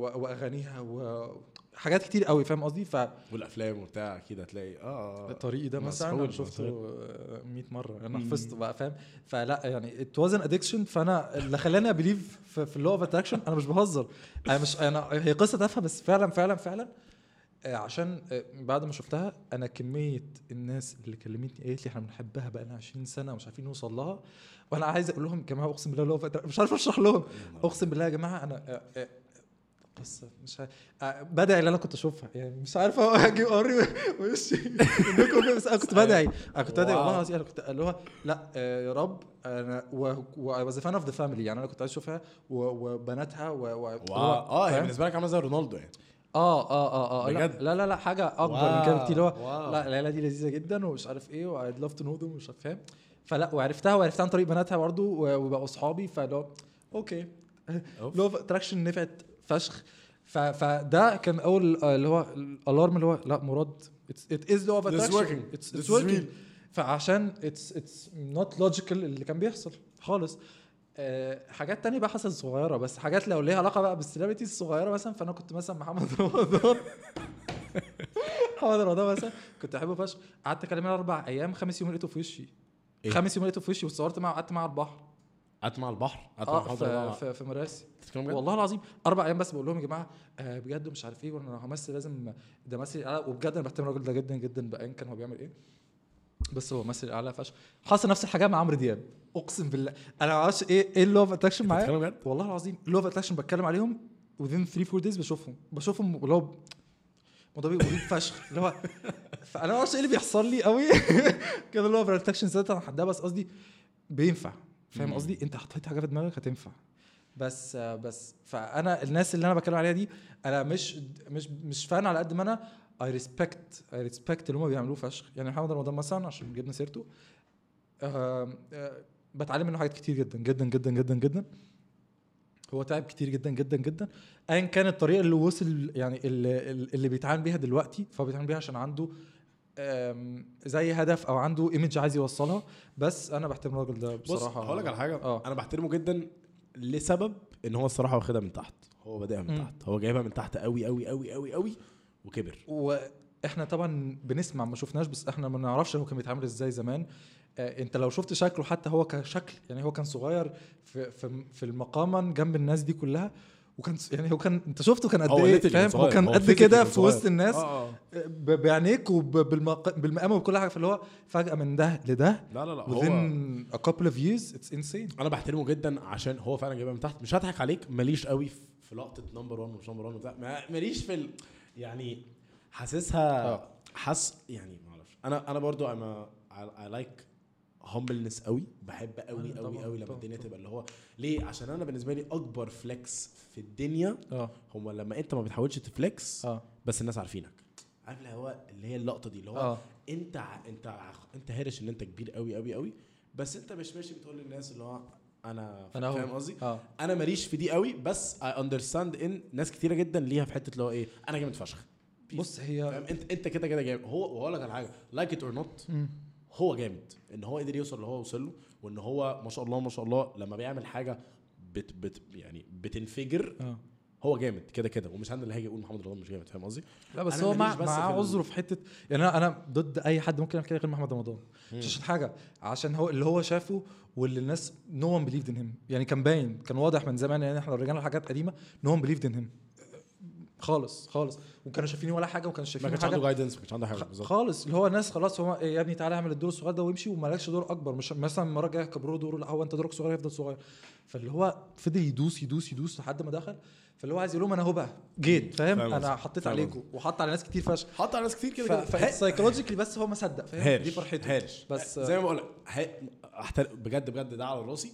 وحاجات كتير قوي فاهم قصدي؟ والأفلام وبتاع أكيد هتلاقي آه فالطريق ده مثلا أنا شفته مسحول. 100 مرة أنا. حفظته بقى فاهم؟ فلا يعني it was an addiction فأنا اللي خلاني I believe في, ال law of attraction أنا مش بهزر. أنا مش أنا هي قصة تافهة بس فعلا فعلا فعلا آه، عشان آه، بعد ما شفتها أنا كمية الناس اللي كلمتني قالت لي إحنا بنحبها بقى لنا 20 سنة ومش عارفين نوصل لها وأنا عايز أقول لهم يا جماعة أقسم بالله لو مش عارف أشرح لهم. أقسم بالله يا جماعة أنا آه، آه، قصه مش عارف. آه، بدعي اللي أنا كنت أشوفها. يعني مش عارف أهو أجي اوري وشي إنكم بس أنا كنت بدعي. أنا كنت بدعي. والله العظيم أنا كنت اللي هو لأ آه، يا رب. أنا was fan of the family يعني أنا كنت عايز أشوفها و- وبناتها و- و- آه هي فاهم؟ بالنسبة لك عاملة زي رونالدو يعني. آه آه آه آه لأ بجد؟ لا لا, لا حاجة أكبر من كده بكتير. اللي هو. لأ العيله دي لذيذة جدا ومش عارف إيه و I'd love to know them ومش عارف فاهم؟ فلأ وعرفتها وعرفتها عن طريق بناتها برضه و- وبقوا أصحابي. فاللي هو أوكي. law attraction نفعت فشخ. فده كان أول آه، اللي هو ال alarm اللي هو لا مراد. it is law of attraction. It's working. فعشان it's it's not logical اللي كان بيحصل خالص. آه، حاجات تانية بقى حصلت صغيرة بس حاجات لو ليها علاقة بقى بال celebrities الصغيرة مثلا. فأنا كنت مثلا محمد (laughs) رمضان. محمد رمضان مثلا كنت أحبه فشخ. قعدت أكلمه أربع أيام خمس يوم لقيته في وشي. إيه؟ خمس يوم لقيته في وشي واتصورت معاه وقعدت معاه على البحر. قعدت مع البحر قعدت مع آه محمد في. في, مراسي؟ والله العظيم أربع أيام بس بقول لهم يا جماعة آه بجد مش عارف إيه وأنا همثل لازم ده مثل اعلى وبجد أنا بحترم الراجل ده جدا جدا بأيًا كان هو بيعمل إيه. بس هو مثل اعلى فشخ. حصل نفس الحاجة مع عمرو دياب. أقسم بالله أنا ما أعرفش إيه إيه ال law of attraction معايا؟ والله العظيم ال law of attraction بتكلم عليهم within 3 4 days بشوفهم. بشوفهم اللي هو الموضوع بيبقى فشخ. اللي هو فانا ما أعرفش إيه اللي بيحصل لي قوي كده اللي هو في ال attraction that أنا حدها بس قصدي بينفع. فاهم. قصدي؟ انت حطيت حاجة في دماغك هتنفع. بس بس فأنا الناس اللي أنا بتكلم عليها دي أنا مش مش مش فأنا على قد ما أنا I respect I respect اللي هم بيعملوه فشخ. يعني محمد رمضان مثلا عشان جبنا سيرته آه آه بتعلم منه حاجات كتير جدا جدا جدا جدا جدا. هو تعب كتير جدا جدا جدا. ايا كان الطريقة اللي وصل يعني اللي, اللي بيتعامل بيها دلوقتي فهو بيتعامل بيها عشان عنده زي هدف أو عنده ايمج عايز يوصلها بس أنا بحترم الراجل ده بص بصراحة. هقول لك على حاجة. آه. أنا بحترمه جدا لسبب إن هو الصراحة واخدها من تحت. هو بادئها من مم. تحت. هو جايبها من تحت قوي قوي قوي قوي قوي وكبر. وإحنا طبعا بنسمع ما شفناش بس إحنا ما نعرفش هو كان بيتعامل إزاي زمان. آه، أنت لو شفت شكله حتى هو كشكل يعني هو كان صغير في في, في المقاما جنب الناس دي كلها وكان يعني هو كان انت شفته كان قد هو إيه؟ فاهم؟ هو. كان هو قد كده في. وسط الناس آه آه. ب- بعينيك وبالمقام وبكل حاجة. فاللي هو فجأة من ده لده لا لا لا هو within a couple of years it's insane. أنا بحترمه جدا عشان هو فعلا جايبها من تحت. مش هضحك عليك ماليش قوي في- في لقطة number 1 ومش number 1 وبتاع. ما- ماليش في ال... يعني حاسسها آه. حس يعني ما أعرفش. أنا أنا برضو أنا I like humbleness قوي بحب قوي قوي قوي لما الدنيا. تبقى اللي هو ليه؟ عشان أنا بالنسبة لي أكبر flex في الدنيا آه. هو لما أنت ما بتحاولش ت flex آه. بس الناس عارفينك. عارف اللي هو اللي هي اللقطة دي اللي هو آه. أنت ع- أنت ع- أنت هارش إن أنت كبير قوي قوي قوي بس أنت مش ماشي بتقول للناس اللي هو أنا هو. فاهم قصدي؟ آه. أنا ماليش في دي قوي بس I understand إن ناس كتيرة جدا ليها في حتة اللي هو إيه أنا جامد فشخ. بص هي فاهم؟ أنت أنت كده كده جامد. هو وهقول لك على حاجة like it or not. هو جامد إن هو قدر يوصل اللي هو وصل له وإن هو ما شاء الله ما شاء الله لما بيعمل حاجة بت بت يعني بتنفجر آه. هو جامد كده كده. ومش أنا اللي هاجي أقول محمد رمضان مش جامد فاهم قصدي؟ لا بس هو مع بس معاه عذره في حتة يعني أنا أنا ضد أي حد ممكن يعمل كده غير محمد رمضان. مش عشان حاجة عشان هو اللي هو شافه واللي الناس no one believed in him يعني كان باين كان واضح من زمان يعني إحنا لو رجعنا لحاجات قديمة no one believed in him خالص خالص. وكانوا شايفين ولا حاجة وكانوا ما شايفين كانش حاجة. عنده guidance ما كانش عنده حاجة بالظبط. خالص. اللي هو الناس خلاص هو إيه يا ابني تعالى اعمل الدور الصغير ده وامشي ومالكش دور أكبر. مش مثلا المره الجايه كبروا دوره لا هو أنت دورك صغير يفضل صغير. فاللي هو فضل يدوس يدوس يدوس لحد ما دخل. فاللي هو عايز يقول لهم أنا اهو بقى جيت. فاهم؟ أنا. حطيت عليكم وحط على ناس كتير فشخ. حط على ناس كتير كده كده. ف psychologically بس هو ما صدق فاهم؟ دي فرحته. هارش. بس زي ما بقول لك بجد بجد ده على راسي.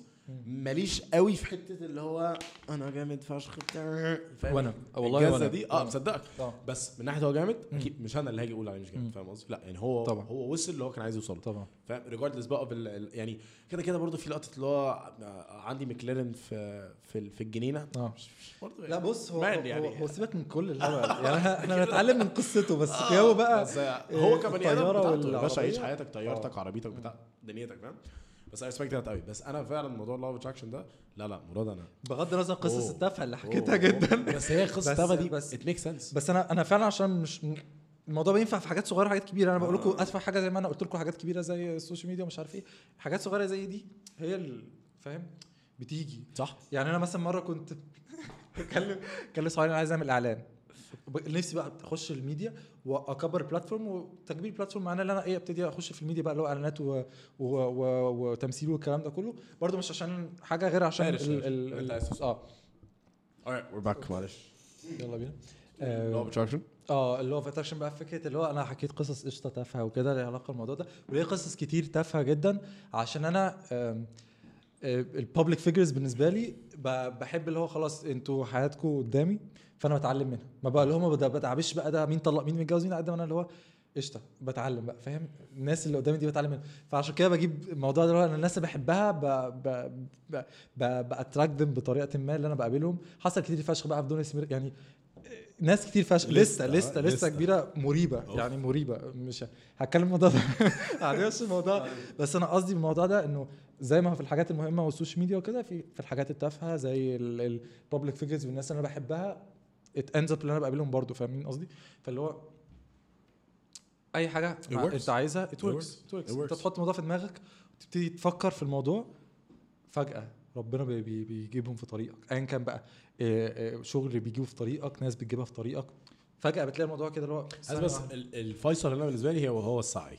ماليش قوي في حتة اللي هو أنا جامد فشخ بتاع. فاهم؟ وأنا. والله وأنا. دي آه وأنا. مصدقك. آه. بس من ناحية هو جامد أكيد مش أنا اللي هاجي أقول عليه مش جامد. فاهم قصدي؟ لا يعني هو طبعا. هو وصل اللي هو كان عايز يوصل له طبعا. فاهم ريجاردلس بقى بال يعني كده كده برضه في لقطة اللي هو عندي مكلارن في في في الجنينة. آه. برضه لا بص هو هو, يعني. هو سيبك من كل الهبل. (laughs) يعني إحنا بنتعلم من قصته بس جو بقى بس هو كبني آدم بتاعته يا باشا عيش. حياتك طيارتك عربيتك بتاع دنيتك فاهم؟ بس أنا respect that قوي. بس أنا فعلا موضوع ال law of attraction ده لا لا مراد أنا بغض النظر قصص. التافهة اللي حكيتها. جدا. بس هي قصة بس- تافهة دي بس- it make sense بس أنا أنا فعلا عشان مش الموضوع بينفع في حاجات صغيرة وحاجات كبيرة. أنا بقول لكم آه. اتفه حاجة زي ما أنا قلت لكم حاجات كبيرة زي ال social media ومش عارف إيه. حاجات صغيرة زي دي هي فاهم؟ بتيجي. صح. يعني أنا مثلا مرة كنت (laughs) بكلم كلم صحابي أنا عايز أعمل إعلان. نفسي بقى أخش الميديا وأكبر ال platform وتكبير ال platform معناه إن أنا إيه أبتدي أخش في الميديا بقى اللي هو إعلانات و... و... و... وتمثيل والكلام ده كله. برضه مش عشان حاجة غير عشان ال... ال... ال... آه. Alright we're back. معلش. يلا بينا. آه، attraction آه اللي هو في attraction بقى فكرة اللي هو أنا حكيت قصص قشطة تافهة وكده ليها علاقة بالموضوع ده. وليه قصص كتير تافهة جدا. عشان أنا ال public figures بالنسبة لي بحب اللي هو خلاص أنتوا حياتكم قدامي. فأنا بتعلم منها. ما بقى اللي هم ما بتابعش بقى ده مين طلق مين متجوز مين قد ما أنا اللي هو قشطة بتعلم بقى فاهم؟ الناس اللي قدامي دي بتعلم منها. فعشان كده بجيب الموضوع ده اللي هو أنا الناس اللي بحبها ب ب ب ب بطريقة ما اللي أنا بقابلهم. حصل كتير فشخ بقى في دنيا سمير يعني ناس كتير فشخ لسه لسه لسه لستة. كبيرة مريبة أوف. يعني مريبة. مش هتكلم الموضوع ده. (laughs) معلش الموضوع. بس أنا قصدي بالموضوع ده إنه زي ما في الحاجات المهمة وال social media وكده في في الحاجات التافهة زي ال public figures والناس اللي أنا بحبها it ends up اللي أنا بقابلهم برضه فاهمين قصدي؟ فاللي هو أي حاجة. أنت عايزها it works أنت. تحط الموضوع في دماغك وتبتدي تفكر في الموضوع فجأة ربنا بي بي بيجيبهم في طريقك. ايا كان بقى إيه، إيه، شغل بيجيبه في طريقك ناس بتجيبها في طريقك فجأة بتلاقي الموضوع كده اللي هو بس الفيصل هنا بالنسبة لي هو هو السعي.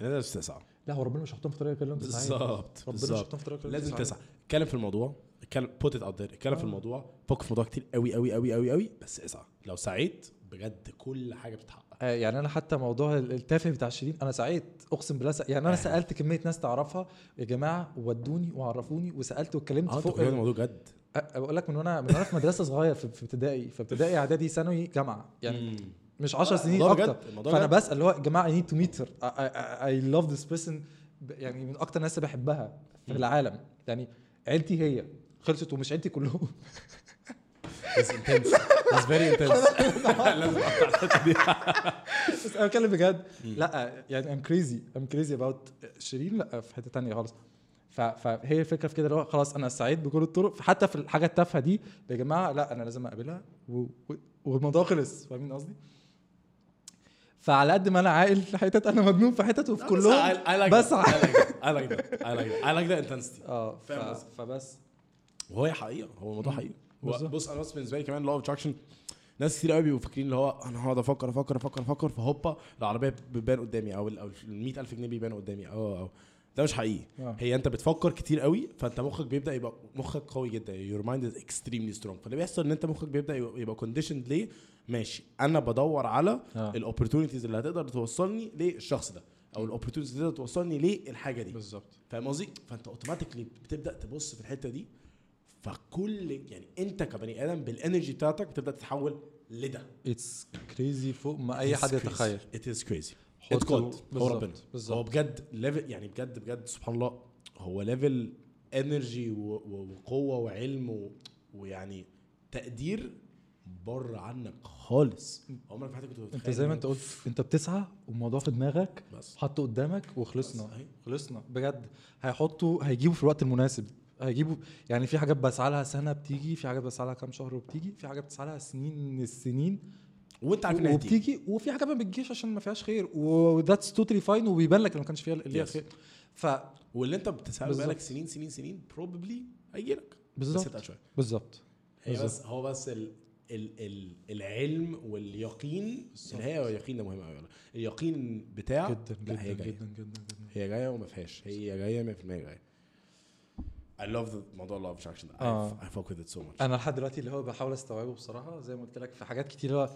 لازم تسعى لا هو ربنا مش هيحطهم في طريقك إلا أنت. بالظبط ربنا مش هيحطهم في طريقك لازم. تسعى. اتكلم في الموضوع. اتكلم put it out اتكلم في آه. الموضوع فكر في موضوع كتير قوي قوي قوي قوي قوي بس اسعى لو سعيت بجد كل حاجة بتتحقق آه، يعني أنا حتى موضوع ال- التافه بتاع شيرين أنا سعيت أقسم بالله سع- يعني أنا آه. سألت كمية ناس تعرفها يا جماعة ودوني وعرفوني وسألت واتكلمت أنت فوق الموضوع جد أ- بقول لك من وأنا من وأنا في مدرسة صغير في ابتدائي في ابتدائي إعدادي ثانوي جامعة يعني. مش 10 سنين الموضوع أكتر الموضوع فأنا. بسأل اللي هو يا جماعة I need to meet I love this person يعني من أكتر الناس اللي بحبها في. العالم يعني عيلتي هي خلصت ومش عيلتي كلهم. بس very intense لازم اقطع الحته دي بس أنا بتكلم بجد. لا يعني I'm crazy I'm crazy about شيرين. لا في حتة تانية خالص. فهي الفكرة في كده اللي هو خلاص أنا سعيت بكل الطرق. حتى في الحاجة التافهة دي يا جماعة لا أنا لازم أقابلها. والموضوع خلص. فاهمين قصدي؟ فعلى قد ما أنا عاقل في حتت أنا مجنون في حتت وفي كلهم. بس I like that. I like that. I like that. I like that intensity. آه؟ فبس. وهو هي حقيقة هو الموضوع. حقيقه بالظبط. بص أنا بس بالنسبة لي كمان law attraction ناس كتير قوي بيبقوا فاكرين اللي هو أنا هقعد أفكر أفكر أفكر أفكر فهوبا العربية بتبان قدامي أو ال أو ال 100000 جنيه بيبانوا قدامي. أو أو ده مش حقيقي. آه. هي أنت بتفكر كتير قوي فأنت مخك بيبدأ يبقى مخك قوي جدا. your mind is extremely strong فاللي بيحصل إن أنت مخك بيبدأ يبقى, conditioned ليه؟ ماشي. أنا بدور على آه. ال opportunities اللي هتقدر توصلني للشخص ده أو ال opportunities اللي تقدر توصلني للحاجة دي. بالظبط. فاهم قصدي؟ فأنت automatically بتبدأ تبص في الحتة دي. فكل يعني انت كبني آدم بال energy بتاعتك بتبدأ تتحول لده. it's crazy فوق ما أي حد يتخيل. it is crazy it's good هو بالظبط، ربنا. هو بجد level يعني بجد بجد سبحان الله هو level energy وقوة وعلم. ويعني تقدير بره عنك خالص. عمرك في حياتك كنت أنت زي ما أنت قلت أنت بتسعى والموضوع في دماغك حطه قدامك وخلصنا. خلصنا. بجد هيحطوا هيجيبوا في الوقت المناسب. هيجيبوا يعني في حاجات بسعى لها سنة بتيجي في حاجات بسعى لها كام شهر وبتيجي في حاجات بتسعى لها سنين السنين. وانت عارف إنها وبتيجي وفي حاجات ما بتجيش عشان ما فيهاش خير وذاتس توتالي فاين وبيبان لك ما كانش فيها اللي Yes. خير. ف واللي انت بالظبط. بقالك سنين سنين سنين probably هيجي لك. بس بالظبط. بالظبط. هي. بس هو بس ال ال ال العلم واليقين. اللي هي اليقين ده مهم قوي اليقين بتاع جدا جدا جدا جدا جدا. هي جاية وما فيهاش. هي جاية 100% جاية. I love the موضوع law of attraction. I, آه. I fuck with it so much. أنا لحد دلوقتي اللي هو بحاول استوعبه بصراحة زي ما قلت لك في حاجات كتير اللي هو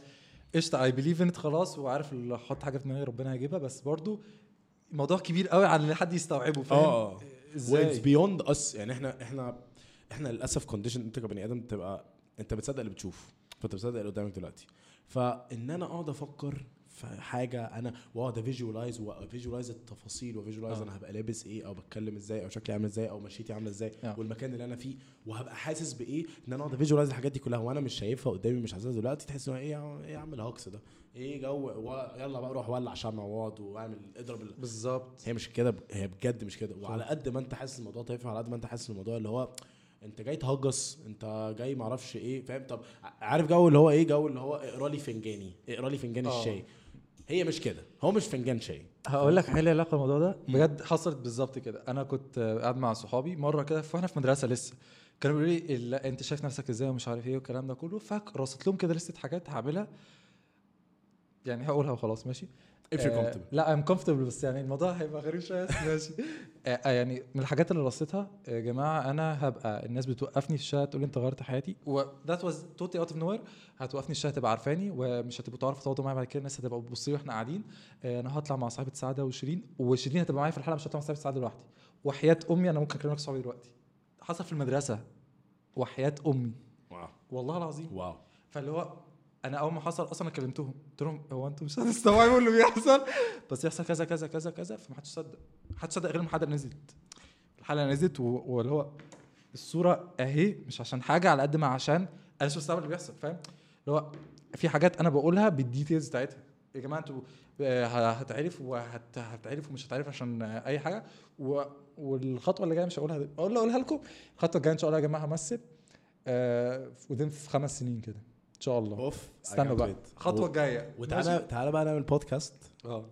قشطة I believe ان خلاص وعارف اللي أحط حاجة في دماغي ربنا هيجيبها بس برضو الموضوع كبير قوي على ان حد يستوعبه فاهم؟ آه it's إزاي؟ beyond us يعني إحنا إحنا إحنا للأسف conditioned أنت كبني آدم تبقى أنت بتصدق اللي بتشوفه فأنت بتصدق اللي قدامك دلوقتي. فإن أنا أقعد أفكر حاجة أنا واقعد ا visualize وا visualize التفاصيل وا visualize آه. أنا هبقى لابس إيه أو بتكلم إزاي أو شكلي عامل إزاي أو مشيتي عاملة إزاي آه. والمكان اللي أنا فيه وهبقى حاسس بإيه؟ إن أنا أقعد ا visualize الحاجات دي كلها. وأنا مش شايفها قدامي مش حاسسها دلوقتي تحس إن إيه إيه يا عم الهكس ده؟ إيه جو و- يلا بقى روح ولع شمع واقعد واعمل اضرب ال- بالظبط. هي مش كده هي بجد مش كده. وعلى قد ما أنت حاسس الموضوع تافه على قد ما أنت حاسس الموضوع اللي هو أنت جاي تهجص أنت جاي معرفش إيه فاهم؟ طب عارف جو اللي هو إيه؟ جو اللي هو اقرا لي فنجاني اقرا لي فنجان آه. الشاي. هي مش كده. هو مش فنجان شاي. هقول لك حاجة ليها علاقة بالموضوع ده. بجد حصلت بالظبط كده. أنا كنت قاعد مع صحابي مرة كده وإحنا في مدرسة لسه. كانوا بيقولوا لي ال- أنت شايف نفسك إزاي ومش عارف إيه والكلام ده كله؟ فرصيت لهم كده لستة حاجات هعملها. يعني هقولها وخلاص ماشي. If you're آه، comfortable. لا I'm comfortable بس يعني الموضوع هيبقى غريب شوية ماشي. آه، آه، يعني من الحاجات اللي رصيتها يا جماعة أنا هبقى الناس بتوقفني في الشارع تقول لي أنت غيرت حياتي و that was totally out of no هتوقفني الشارع تبقى عارفاني ومش هتبقوا تعرفوا تقعدوا معايا بعد كده الناس هتبقى بتبص لي وإحنا قاعدين. أنا هطلع مع صاحبة سعادة وشيرين وشيرين هتبقى معايا في الحلقة مش هطلع مع صاحبة سعادة لوحدي. وحياة أمي أنا ممكن أكلمك صحابي دلوقتي. حصل في المدرسة وحياة أمي. Wow. والله العظيم. Wow. فاللي هو أنا أول ما حصل أصلا كلمتهم. قلت لهم هو أنتم مش هتستوعبوا اللي بيحصل؟ (laughs) بس يحصل كذا كذا كذا كذا فما حدش صدق. ما حدش صدق غير لما الحلقة نزلت. الحلقة نزلت واللي هو الصورة أهي مش عشان حاجة على قد ما عشان أنا مش مستوعب اللي بيحصل فاهم؟ اللي هو في حاجات أنا بقولها بال details بتاعتها. يا جماعة أنتوا آه، هتعرف وهتعرف ومش هتعرف عشان أي حاجة. و... والخطوة اللي جاية مش هقولها أقول أقولها لكم. الخطوة الجاية إن شاء الله يا جماعة همثل آه في خمس سنين كده. شاء الله. أوف استنوا بقى. الخطوه الجايه وتعالى تعالى بقى نعمل بودكاست آه.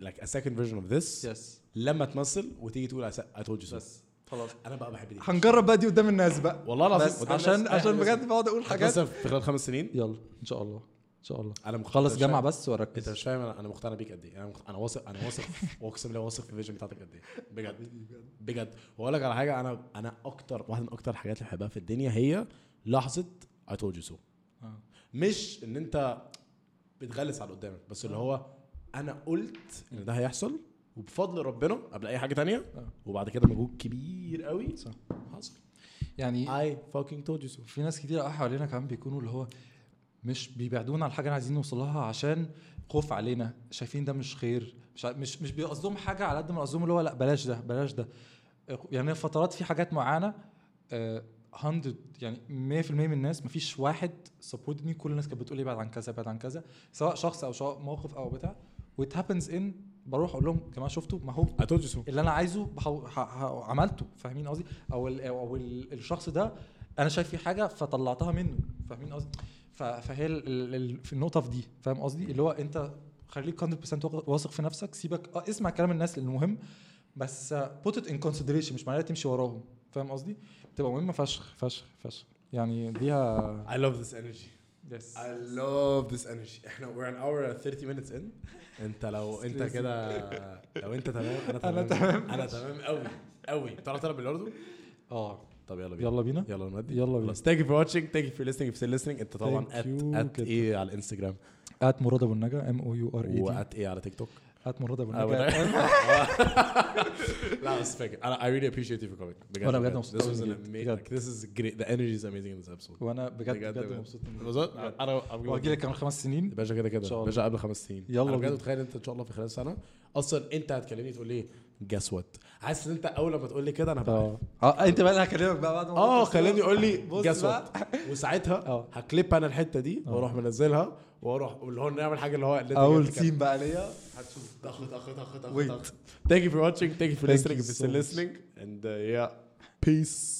Like a second version of this. yes لما تمثل وتيجي تقول told you so. بس خلاص. أنا بقى بحب دي. هنجرب بقى دي قدام الناس بقى. والله العظيم عشان عشان بجد بقعد أقول حاجات. في خلال خمس سنين. يلا إن شاء الله. إن شاء الله. أنا مخ- خلص مش جامعة بس أنت واركز مش فاهم أنا مقتنع بيك قد إيه؟ أنا أنا واثق أنا واثق (laughs) واقسم بالله واثق في ال vision بتاعتك قد إيه. بجد. بجد. وأقول لك على حاجة أنا أنا أكتر واحدة من أكتر الحاجات اللي بحبها في الدنيا هي لحظة I told you so. آه. مش إن أنت بتغلس على قدامك بس اللي هو أنا قلت إن ده هيحصل وبفضل ربنا قبل أي حاجة تانية آه. وبعد كده مجهود كبير قوي صح. حصل يعني I fucking told you so في ناس كتير قوي حوالينا كمان بيكونوا اللي هو مش بيبعدونا عن الحاجة اللي عايزين نوصل لها عشان خوف علينا شايفين ده مش خير مش مش مش بيقصدهم حاجة على قد ما قصدهم اللي هو لأ بلاش ده بلاش ده يعني فترات في حاجات معينة آه، 100 يعني 100% من الناس مفيش واحد support ني كل الناس كانت بتقول لي ابعد عن كذا ابعد عن كذا سواء شخص أو سواء موقف أو بتاع. what happens ان بروح أقول لهم يا جماعة شفتوا؟ ما هو اللي أنا عايزه بحو... ح... ح... عملته. فاهمين قصدي؟ أو ال... أو ال... الشخص ده أنا شايف فيه حاجة فطلعتها منه. فاهمين قصدي؟ ف... فهي ال... ال... في النقطة في دي. فاهم قصدي؟ اللي هو أنت خليك 100% واثق- في نفسك. سيبك آه اسمع كلام الناس لأنه مهم. بس put it in consideration مش معناها تمشي وراهم. فاهم قصدي؟ بتبقى مهمة فشخ فشخ فشخ. يعني ليها I love this energy. يس I love this energy. إحنا we're an hour and 30 minutes in. انت لو (laughs) انت. كده لو انت تمام أنا تمام. تمام. أنا تمام قوي قوي بتعرف تلعب بلياردو؟ آه. طب يلا بينا. يلا بينا. يلا نودي. يلا بينا. خلاص. Thank you for watching. Thank you for listening. If you're listening انت طبعا at جدا. إيه على الانستجرام ات مراد أبو النجا. ام أو يو ار اي وات إيه على تيك توك هات مراد ابو النجا لا بس فاكر أنا I really appreciate you for coming بجد وأنا بجد مبسوط This was أوي an جدا. ama- بجد. like, this is great the energy is amazing in this episode وأنا بجد بجد. مبسوط. أنا واجي لك كمان خمس سنين باشا كده كده. باشا قبل خمس سنين يلا بجد. متخيل أنت إن شاء الله في خلال سنة أصلا أنت هتكلمني تقول لي جس وات حاسس إن أنت أول لما تقول لي كده أنا هبقى آه آه أنت بقى اللي هكلمك بقى بعد ما آه. خليني يقول لي بقى. وات (laughs) وساعتها آه. هكليب أنا الحتة دي آه. وأروح منزلها وأروح اللي هو نعمل حاجة اللي هو اللي أول. سين بقى ليا هتشوف طخ Wait. طخ. Thank you for watching. Thank you for Thank listening. If you're listening. And uh, yeah, peace.